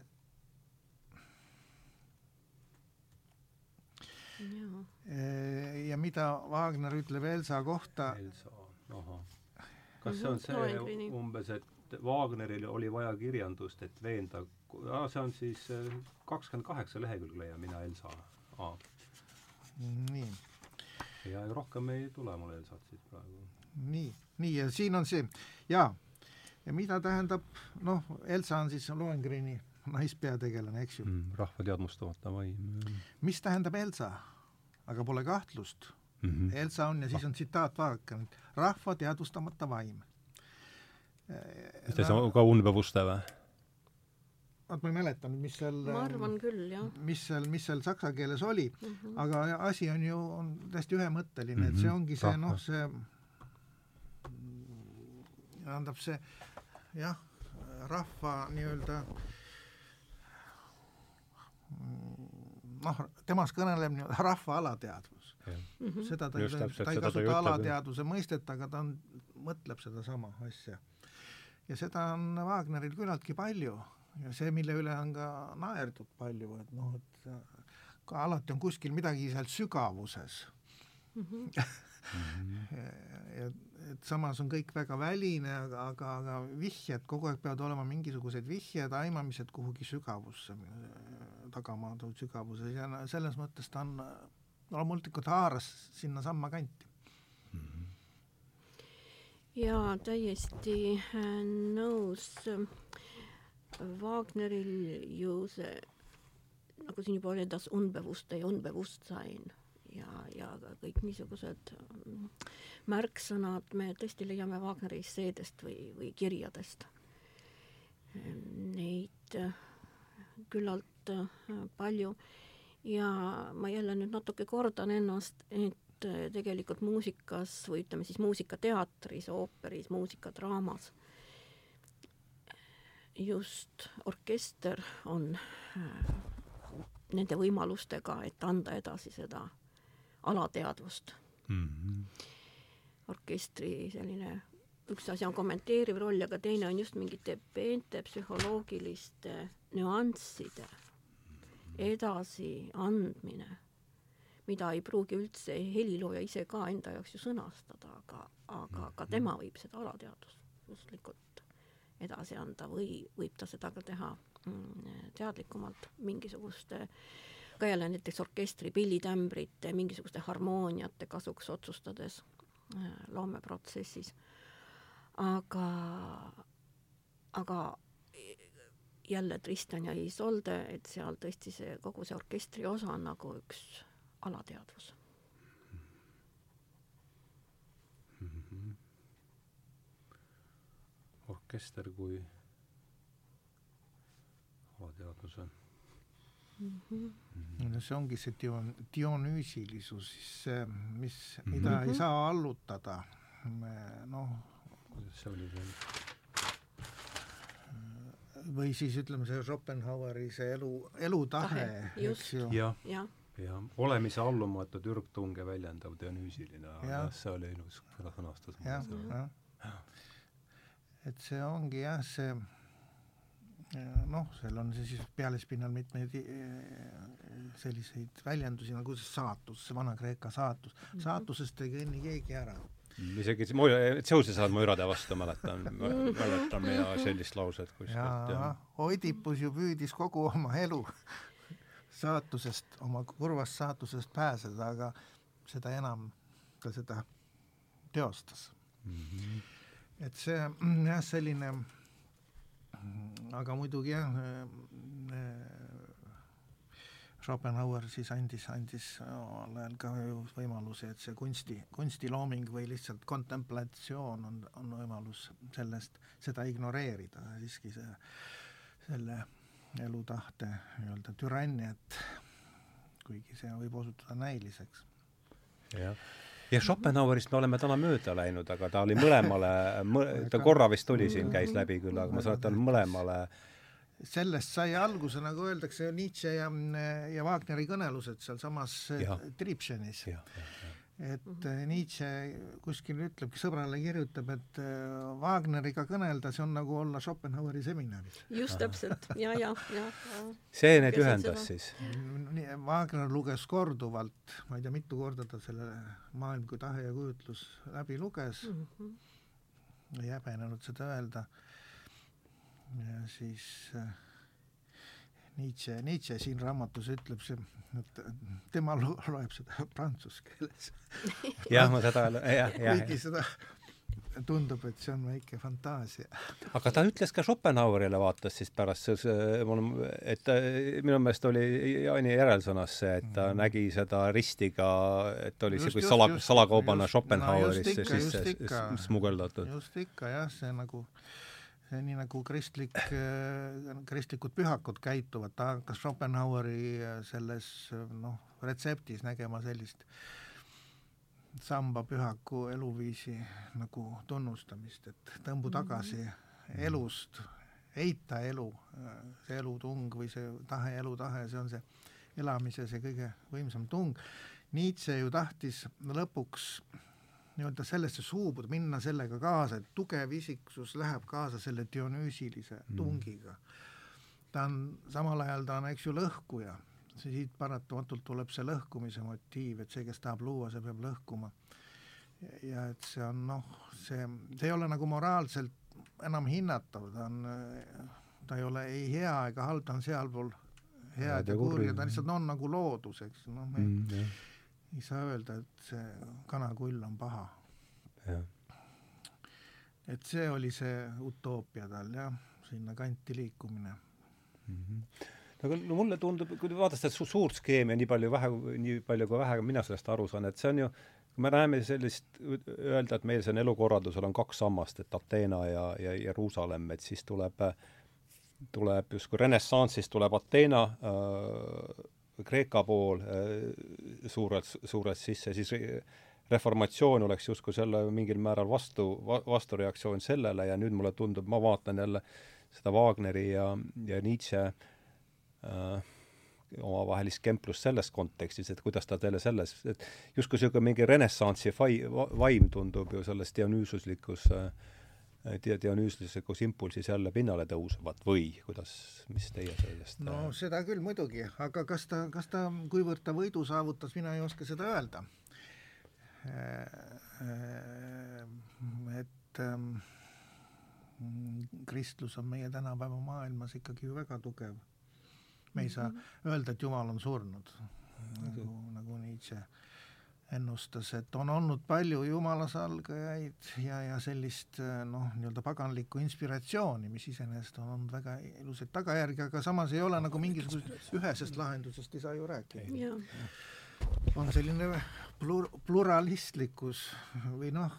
mm -hmm. ja mida Wagner ütleb Elsa kohta? Elsa, ahah. kas see on see umbes, et Wagneril oli vaja kirjandust, et veenda, see on siis äh, kakskümmend kaheksa lehekülge leian mina Elsa ah.. nii. ja rohkem ei tule mul Elsat siit praegu. nii, nii ja siin on see, jaa ja mida tähendab, noh, Elsa on siis Lohengrini naispeategelane, eks ju mm,. rahva teadmustamata vaim. mis tähendab Elsa? aga pole kahtlust mm. -hmm. Elsa on ja siis on tsitaat, vaadake nüüd, rahva teadvustamata vaim. mis ta siis on ka unbevuste või? vot ma ei mäleta nüüd, mis seal ma arvan küll, jah. mis seal, mis seal saksa keeles oli mm, -hmm. aga asi on ju, on täiesti ühemõtteline mm, -hmm. et see mhm. ongi see, noh, see tähendab see jah, rahva nii-öelda noh, temast kõneleb nii-öelda rahva alateadvus. Mhm. seda ta, ta, ta ei kasuta alateadvuse mõistet, aga ta on, mõtleb sedasama asja. ja seda on Wagneril küllaltki palju ja see, mille üle on ka naerdud palju, et noh, et ka alati on kuskil midagi seal sügavuses mm. -hmm. [LAUGHS] ja et samas on kõik väga väline, aga, aga, aga vihjed, kogu aeg peavad olema mingisugused vihjed, aimamised kuhugi sügavusse, tagamaade sügavuses ja selles mõttes ta on loomulikult haaras sinnasamma kanti mm. -hmm. jaa, täiesti äh, nõus. Wagneril ju see, nagu siin juba oli, das Unbewusste ja Unbewusstsein ja, ja kõik niisugused mm, märksõnad me tõesti leiame Wagneri esseedest või, või kirjadest. Neid äh, küllalt äh, palju ja ma jälle nüüd natuke kordan ennast, et äh, tegelikult muusikas või ütleme siis muusikateatris, ooperis, muusikadraamas just orkester on nende võimalustega, et anda edasi seda alateadvust mm. -hmm. orkestri selline, üks asi on kommenteeriv roll, aga teine on just mingite peente psühholoogiliste nüansside edasiandmine, mida ei pruugi üldse helilooja ise ka enda jaoks ju sõnastada, aga, aga ka tema võib seda alateadvuslikult edasi anda või võib ta seda ka teha mm, teadlikumalt mingisuguste äh, ka jälle näiteks orkestri pillitämbrite, mingisuguste harmooniate kasuks otsustades äh, loomeprotsessis. aga, aga jälle Tristan ja Isolde, et seal tõesti see kogu see orkestri osa on nagu üks alateadvus mm. -hmm. orkester kui alateadvuse mm. -hmm. no see ongi see dion-, dionüüsilisus, siis see, mis mm, -hmm. mida ei saa allutada, noh. kuidas see oli veel? või siis ütleme, see Schopenhaueri see elu, elutahe, eks ju. jah, jah jah, olemise allumatud ürgtunge väljendav Dionüüsiline, jah, see oli ilus sõnastus. jah, jah. et see ongi jah, see noh, seal on siis pealispinnal mitmeid eh, selliseid väljendusi nagu saatus, Vana-Kreeka saatus mm. -hmm. saatusest ei kõnni keegi ära. isegi Zeus ei saanud mõjurade vastu, mäletan, mäletan mina [LAUGHS] sellist lauset kuskilt. Oidipus ju püüdis kogu oma elu saatusest, oma kurvast saatusest pääseda, aga seda enam ta seda teostas mm. -hmm. et see jah, selline aga muidugi jah, äh, äh, Schopenhauer siis andis, andis omal ajal ka ju võimaluse, et see kunsti, kunstilooming või lihtsalt kontemplatsioon on, on võimalus sellest, seda ignoreerida, siiski see, selle elutahte nii-öelda türanniat, kuigi see võib osutuda näiliseks. jah ja Schopenhauerist me oleme täna mööda läinud, aga ta oli mõlemale [LAUGHS] mõ,, ta korra vist oli siin, käis läbi küll, aga ma saan aru, et ta on mõlemale sellest sai alguse, nagu öeldakse, Nietzsche ja, ja Wagneri kõnelused sealsamas Tripšenis et mm -hmm. Nietzsche kuskil ütlebki, sõbrale kirjutab, et äh, Wagneriga kõnelda, see on nagu olla Schopenhaueri seminaris. just täpselt ja, ja, ja, ja. see neid ühendas siis? Wagner luges korduvalt, ma ei tea, mitu korda ta selle Maailm kui tahe ja kujutlus läbi luges mm, -hmm. ei häbenenud seda öelda. ja siis äh, Nietzsche, Nietzsche siin raamatus ütleb see, et tema loeb seda prantsuse keeles. jah, ma seda, jah, jah. kuigi seda tundub, et see on väike fantaasia. aga ta ütles ka Schopenhauerile, vaatas siis pärast, et minu meelest oli Jaani järelsõnas see, et ta mm. nägi seda ristiga, et oli see kui sala, salakaubana Schopenhauerisse no sisse smugeldatud. just ikka jah, see nagu äh, nii nagu kristlik, äh, kristlikud pühakud käituvad, ta hakkas Schopenhaueri äh, selles äh, noh, retseptis nägema sellist samba pühaku eluviisi nagu tunnustamist, et tõmbu tagasi mm -hmm. elust, eita elu, see elutung või see tahe, elutahe, see on see elamise see kõige võimsam tung. Nietzsche ju tahtis lõpuks nii-öelda sellesse suubuda, minna sellega kaasa, et tugev isiksus läheb kaasa selle dionüüsilise mm. tungiga. ta on, samal ajal ta on, eks ju, lõhkuja, siit paratamatult tuleb see lõhkumise motiiv, et see, kes tahab luua, see peab lõhkuma. ja et see on noh, see, see ei ole nagu moraalselt enam hinnatav, ta on, ta ei ole ei hea ega halb, ta on sealpool head ja kurja, ta lihtsalt on nagu loodus, eks, noh, me mm, ei saa öelda, et see kanakull on paha. et see oli see utoopia tal jah, sinna kanti liikumine mm. -hmm aga no mulle tundub, kui te vaatate su suurt skeemi ja nii palju vähe, nii palju kui vähe mina sellest aru saan, et see on ju, me näeme sellist, öelda, et meil siin elukorraldusel on kaks sammast, et Ateena ja, ja Jeruusalemm, et siis tuleb, tuleb justkui renessanssist tuleb Ateena äh, Kreeka pool äh, suurelt, suurelt sisse, siis reformatsioon oleks justkui selle mingil määral vastu, vastureaktsioon sellele ja nüüd mulle tundub, ma vaatan jälle seda Wagneri ja, ja Nietzsche äh, omavahelist kemplust selles kontekstis, et kuidas ta teile selles, et justkui niisugune mingi renessansi vaim tundub ju selles Dionüüsuslikus äh, dia-, dionüüslikus impulsis jälle pinnale tõusevad või kuidas, mis teie sellest no äh... seda küll muidugi, aga kas ta, kas ta, kuivõrd ta võidu saavutas, mina ei oska seda öelda. Äh, äh, et ähm, kristlus on meie tänapäeva maailmas ikkagi ju väga tugev. me ei saa -hmm. öelda, et Jumal on surnud, nagu, nagu Nietzsche ennustas, et on olnud palju jumalasalgajaid ja, ja sellist noh, nii-öelda paganlikku inspiratsiooni, mis iseenesest on olnud väga ilusaid tagajärgi, aga samas ei ole nagu mingisugusest ühesest lahendusest ei saa ju rääkida. on selline plur-, pluralistlikkus või noh,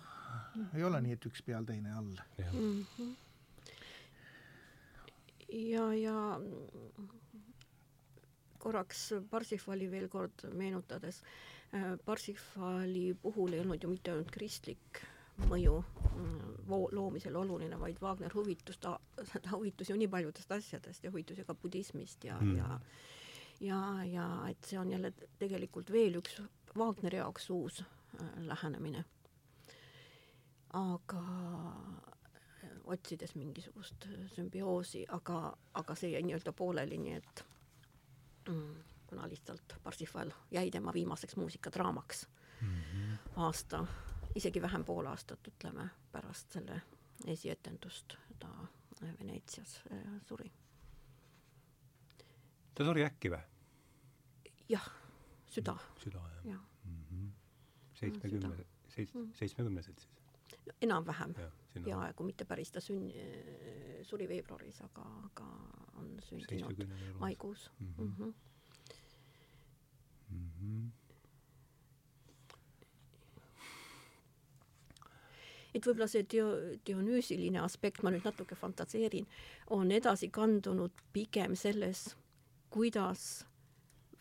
ei ole nii, et üks peal, teine all. Mm -hmm. ja, ja korraks Parsifali veel kord meenutades Äh, Parsifali puhul ei olnud ju mitte ainult kristlik mõju mm, voo- loomisel oluline, vaid Wagner huvitus, ta, ta [LAUGHS] huvitus ju nii paljudest asjadest ja huvitus ju ka budismist ja Mm. mm. ja ja, ja et see on jälle tegelikult veel üks Wagneri jaoks uus äh, lähenemine. aga äh, otsides mingisugust äh, sümbioosi, aga, aga see jäi nii-öelda pooleli, nii et mm, kuna lihtsalt Parsifal jäi tema viimaseks muusikadraamaks aasta, isegi vähem pool aastat, ütleme, pärast selle esietendust ta äh, Veneetsias äh, suri. ta suri äkki või? jah, süda, süda, jah jah, mm -hmm.? seitsmekümne, seits-, Mm. seitsmekümneselt siis? enam-vähem peaaegu mitte päris, ta sünn-, suri veebruaris, aga, aga on sündinud maikuus Mhm. mm. -hmm. mm. -hmm. Et võib-olla see dio-, dionüüsiline aspekt, ma nüüd natuke fantaseerin, on edasi kandunud pigem selles, kuidas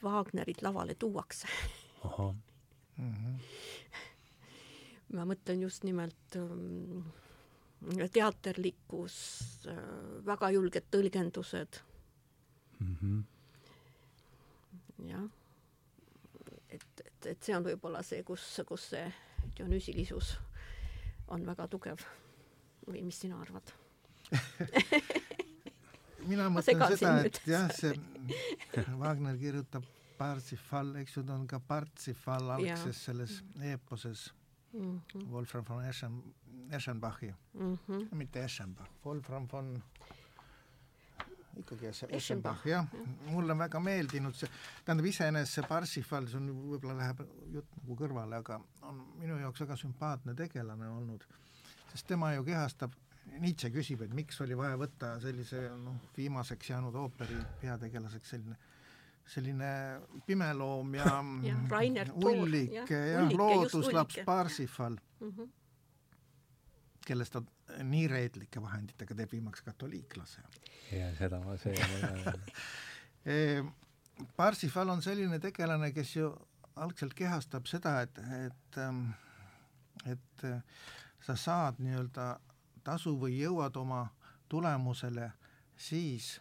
Wagnerit lavale tuuakse. mm. -hmm. ma mõtlen just nimelt ähm, teaterlikkus äh,, väga julged tõlgendused, mm -hmm. jah. Et, et, see on võib-olla see, kus, kus see dionüüsilisus on väga tugev. või mis sina arvad? [LAUGHS] mina mõtlen seda, et jah, see [LAUGHS] Wagner kirjutab Parsifal, eks ju, ta on ka Parsifal algses selles eeposes mm -hmm. Wolfram von Eschen, Eschenbachi, Mm -hmm. mitte Eschenbach, Wolfram von ikkagi Eschen- Eschenbach, jah. mulle on väga meeldinud see, tähendab iseenesest see Parsifal, see on võib-olla läheb jutt nagu kõrvale, aga on minu jaoks väga sümpaatne tegelane olnud, sest tema ju kehastab Nietzsche küsib, et miks oli vaja võtta sellise noh, viimaseks jäänud ooperi peategelaseks selline selline pimeloom ja, [LAUGHS] Jah, Rainer Toor, ullik ja ja looduslaps. Parsifal, Mm -hmm. kellest ta nii reetlike vahenditega teeb viimaks katoliiklase. ja seda ma, Eh, [LAUGHS] Parsifal on selline tegelane, kes ju algselt kehastab seda, et, et, ähm, et äh, sa saad nii-öelda tasu või jõuad oma tulemusele siis,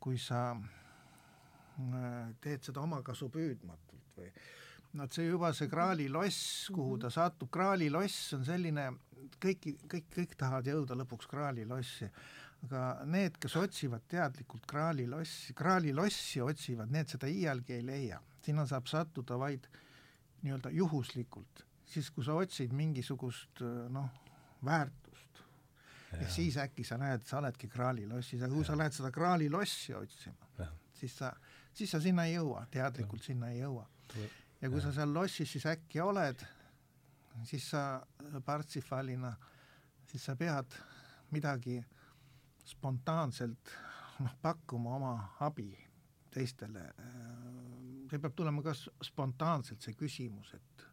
kui sa äh, teed seda omakasu püüdmatult või et see juba see Graali loss, kuhu ta satub, Graali loss on selline, kõiki, kõik, kõik tahavad jõuda lõpuks Graali lossi, aga need, kes otsivad teadlikult Graali lossi, Graali lossi otsivad, need seda iialgi ei leia. sinna saab sattuda vaid nii-öelda juhuslikult, siis kui sa otsid mingisugust noh, väärtust ja, ja siis äkki sa näed, sa oledki Graali lossis, aga kui ja. sa lähed seda Graali lossi otsima, siis sa, siis sa sinna ei jõua, teadlikult ja. sinna ei jõua. Ja kui ja. sa seal lossis siis äkki oled, siis sa Parsifalina, siis sa pead midagi spontaanselt noh, pakkuma oma abi teistele. see peab tulema ka spontaanselt, see küsimus, et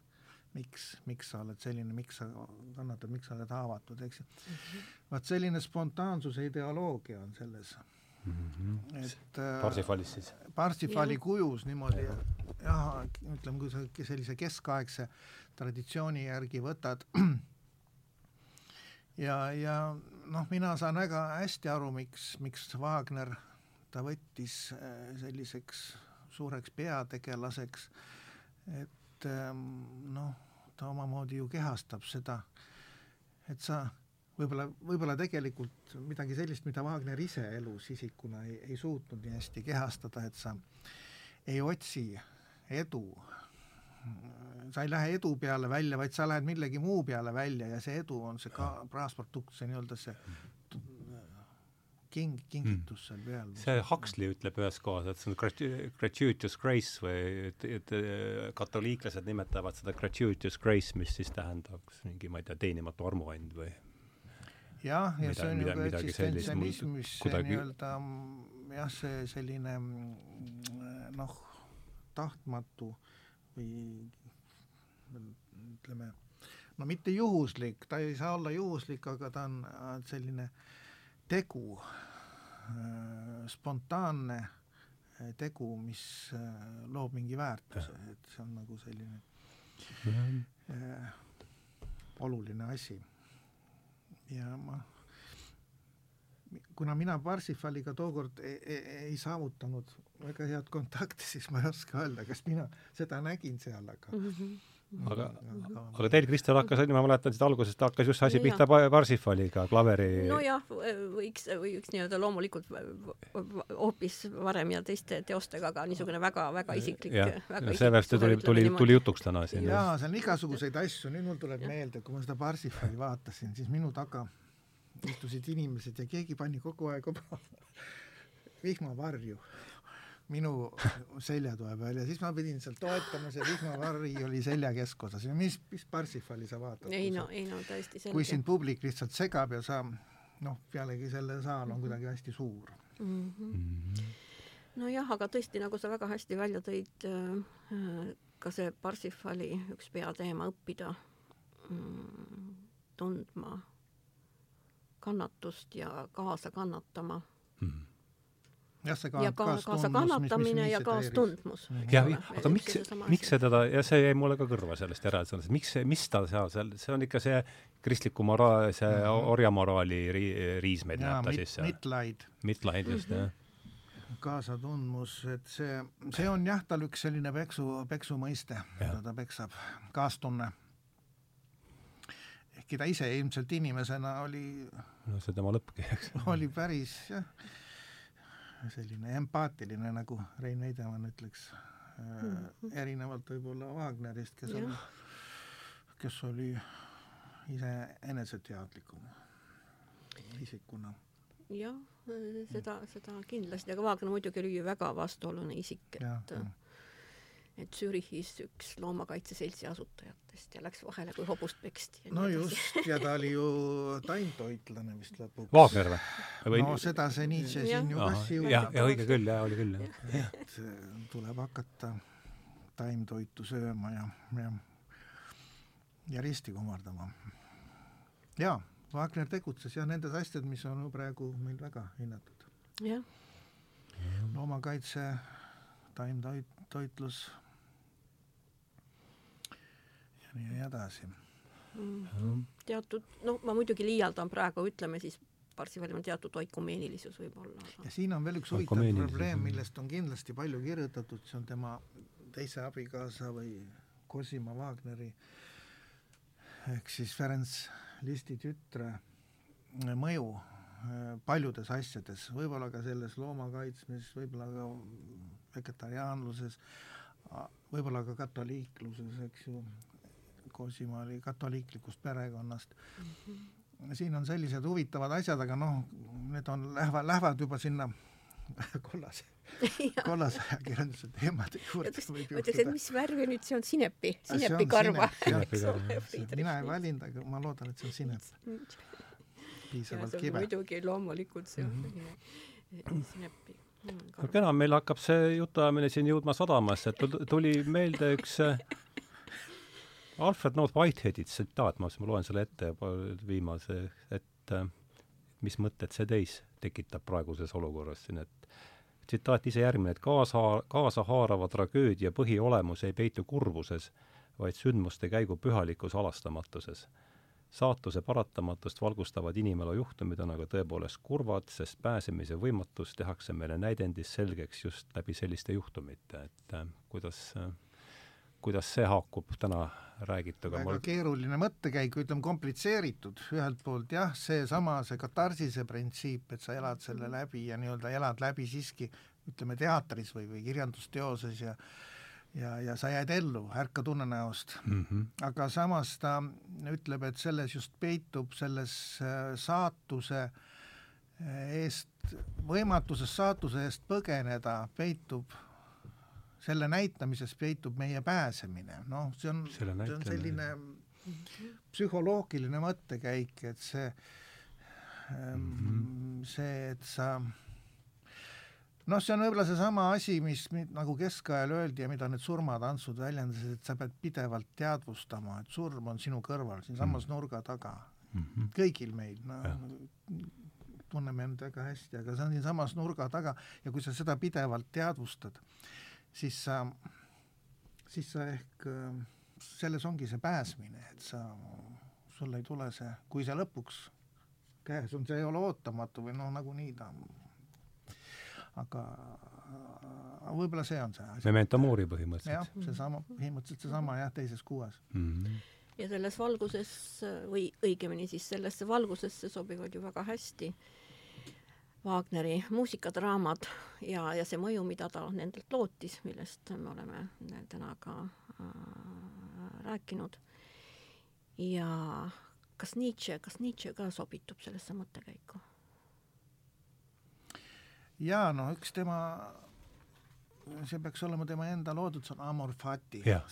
miks, miks sa oled selline, miks sa kannatad, miks sa oled haavatud, eks ju mm -hmm.. vaat selline spontaansuse ideoloogia on selles mm. -hmm. et Parsifalis siis? Parsifali kujus niimoodi jah, ütleme, kui sa sellise keskaegse traditsiooni järgi võtad [CLEARS THROAT] ja, ja noh, mina saan väga hästi aru, miks, miks Wagner ta võttis selliseks suureks peategelaseks, et noh, ta omamoodi ju kehastab seda, et sa võib-olla, võib-olla tegelikult midagi sellist, mida Wagner ise elus isikuna ei, ei suutnud nii hästi kehastada, et sa ei otsi edu, sa ei lähe edu peale välja, vaid sa lähed millegi muu peale välja ja see edu on see ka praasprodukt, see nii-öelda see king, kingitus seal peal. see Huxley ütleb ühes kohas, et see on gratu-, gratuitous grace või et, et katoliiklased nimetavad seda gratuitous grace, mis siis tähendaks mingi, ma ei tea, teenimatu armuand või jah, ja see on mida, ju ka eksistentsialism, mis kuidagi... nii-öelda jah, see selline noh, tahtmatu või ütleme, no mitte juhuslik, ta ei saa olla juhuslik, aga ta on selline tegu, spontaanne tegu, mis loob mingi väärtuse, et see on nagu selline mm -hmm. oluline asi. Ja ma, kuna mina Parsifaliga tookord ei, ei, ei saavutanud väga head kontakti, siis ma ei oska öelda, kas mina seda nägin seal, aga mm -hmm aga, aga teil, Kristel, hakkas, ma mäletan siit algusest, hakkas just asi no pihta Parsifaliga, klaveri nojah, võiks, võiks nii-öelda loomulikult hoopis varem ja teiste teostega, aga niisugune väga-väga isiklik väga sellepärast tuli, tuli, tuli jutuks täna siin. jaa, seal on igasuguseid asju, nüüd mul tuleb ja. meelde, kui ma seda Parsifali vaatasin, siis minu taga istusid inimesed ja keegi pani kogu aeg oma [LAUGHS] vihmavarju minu seljatoe peal ja siis ma pidin seal toetama, see vihmavari oli selja keskosas ja mis, mis Parsifali sa vaatad? ei no, ei no täiesti selge. kui sind publik lihtsalt segab ja sa noh, pealegi selle saal on kuidagi hästi suur mm. -hmm. nojah, aga tõesti, nagu sa väga hästi välja tõid, äh, ka see Parsifali üks peateema õppida mm, tundma kannatust ja kaasa kannatama mm. -hmm jah, see ka, ja ka, kaasa kannatamine ja kaastundmus. jah, aga miks, miks see teda, ja see jäi mulle ka kõrva sellest järeldusest, miks see, mis ta seal, seal, see on ikka see kristliku mora-, see mm -hmm. orjamoraali ri, riismeid näeb ta siis seal. Mitlaid. Mitlaid, just mm, -hmm. jah kaasatundmus, et see, see on jah, tal üks selline peksu, peksu mõiste, mida ta peksab, kaastunne. ehkki ta ise ilmselt inimesena oli no see tema lõppki, eks. [LAUGHS] oli päris jah selline empaatiline, nagu Rein Veidemann ütleks mm, -hmm. erinevalt võib-olla Wagnerist, kes on, kes oli ise eneseteadlikum isikuna. jah, seda, seda kindlasti, aga Wagner muidugi oli ju väga vastuoluline isik, et ja, ja et Zürichis üks loomakaitseseltsi asutajatest ja läks vahele, kui hobust peksti. no just, ja ta oli ju taimtoitlane vist lõpuks. Wagner või? no seda see Nietzsche siin ju ka siutab. jah, ja õige küll, jah, oli küll, jah. et tuleb hakata taimtoitu sööma ja, ja, ja risti kummardama. jaa, Wagner tegutses jah nendes asjades, mis on praegu meil väga hinnatud. jah. loomakaitse, taimtoitlus ja nii edasi. Mm. teatud, no ma muidugi liialdan praegu, ütleme siis Parsivalil on teatud oikumeenilisus võib-olla aga.... ja siin on veel üks huvitav probleem, millest on kindlasti palju kirjutatud, see on tema teise abikaasa või Cosima Wagneri ehk siis Ferenc Listi tütre mõju äh, paljudes asjades, võib-olla ka selles loomakaitsmises, võib-olla ka vegetariaanluses, võib-olla ka katoliikluses, eks ju, Cosima oli katoliiklikust perekonnast mm. -hmm. siin on sellised huvitavad asjad, aga noh, need on, lähevad, lähevad juba sinna [LAUGHS] kollase kollase ajakirjanduse teemade juurde ütleks, et mis värvi nüüd see on, sinepi, sinepikarva. [LAUGHS] mina ei valinud, aga ma loodan, et see on sinep. piisavalt kibe. muidugi loomulikult see on mm -hmm. sinepi no kena, meil hakkab see jutuajamine siin jõudma sadamasse, et tuli meelde üks [LAUGHS] Alfred North Whiteheadi tsitaat, ma, ma loen selle ette viimase, et mis mõtted see teis tekitab praeguses olukorras siin, et tsitaat ise järgmine, et kaasa, kaasahaarava tragöödia põhiolemus ei peitu kurbuses, vaid sündmuste käigu pühalikus halastamatuses. saatuse paratamatust valgustavad inimelu juhtumid on aga tõepoolest kurvad, sest pääsemise võimatus tehakse meile näidendis selgeks just läbi selliste juhtumite, et äh, kuidas äh, kuidas see haakub täna räägituga? väga mul... keeruline mõttekäik, ütleme komplitseeritud, ühelt poolt jah, seesama, see katarsise printsiip, et sa elad selle mhm. läbi ja nii-öelda elad läbi siiski ütleme teatris või, või kirjandusteoses ja ja, ja sa jääd ellu, ärka tunnenäost mm. -hmm. aga samas ta ütleb, et selles just peitub selles äh, saatuse äh, eest, võimatuses saatuse eest põgeneda, peitub selle näitamises peitub meie pääsemine, noh, see on, see on selline psühholoogiline mõttekäik, et see mm, -hmm. see, et sa noh, see on võib-olla seesama asi, mis nagu keskajal öeldi ja mida need surmatantsud väljendasid, et sa pead pidevalt teadvustama, et surm on sinu kõrval, siinsamas mm -hmm. nurga taga mm. -hmm. kõigil meil, no tunneme end väga hästi, aga see on siinsamas nurga taga ja kui sa seda pidevalt teadvustad, siis sa, siis sa ehk, selles ongi see pääsmine, et sa sul ei tule see, kui see lõpuks käes on, see ei ole ootamatu või noh, nagunii ta aga võib-olla see on see asi. Memento mori põhimõtteliselt. jah, seesama, põhimõtteliselt seesama jah, teises kuues mm. -hmm. ja selles valguses või õigemini siis sellesse valgusesse sobivad ju väga hästi Wagneri muusikadraamad ja, ja see mõju, mida ta nendelt lootis, millest me oleme täna ka äh, rääkinud. ja kas Nietzsche, kas Nietzsche ka sobitub sellesse mõttekäiku? jaa, no üks tema, see peaks olema tema enda loodud, see on Amor Fati. jah,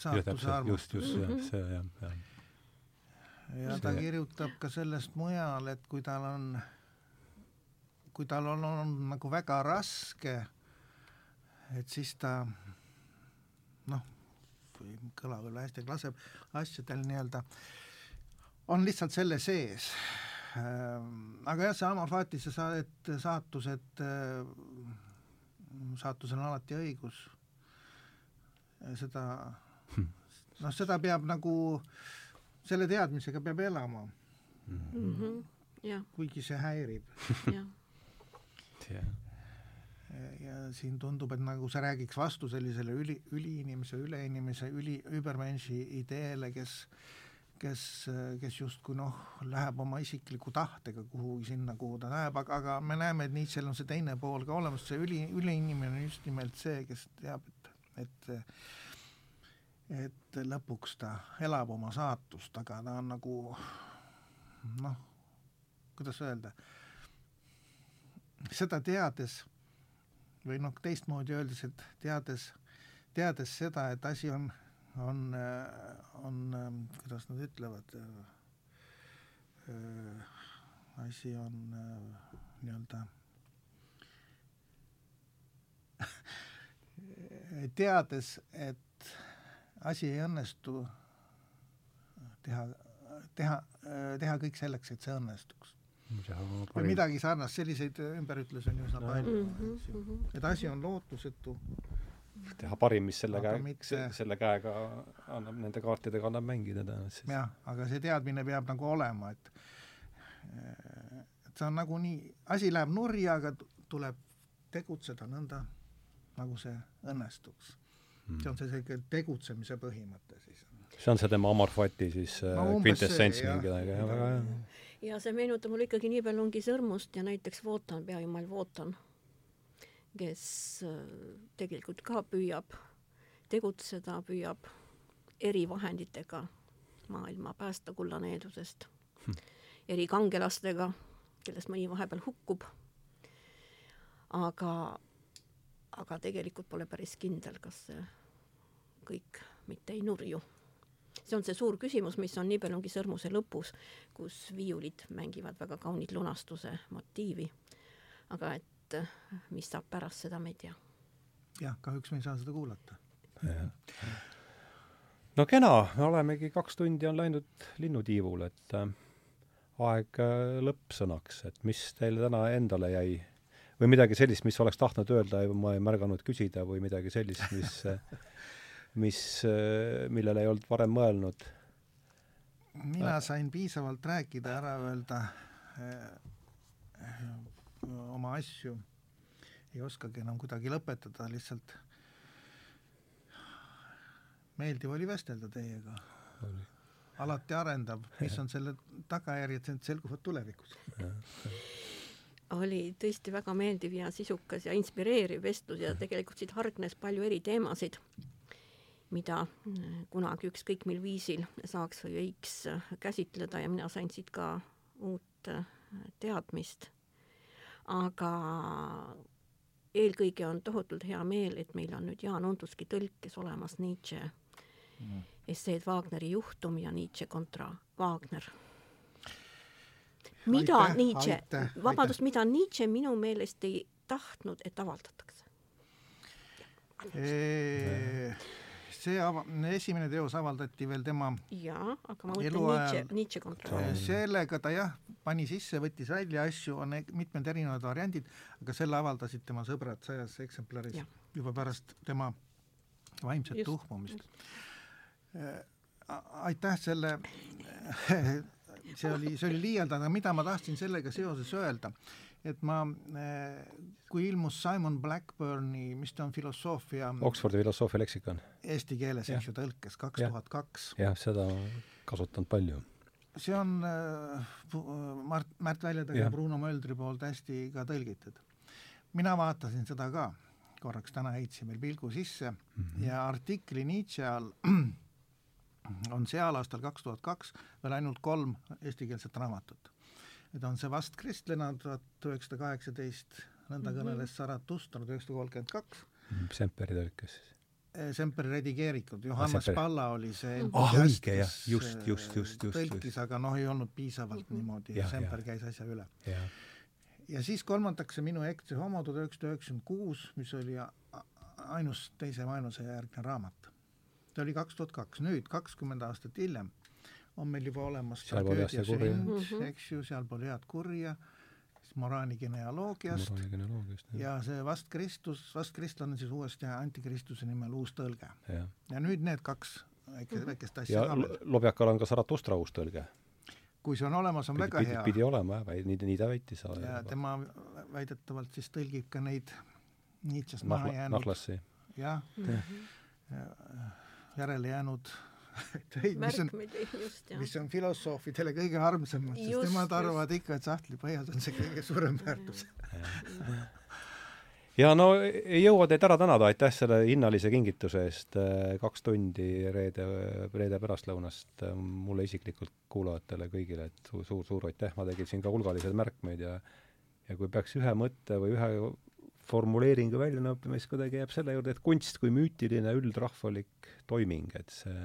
just, just mm, -hmm. see jah, jah. ja ta kirjutab ka sellest mujal, et kui tal on, kui tal on olnud nagu väga raske, et siis ta noh, kõla võib-olla hästi, aga laseb asjadel nii-öelda, on lihtsalt selle sees Ehm, aga jah, see Amor Fatise sa-, et saatus, et ehm, saatusel on alati õigus, seda, hm. noh, seda peab nagu, selle teadmisega peab elama mm. -hmm. Yeah. kuigi see häirib yeah. ja, siin tundub, et nagu see räägiks vastu sellisele üli, üliinimese, üleinimese, üli, übermenši ideele, kes äh, kes, kes justkui noh, läheb oma isikliku tahtega kuhugi sinna, kuhu ta läheb, aga, aga me näeme, et Nietzsche'l on see teine pool ka olemas, see üli, üliinimene on just nimelt see, kes teab, et, et et lõpuks ta elab oma saatust, aga ta on nagu noh, kuidas öelda, seda teades või noh, teistmoodi öeldes, et teades, teades seda, et asi on on, on, kuidas nad ütlevad, asi on nii-öelda [LAUGHS] teades, et asi ei õnnestu teha, teha, teha kõik selleks, et see õnnestuks. Või midagi sarnast, selliseid ümberütlusi on üsna palju mm, -hmm. et asi on lootusetu teha parim, mis selle käe mitte..., selle käega annab, nende kaartidega annab mängida tõenäoliselt. jah, aga see teadmine peab nagu olema, et et see on nagunii, asi läheb nurja, aga tuleb tegutseda nõnda, nagu see õnnestuks hmm.. see on see selline tegutsemise põhimõte siis. see on see tema Amor Fati siis no, kvintessents mingi aeg, jah, väga hea. Ja see meenutab mulle ikkagi Nibelungi sõrmust ja näiteks Wotan, peajumal Wotan kes äh, tegelikult ka püüab tegutseda, püüab erivahenditega maailma päästa kullaneedusest hm., eri kangelastega, kellest mõni vahepeal hukkub. aga, aga tegelikult pole päris kindel, kas see kõik mitte ei nurju. See on see suur küsimus, mis on Nibelungi sõrmuse lõpus, kus viiulid mängivad väga kaunit lunastuse motiivi. aga et et mis saab pärast seda, me ei tea. jah, kahjuks me ei saa seda kuulata. no kena, me olemegi, kaks tundi on läinud linnutiivul, et äh, aeg äh, lõppsõnaks, et mis teile täna endale jäi või midagi sellist, mis oleks tahtnud öelda ja ma ei märganud küsida või midagi sellist, mis [LAUGHS] mis, äh, millele ei olnud varem mõelnud? mina sain piisavalt rääkida, ära öelda oma asju, ei oskagi enam kuidagi lõpetada, lihtsalt meeldiv oli vestelda teiega. alati arendav, mis on selle tagajärjed, need selguvad tulevikus. oli tõesti väga meeldiv ja sisukas ja inspireeriv vestlus ja tegelikult siit hargnes palju eri teemasid, mida kunagi ükskõik mil viisil saaks või võiks käsitleda ja mina sain siit ka uut teadmist aga eelkõige on tohutult hea meel, et meil on nüüd Jaan Unduski tõlkes olemas Nietzsche mm. esseed Wagneri juhtum ja Nietzsche kontra Wagner. mida aitäh, Nietzsche, vabandust, mida Nietzsche minu meelest ei tahtnud, et avaldatakse? See ava-, esimene teos avaldati veel tema jaa, aga ma mõtlen Nietzsche, Nietzsche kontroll. sellega ta jah, pani sisse, võttis välja asju, on e-, mitmed erinevad variandid, aga selle avaldasid tema sõbrad sajas eksemplaris ja. juba pärast tema vaimset Just. tuhmumist. Äh, aitäh selle [LAUGHS] see oli, see oli liialdada, mida ma tahtsin sellega seoses öelda, et ma, eh, kui ilmus Simon Blackburni, mis ta on, filosoofia Oxfordi filosoofia leksikon. Eesti keeles, eks ju, tõlkes kaks tuhat kaks. jah, seda kasutanud palju. see on äh, Mart, Märt Väljataja ja Bruno Möldri poolt hästi ka tõlgitud. mina vaatasin seda ka, korraks täna heitsin veel pilgu sisse mm -hmm. ja artikli Nietzsche all [CLEARS THROAT] on seal aastal kaks tuhat kaks veel ainult kolm eestikeelset raamatut. Need on see Vast kristlane tuhat üheksasada kaheksateist, nõnda -hmm. kõneles Zaratustra tuhat üheksasada kolmkümmend kaks. Mhm, Semperi tõlkes siis Eh, Semperi redigeeritud, Johannes ah, Palla oli see ah õige jah, just, just, just, just. tõlkis, aga noh, ei olnud piisavalt niimoodi ja Semper käis asja üle. ja siis kolmandaks see Minu Ekti homo tuhat üheksasada üheksakümmend kuus, mis oli ainus teise maailmasõja järgne raamat. ta oli kaks tuhat kaks, nüüd kakskümmend aastat hiljem on meil juba olemas tragöödia sünd, mhm. eks ju, seal pole head kurja moraani genealoogiast ja see Vast Kristus, Vast Kristlane siis uuesti Antikristuse nimel uus tõlge. ja nüüd need kaks väike, mhm. väikest asja ja Lobjakal on ka Zaratustra uus tõlge. kui see on olemas, on pidi, väga pidi, hea. pidi olema jah, nii, nii ta väitis. ja tema väidetavalt siis tõlgib ka neid Nietzsche'st maha jäänud jah -hmm., järele jäänud [LAUGHS] töid, mis on, mis on filosoofidele kõige armsamad, sest just, nemad arvavad just. ikka, et sahtlipõhjas on see kõige suurem väärtus. Ja no ei jõua teid ära tänada, aitäh selle hinnalise kingituse eest, kaks tundi reede, reede pärastlõunast mulle isiklikult, kuulajatele kõigile, et suur-suur aitäh, ma tegin siin ka hulgaliselt märkmeid ja ja kui peaks ühe mõtte või ühe formuleeringu välja nõppima, siis kuidagi jääb selle juurde, et kunst kui müütiline üldrahvalik toiming, et see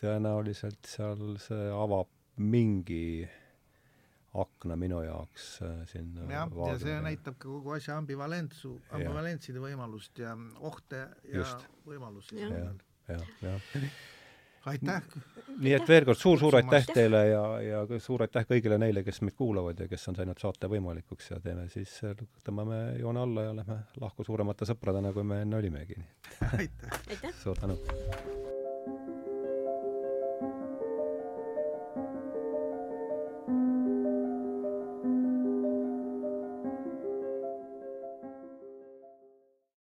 tõenäoliselt seal see avab mingi akna minu jaoks äh, sinna jah, ja see näitab ka kogu asja ambivalentsu, ambivalentside võimalust ja ohte ja Just. võimalusi. jah, jah, jah. aitäh! nii et veel kord suur-suur aitäh teile ja, ja suur aitäh kõigile neile, kes meid kuulavad ja kes on teinud saate võimalikuks ja teeme siis, tõmbame joone alla ja lähme lahku suuremate sõpradena, kui me enne olimegi. aitäh! suur tänu!